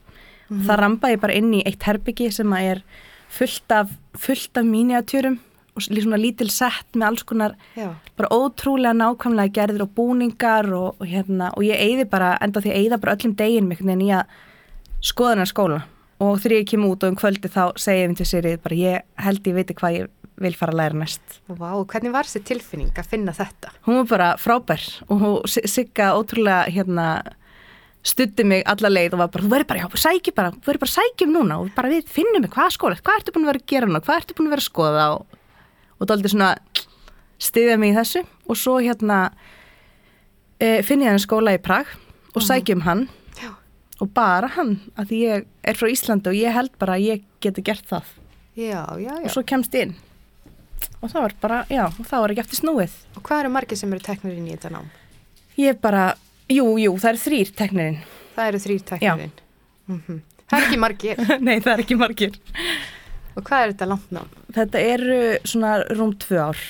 Mhm. það ramba ég bara inn í eitt herbyggi sem að er fullt af, fullt af miniatjörum og svona lítil sett með alls konar já, bara ótrúlega nákvæmlega gerðir og búningar og, og hérna og ég eyði bara, enda því að eyða bara öllum deginn með einhvern veginn í að skoða hennar skóla. Og þegar ég kem út og um kvöldi þá segi ég um til Sirið bara ég held ég viti hvað ég vil fara að læra næst. Vá, hvernig var þessi tilfinning að finna þetta? hún var bara frábær og Sigga ótrúlega hérna stutti mig alla leið og var bara, þú verður bara, já, sækjum bara, þú verður bara sækjum núna og bara við finnum mig, hvað skóla, hvað ertu búin að vera að gera núna, hvað ertu búin að vera að skoða? Og, og dálítið svona stiðja mig í þessu og svo hérna e, finn ég hann skóla í Prag og sækjum hann Já. og bara hann, að ég er frá Íslandi og ég held bara að ég geti gert það Já, já, já. og svo kemst ég inn og það var bara, já, og það var ekki eftir snúið Og hvað eru margir sem eru teknir inn í þetta nám? Ég bara, jú, jú, það er þrýr teknirinn. Það eru þrýr teknirinn. Mm Það er ekki margir. Nei, það er ekki margir. Og hvað er þetta langt nám? Þetta eru svona rúm tvö ár.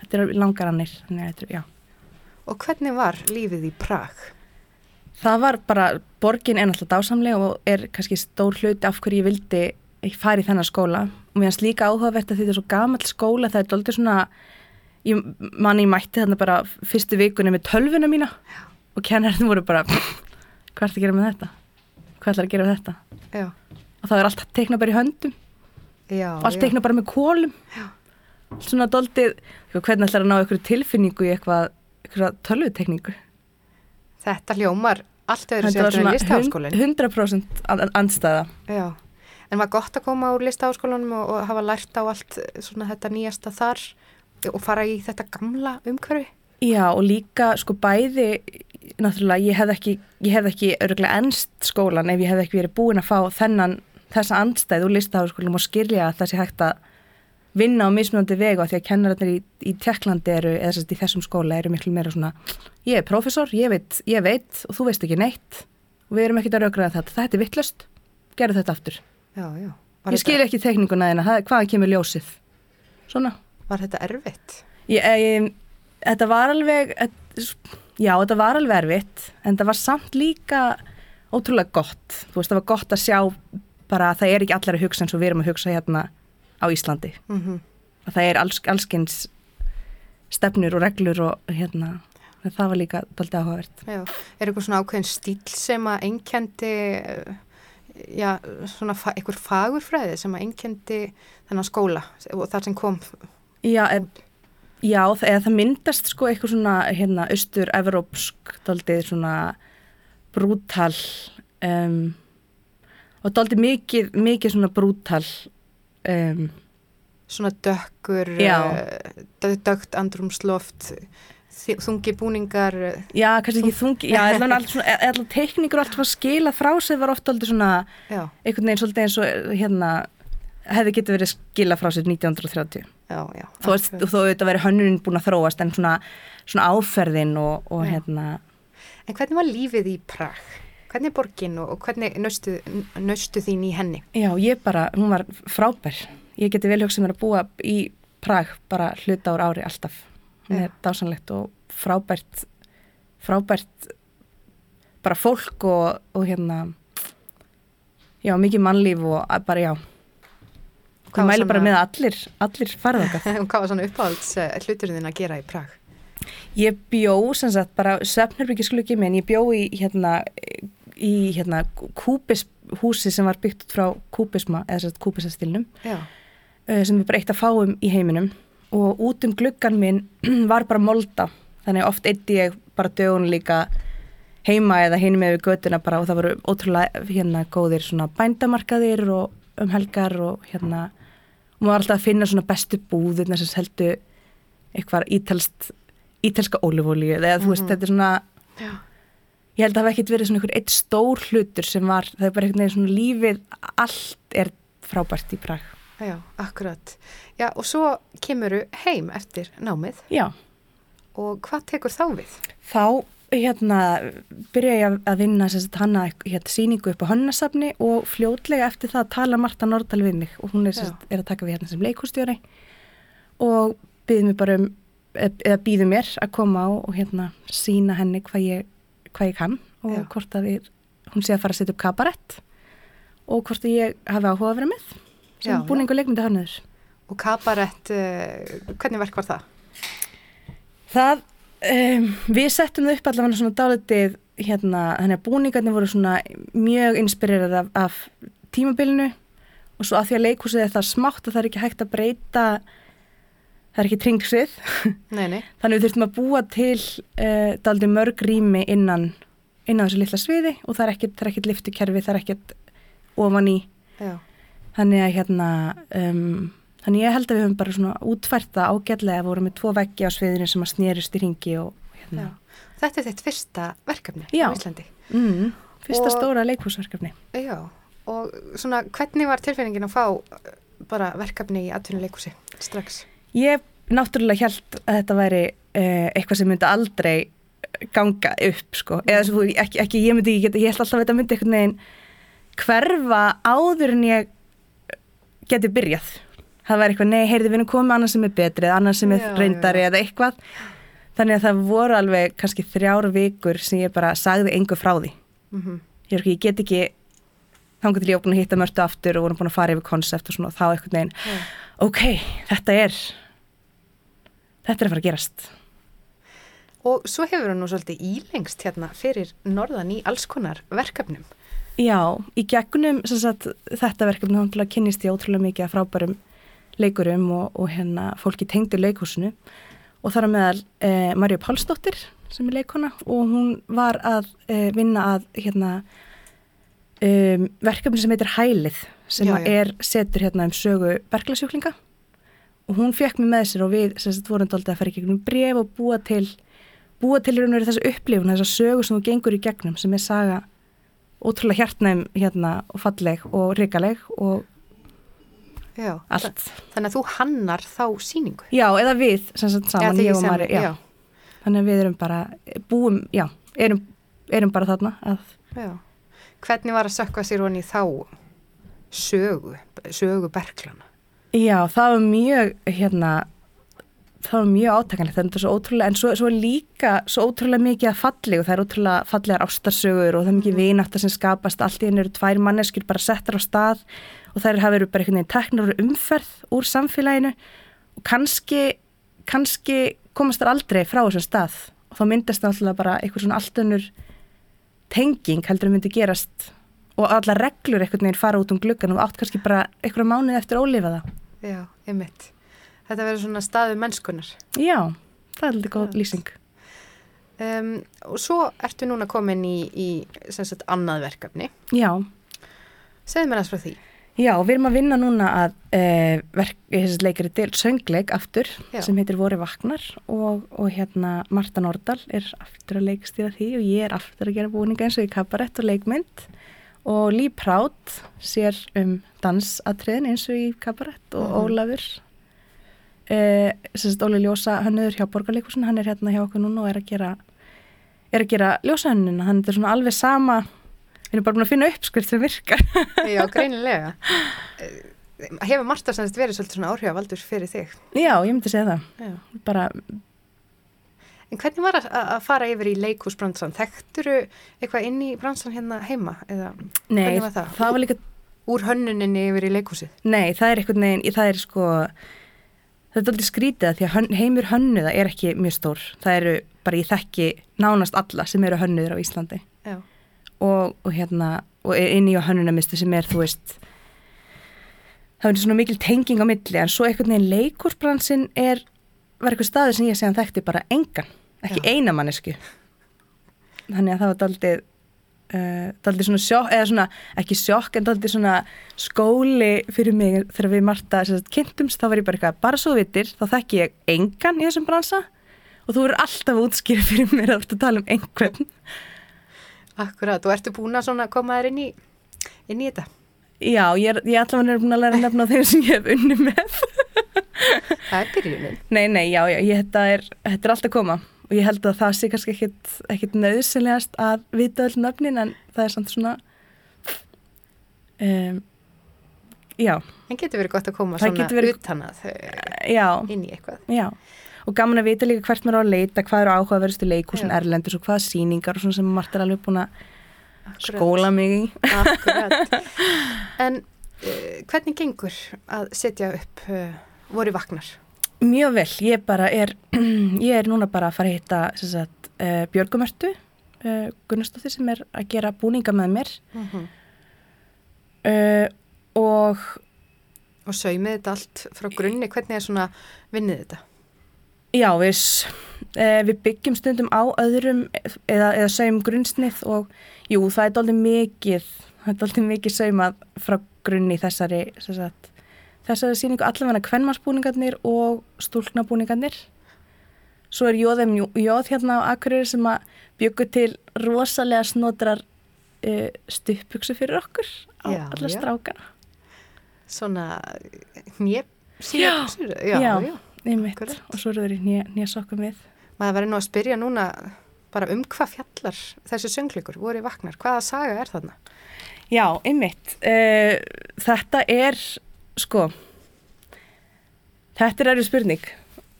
Þetta eru langarannir. Þetta. Og hvernig var lífið í Prag? Það var bara, borgin er náttúrulega dásamlega og er kannski stór hluti af hverju ég vildi ekki fara í þennan skóla. Og mér finnst líka áhugavert að þetta er svo gamall skóla, það er doldið svona, manni ég mætti þarna bara fyrstu vikunni með tölvuna mína og kennarinn voru bara, hvað ertu að gera með þetta? Hvað ætlar að gera með þetta? Já. Og það er allt teikna bara í höndum. Já, allt teikna bara með kólum svona doldið hvernig ætlar að ná ykkur tilfinningu í eitthvað, eitthvað tölvutekningu? Þetta hljómar allt öðru Þetta var sér en svona listaháskólinn. 100% an- andstæða. Já, en var gott að koma úr listaháskólanum og, og hafa lært á allt eh, svona þetta nýjasta þar og fara í þetta gamla umhverfi? Já og líka sko bæði náttúrulega ég hef ekki, ég hef ekki örgulega ennst skólan ef ég hef ekki verið búin að fá þennan þessa andstæð úr listaháskólanum og skilja að það sé hægt að vinna á mismunandi vegu að því að kennararnir í, í Tjekklandi eru, eða þess að í þessum skóla eru miklu meira svona, ég er prófessor, ég veit, ég veit og þú veist ekki neitt og við erum ekkert að raugraða þetta, þetta er vittlust, gerðu þetta aftur. Já, já. Ég skil ekki tekninguna þeina, hvaðan kemur ljósið? Svona. Var þetta erfitt? Ég, ég, þetta var alveg, já, þetta var alveg erfitt, en það var samt líka ótrúlega gott. Þú veist, það var gott að sjá bara að það er ekki allar að hugsa eins og við erum að hugsa hérna á Íslandi. Mhm. Að það er alls, allskins stefnur og reglur og hérna, það var líka doldið áhugavert. Já, er eitthvað svona ákveðin stíl sem að einkendi, já, svona fa einhver fagurfræði sem að einkendi þennan skóla og þar sem kom, Já, en, já það, eða það myndast sko eitthvað svona hérna austur-evrópsk doldið svona brútal um, og doldið mikið, mikið svona brútal um, svona dökkur, uh, dögt andrumsloft, þungi búningar. eh, já, kannski ekki þungi já, allan allt svona, allan teikningur og allt var skila frá sig var oft doldið svona Já. einhvern veginn svolítið eins og hérna hefði getið verið skila frá sig 1930 Já, já. þó, þó þetta verið hönnurinn búin að þróast en svona, svona áferðin og, og Já. hérna En hvernig var lífið í Prag? Hvernig er borgin og, hvernig nöstu, þín í henni? Já, ég bara, hún var frábær. Ég geti vel hugsað mér að búa í Prag bara hluta ár ári alltaf. Hún er dásanlegt og frábært, frábært bara fólk og, og hérna, já, mikið mannlíf og bara, já. Var mæli bara með allir, allir farða okkar. Hvað var svona uppáhalds uh, hluturinn þinn að gera í Prag? Ég bjó sem sagt bara svefnherbyggisklukki minn, ég bjó í hérna, í hérna kúbis húsi sem var byggt frá kúbisma eða sagt kúbisastilnum uh, sem er bara eitt að fáum í heiminum og út um gluggan minn var bara molda þannig oft eitti ég bara dögun líka heima eða hinn með við götuna bara og það voru ótrúlega hérna góðir svona bændamarkaðir og um helgar og hérna og maður var alltaf að finna svona bestu búðirna sem heldu eitthvað ítalska ólifólíu eða þú veist Mhm. þetta er svona Já. Ég held að það hafi ekkert verið svona einhver eitt stór hlutur sem var, það er bara einhvern veginn svona lífið allt er frábært í Prag Já, akkurat. Já, og svo kemuru heim eftir námið. Já. Og hvað tekur þá við? þá hérna byrja ég að vinna sagt hanna hérna, síningu upp á hönnasafni og fljótlega eftir það tala Marta Nordal við mig og hún er, sagt, er að taka við hérna sem leikústjóri og býður mér bara um eða býður mér að koma á og hérna sína henni hvað ég, hvað ég kann og Já. hvort að við, hún sé að fara að setja upp kabarett og hvort að ég hafi áhuga að vera með sem Já, búning og leikmyndi hönnuður. Og kabarett, uh, hvernig verk var það? Það, um, við settum það upp allavega svona dálitið hérna, þannig að búningarnir voru svona mjög inspirerað af, af tímabilinu og svo að því að leikhúsið er það smátt og það er ekki hægt að breyta, það er ekki tringsið, þannig við þurftum að búa til uh, dálitið mörg rými innan, innan þessu litla sviði og það er ekkert, er ekkert liftukerfi, það er ekkert ofan í, Já. þannig að hérna, um, þannig ég held að við höfum bara svona útfært það ágætlega, vorum með tvo veggi á sviðinu sem að snerust í ringi og hérna. Já. Þetta er þitt fyrsta verkefni Já. á Íslandi. Mm, fyrsta Og- stóra leikhúsverkefni. Já, og svona hvernig var tilfinningin að fá bara verkefni í atvinnuleikusi strax? Ég náttúrulega held að þetta væri uh, eitthvað sem myndi aldrei ganga upp sko, eða svo, ekki, ekki ég myndi ekki geta, ég held alltaf að þetta myndi einhvern veginn hverfa áður en ég geti byrjað. Það væri eitthvað, nei, heyrði við erum komið annað sem er betri eða annað sem er reyndari eða eitthvað. Þannig að það voru alveg kannski þrjár vikur sem ég bara sagði engu frá því. Mhm. Ég, er ekki, ég get ekki þangar til ég búin að hitta mörtu aftur og vorum búin að fara yfir konsept og svona og þá eitthvað neginn Já. Ok, þetta er þetta er að fara að gerast. Og svo hefur hann nú svolítið ílengst hérna fyrir norðan í alls konar verkefnum. Já, í gegnum sagt, þetta verkefni þá kynnist ég ótrúlega mikið að frábærum leikurum og, og hérna fólki tengdi leikhúsinu. Og þar að meðal eh, Marja Pálsdóttir sem er leikona og hún var að eh, vinna að hérna um, verkefni sem heitir Hælið sem Já, já. er setur hérna um sögu berglasjúklinga og hún fekk mig með sér og við sem sagt vorum dálítið að fara í gegnum bref og búa til búa til raun og veru þessu upplifun þessa sögu sem þú gengur í gegnum sem er saga ótrúlega hjartnæm hérna og falleg og ríkaleg og Já. Allt. Þannig að þú hannar þá síningu. já, eða við sem sagt saman, ég og Mari þannig að við erum bara búum, já, erum, erum bara þarna að Já. Hvernig var að sökka sér honi þá sögu, sögu berglana? Já, það var mjög hérna, það var mjög átakanlegt þetta er svo ótrúlega, en svo, svo líka svo ótrúlega mikið að falli og það er ótrúlega fallegar ástarsögur og það er mikið vináttar sem skapast. Allt í henni eru tvær manneskjur bara settar á stað og þær hafa verið bara einhvern veginn teknar úr umferð úr samfélaginu og kannski kannski komast þær aldrei frá þessum stað. Og þá myndast það alltaf bara eitthvað svona allt önnur tenging heldur að myndi gerast og allar reglur einhvern veginn fara út um gluggan og átt kannski bara einhverja mánuð eftir að ólifa það. Já, einmitt. Þetta verður svona staðu mennskunar. Já, það er litið góð lýsing. Um, og svo ertu núna komin í, í sagt, annað verkefni. Já, Segðu mér aðeins frá því. já, við erum að vinna núna að uh, verk, leikari til söngleik aftur Já. sem heitir Vori Vaknar og, og hérna Marta Nordal er aftur að leikstýra því og ég er aftur að gera búninga eins og í kabarett og leikmynd og Lý Prátt sér um dansatriðin eins og í kabarett og Mhm. Ólafur uh, sem sagt Óli Ljósa hannur hjá Borgarleikusin, hann er hérna hjá okkur núna og er að gera er að gera ljósahönnuna, þannig þetta er svona alveg sama við erum bara búin að finna uppskrift sem virkar Já, greinilega. Eh, Hefur Marta sagt verið svolítið svona áhrifavaldur fyrir þig? Já, ég myndi segja það Já. bara, En hvernig var að, að fara yfir í leikúsbransan? Þekkturu eitthvað inn í bransan hérna heima? Eða, Nei, var það? það var líka Úr hönnuninni yfir í leikúsið? Nei, það er einhvern veginn, það er sko það er aldrei skrítið að því að heimur hönnuða er ekki mjög stór það eru bara ég þekki nánast alla sem eru hönnuður á Íslandi og, og hérna og inn í hönnunamistu sem er þú veist það er svona mikil tenging á milli en svo einhvern veginn leikursbransin er, var eitthvað staður sem ég segja þekkti bara engan, ekki eina mannesku þannig að það var daldið uh, daldið svona sjokk eða svona, ekki sjokk en daldið svona skóli fyrir mig þegar við Marta sagt, kynntumst, þá var ég bara eitthvað bara svo þú vitir, þá þekki ég engan í þessum bransa og þú eru alltaf að útskýra fyrir mér að tala um einhvern. Akkurat, og ertu búin að koma þér inn í, inn í þetta? Já, ég er, ég er allavega búin að læra nefna þeim sem ég hef unni með Það er byrjunin. Nei, nei, já, já, ég, þetta, er, þetta er alltaf að koma. Og ég held að það sé kannski ekkit, ekkit nöðsynlegast að vita öll nöfnin en það er samt svona um, Já. En getur verið gott að koma Það svona verið- utan að Já. inn í eitthvað. Já, og gaman að vita líka hvert maður á að leita, hvað eru áhugaverðustu leikúsin Já. erlendurs og hvaða sýningar og svona sem Marta er alveg búin að skóla mig í. Akkurat. En uh, hvernig gengur að setja upp uh, voru vagnar? Mjög vel, ég bara er, ég er núna bara að fara að hitta uh, Björgumörtu, uh, Gunnarsdóttir sem er að gera búninga með mér Mhm. uh, og Og saumið þetta allt frá grunni, hvernig er svona vinnið þetta? Já, við, eh, við byggjum stundum á öðrum eða, eða saum grunnsnið og jú, það er doldið mikið, það er doldið mikið saumað frá grunni þessari, sagt, þessari síningu allavega kvennmarsbúningarnir og stúlknabúningarnir. Svo er jóðum jóð hérna á Akureyri sem að byggu til rosalega snotrar uh, stuppbuksu fyrir okkur á Já, alla strákana. Svona hnjep Já, já, já, já. einmitt. Og svo eru þeir í nýja sokkum við. Maður verður nú að spyrja núna bara um hvað fjallar þessi söngleikur voru vagnar, hvaða saga er þarna? Já, einmitt. Uh, þetta er, sko, þetta er erfið spurning.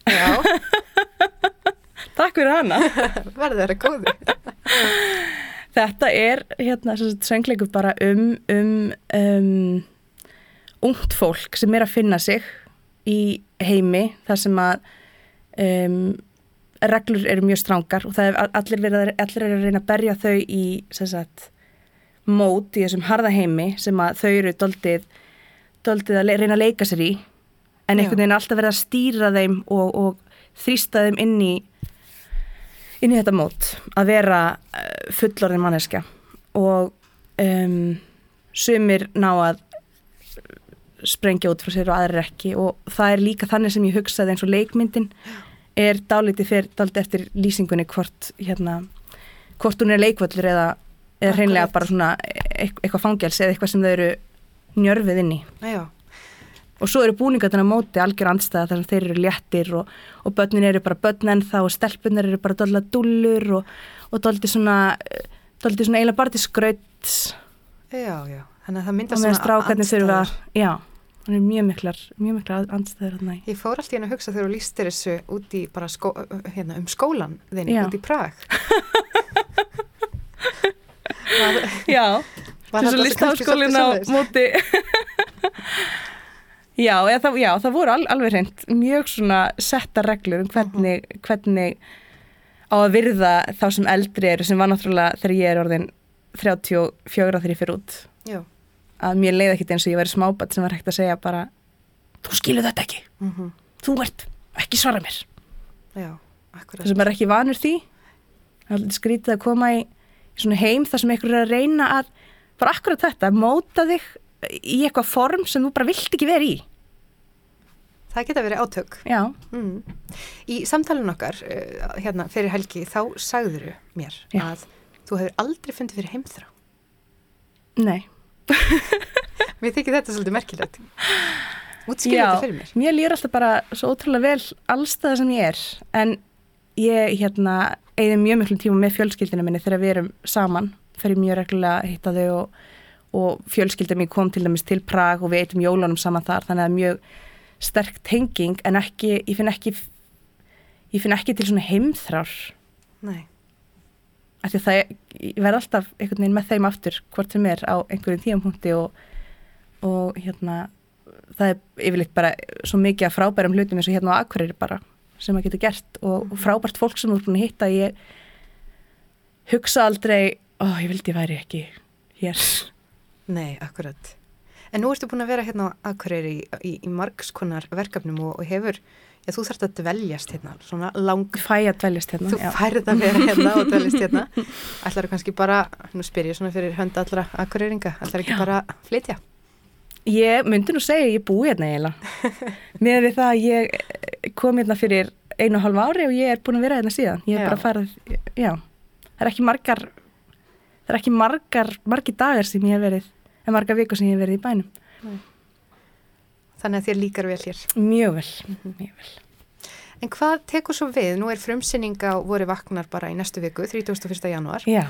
Já. Takk fyrir hana. Verður þeirra góði. þetta er, hérna, söngleikur bara um, um, um ungt fólk sem er að finna sig í heimi þar sem að um, reglur eru mjög strángar og það er allir, verið, allir að reyna að berja þau í sagt, mót í þessum harða heimi sem að þau eru doldið, doldið að reyna að leika sér í en einhvern veginn alltaf verið að stýra þeim og, og þrýsta þeim inn í inn í þetta mót að vera uh, fullorðin manneskja. Og um, sumir ná að sprengja út frá sér og aðrir ekki. Og það er líka þannig sem ég hugsaði eins og leikmyndin er dálítið fyrir dálítið eftir lýsingunni hvort hérna, hvort hún er leikvöllur eða, eða hreinlega bara svona eit- eitthvað fangels eða eitthvað sem þau eru njörfið inn í Já, og svo eru búningarnir á móti algjör andstæða þar sem þeir eru léttir og, og börnin eru bara börn en þá og stelpunar eru bara dólda dullur og, og dóldi svona dóldi svona eiginlega bara til skraut já, já. Þannig að það myndast þurfa andstæður. já, er mjög miklar mjög miklar andstæður þarna í Ég fór alltaf inn að hugsa þegar þú lístir þessu út í bara skó, hérna, um skólan þinn, Já. út í Prag. Já, Var til þetta svo list kannski háskólin svolítið á móti já, eða, það, já, það voru al, alveg hreint mjög svona setta reglur um hvernig, Mhm. hvernig á að virða þá sem eldri eru sem var náttúrulega þegar ég er orðin 34 þegar ég fyrir út Já. að mér leiði ekkit eins og ég væri smábat sem var hægt að segja bara þú skilur þetta ekki, Mhm. þú ert ekki svara mér Já, þess að maður er ekki vanur því það er skrítið að koma í, í heim þar sem einhver er að reyna að bara akkurat þetta, móta þig í eitthvað form sem þú bara vilt ekki vera í Það geta verið átök. Já. Mm. Í samtalinu okkar, uh, hérna, fyrir helgi, þá sagðuru mér Já. að þú hefur aldrei fundið fyrir heimþrá. Nei. Mér þykir þetta svolítið merkilegt. Útskýrðu þetta fyrir mér. mér líður alltaf bara svo ótrúlega vel allstað sem ég er en ég hérna eigði mjög miklu tíma með fjölskyldina minni þegar við erum saman fer ég mjög reglulega að hitta þau og, og fjölskylda mér kom til dæmis til Prag og við eitum jólunum saman þar þannig að mjög sterk tenging en ekki, ég finn ekki ég finn ekki til svona heimþrár Nei. því að það er, ég verð alltaf einhvern veginn með þeim aftur hvort sem er á einhverjum tíampunkti og, og hérna það er yfirleitt bara svo mikið af frábærum hlutum eins og hérna á Akureyri bara sem maður getur gert og, og frábært fólk sem þú er búin að hitta ég hugsa aldrei ó, ég vildi væri ekki hér Nei, akkurat. En nú ertu búin að vera hérna á Akureyri í, í, í margskonar verkefnum og, og hefur, já þú þarft að dveljast hérna, svona lang... Fæ að dveljast hérna, Þú já. færð að vera hérna og dveljast hérna. Ætlar kannski bara, nú spyr ég svona fyrir hönd allra Akureyringa, ætlar ekki Já. bara að flytja? Ég myndi nú segja að ég búi hérna eiginlega með við það að ég kom hérna fyrir einu og halva ári og ég er búin að vera hérna síðan ég er Já. bara farið, já það er ekki margar það er ekki margar, margir dagar sem ég hef verið en margar vikur sem ég hef verið í bænum Þannig að þér líkar vel hér. Mjög vel, mjög vel. En hvað tekur svo við? Nú er frumsynning á voru vaknar bara í næstu viku, 31. janúar. Já.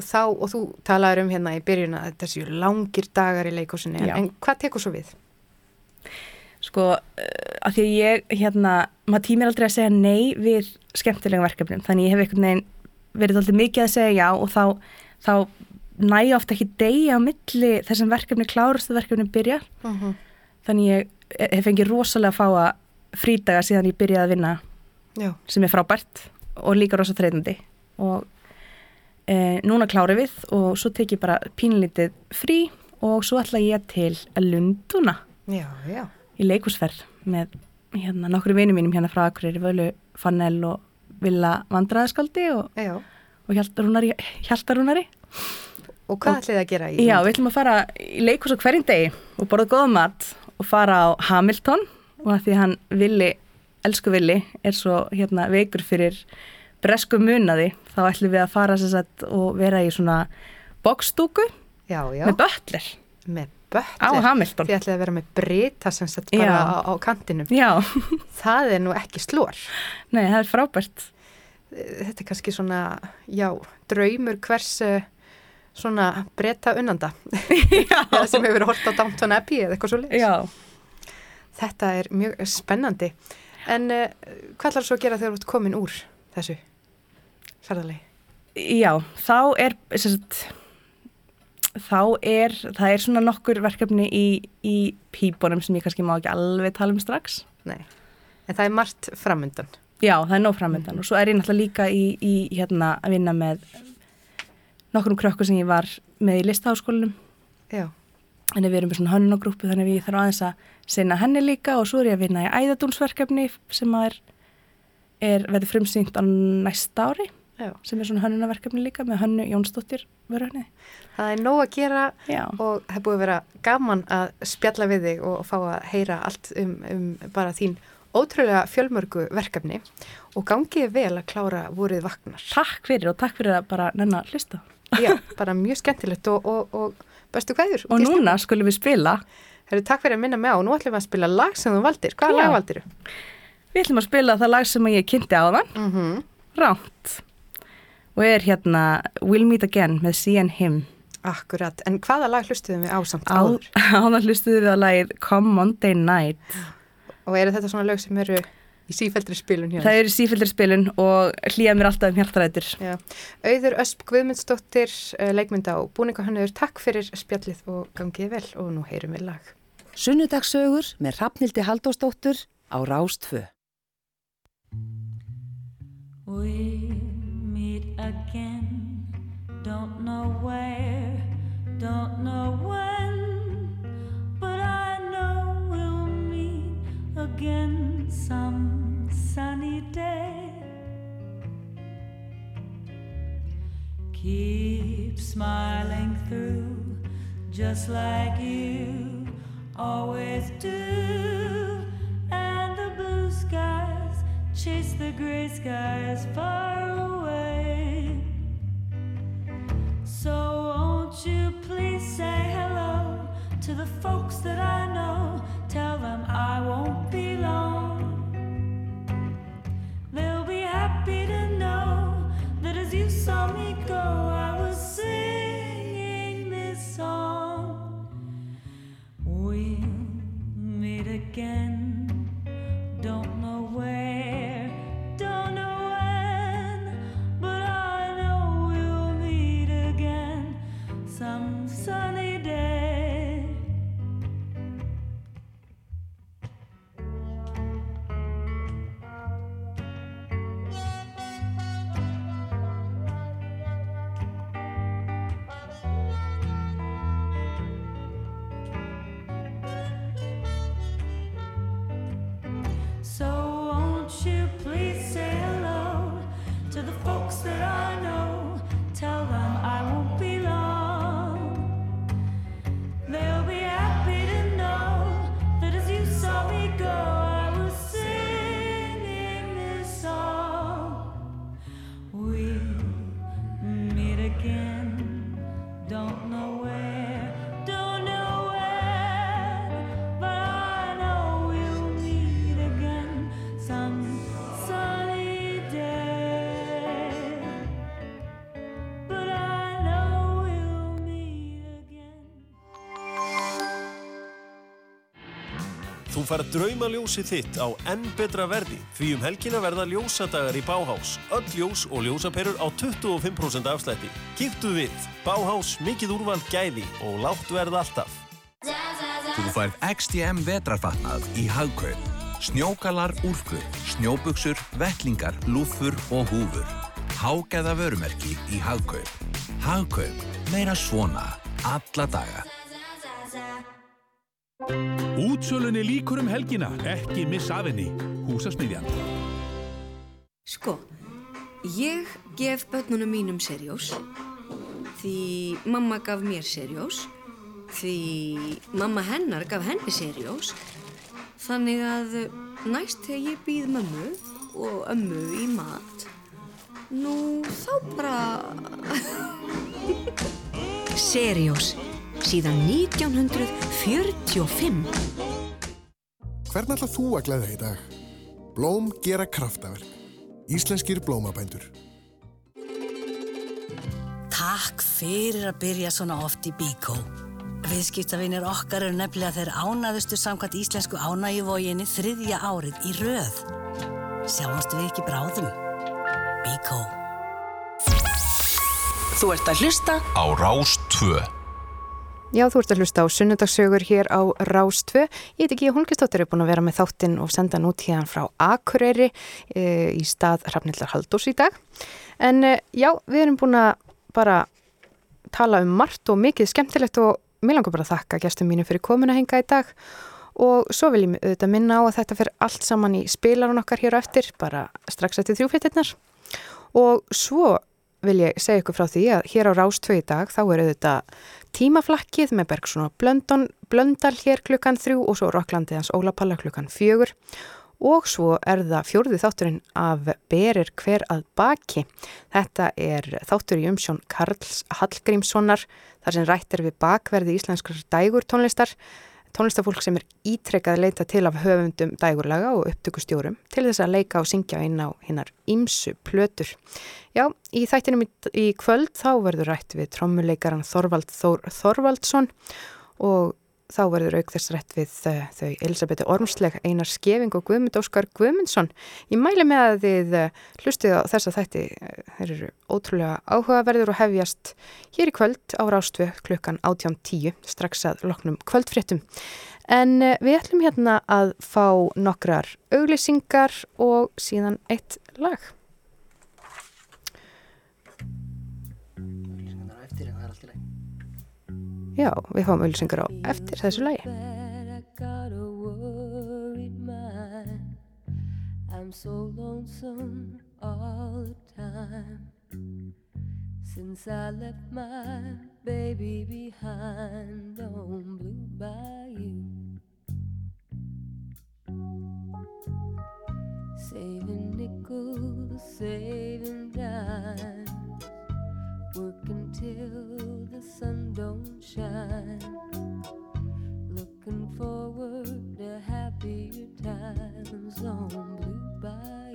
Þá, og þú talaður um hérna í byrjun að þetta séu langir dagar í leikúsinni, Já. en, en hvað tekur svo við? sko, uh, að því að ég hérna, maður tímir aldrei að segja nei við skemmtilegum verkefnum, þannig ég hef einhvern veginn verið alltaf mikið að segja já og þá, þá næ ég ofta ekki degi á milli þessum verkefni klárast að verkefni byrja Mhm. þannig ég hef fengið rosalega að fá að frídaga síðan ég byrjaði að vinna Já. sem er frábært og líka rosa þreytandi og e, núna klára við og svo tek ég bara pínlítið frí og svo ætla ég til Lunduna Já, já. í leikusferð með hérna, nokkru vinum mínum hérna frá Akureyri, Völu, Fannel og Villa Vandræðaskaldi og, og Hjaltarúnari, Hjaltarúnari. Og hvað ætlið þið að gera í Já, við ætlum að fara í leikus á hverjum degi og borða góða mat og fara á Hamilton og að því hann Vili, elsku Vili, er svo hérna veikur fyrir bresku munaði, þá ætlum við að fara og vera í svona bókstúku með bötler. Með bötler? Á Hamilton. Þið ætlið að vera með brita sem sett bara á, á kantinum. Já. Það er nú ekki slór. Nei, það er frábært. Þetta er kannski svona, já, draumur hvers eh, svona breyta unnanda. Já. sem hefur hort á Downton Abbey eða eitthvað svo leiðis. Já. Þetta er mjög spennandi. En uh, hvað ætlar svo að gera þegar þú ert komin úr þessu ferðalegi? Já, þá er sem sagt, þá er það er svona nokkur verkefni í, í pípunum sem ég kannski má ekki alveg tala um strax. Nei, en það er margt framöndan Já, það er nóg framöndan og svo er ég náttúrulega líka í, í hérna að vinna með nokkrum krökkur sem ég var með í listaháskólinum Já. Þannig við erum með svona hönnunogrúpu þannig að ég þarf aðeins að sinna henni líka og svo er ég að vinna í æðadúnsverkefni sem er, er verður frumsýnt á næsta ári Já. sem er svona hönnunaverkefni líka með hönnu Jónsdóttir vöröfni. Það er nóg að gera Já. og það búið að vera gaman að spjalla við þig og fá að heyra allt um, um bara þín ótrúlega fjölmörgu verkefni og gangið vel að klára voruð vaknar. Takk fyrir og takk fyrir að bara nennan að hlusta. Já, bara mjög skemmtilegt og, og, og bestu kvæður. Og núna skulum við spila. Herru, takk fyrir að minna mig á. Nú ætlum við að spila lag sem þú valdir. Hvaða lag valdir þú? Við ætlum að spila það lag sem ég kynnti á það, mm -hmm. Ránt. Og er hérna We'll Meet Again með See and Him. Akkurat, en hvaða lag hlustuðum við á samt Á, áður? áður hlustuðum við á lagið Come Monday Night. Og eru þetta svona lög sem eru í sífældri spilun hjá Það eru sífældri spilun og hlýja mér alltaf um hjartarætur. Já. Auður Ösp Guðmundsdóttir, eh, leikmynda og búningahannur, takk fyrir spjallið og gangið vel og nú heyrum við lag. Sunnudagssögur með Rafnildi Haldósdóttur á Rástfö. Meet again. Don't know where, don't know when, but I know we'll meet again some sunny day. Keep smiling through, just like you always do, and the blue skies chase the gray skies far away. To the folks that I know? Tell them I won't be long. Þú fær draumaljósið þitt á enn betra verði því um helgina verða ljósadagar í Báhás. Öll ljós og ljósaperur á 25% afslætti. Kíktu við. Báhás, mikið úrvald gæði og látt verð alltaf. Þú færð XDM vetrarfatnað í Hagkaup. Snjókalar úlpu, snjóbuksur, vettlingar, lúffur og húfur. Hágeða vörumerki í Hagkaup. Hagkaup. Meira svona. Alla daga. Útsölunni líkur um helgina, ekki missa af henni. Húsasmiðjan. Sko, ég gef börnunum mínum serjós því mamma gaf mér serjós því mamma hennar gaf henni serjós þannig að næst þegar ég býð mömmu og ömmu í mat nú þá bara Serjós síðan 1945 Hvern ætlað þú að glæða í dag? Blóm gera kraftaverk. Íslenskir blómabændur. Takk fyrir að byrja svona oft í Bíkó. Viðskiptavinir okkar eru nefnilega þeir ánaðustu samkvæmt íslensku ánægjuvóginni þriðja árið í röð. Sjáumst við ekki bráðum. Bíkó. Þú ert að hlusta Á Rás 2. Já, þú ert að hlusta á sunnudagssögur hér á Rás 2. Ég heit ekki að Holgistóttir er búin að vera með þáttinn og senda hann út hérna frá Akureyri e, í stað Hrafnildar Haldós í dag. En e, já, við erum búin að bara tala um margt og mikið skemmtilegt og mér langar bara að þakka gestum mínu fyrir komuna hinga í dag og svo vil ég auðvitað minna á að þetta fyrir allt saman í spilarun okkar hér á eftir, bara strax eftir þrjúfréttinnar og svo vil ég segja ykkur frá því að hér á Rástvö í dag þá er auðvitað tímaflakkið með Bergson og Blöndon, Blöndal hér klukkan þrjú og svo Rokklandið hans Óla Palla klukkan fjögur og svo er það fjórði þátturinn af Berir hver að baki. Þetta er þáttur í umsjón Karls Hallgrímssonar þar sem rættir við bakverði íslenskar dægur tónlistar tónlistafólk sem er ítrekkað að leita til af höfundum dægurlaga og upptökustjórum til þess að leika og syngja inn á hinnar ímsu plötur. Já, í þættinum í kvöld þá verður rætt við trommuleikaran Þorvald Þór Þorvaldsson og þá verður auk þess rætt við uh, þau Elisabethu Ormsleg, Einar Skeving og Guðmund Óskar Guðmundsson. Ég mæli með að þið uh, hlustið á þessa þætti, uh, þeir eru ótrúlega áhugaverður og hefjast hér í kvöld á Rástvu klukkan 18.10 strax að loknum kvöldfréttum. En við ætlum hérna að fá nokkrar auglýsingar og síðan eitt lag. Já, við fáum auðlýsingar á eftir þessu lagi. I got a worried mind. I'm so lonesome all the time. Since I left my baby behind on Blue Bayou. Saving nickels, saving dimes. Working till the sun don't shine. Looking forward to happier times on Blue Bayou.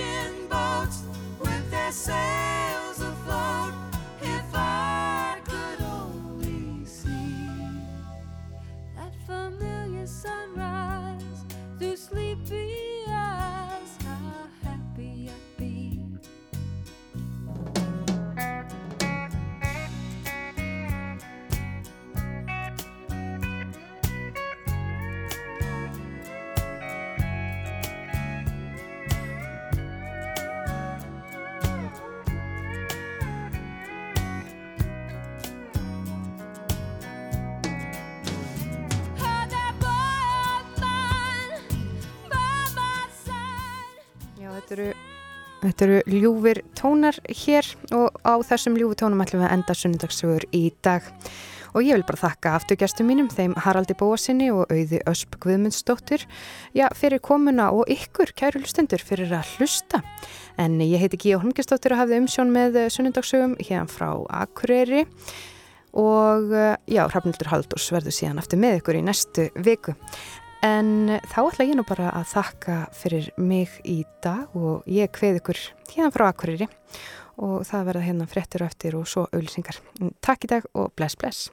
Ocean. Þetta eru ljúfir tónar hér og á þessum ljúfu tónum ætlum við að enda sunnudagssögur í dag. Og ég vil bara þakka afturgæstum mínum, þeim Haraldi Bóasinni og auði Ösp Guðmundsdóttir, já, fyrir komuna og ykkur, kæru hlustendur, fyrir að hlusta. En ég heiti Gíja Holmgjastóttir og hafði umsjón með sunnudagssögum hérna frá Akureyri og eh, já, Hrafnildur Halldórs verður síðan aftur með ykkur í næstu viku. En þá ætla ég nú bara að þakka fyrir mig í dag og ég kveð ykkur hérna frá Akureyri og það verða hérna fréttir og eftir og svo auðlýsingar. Takk í dag og bless bless.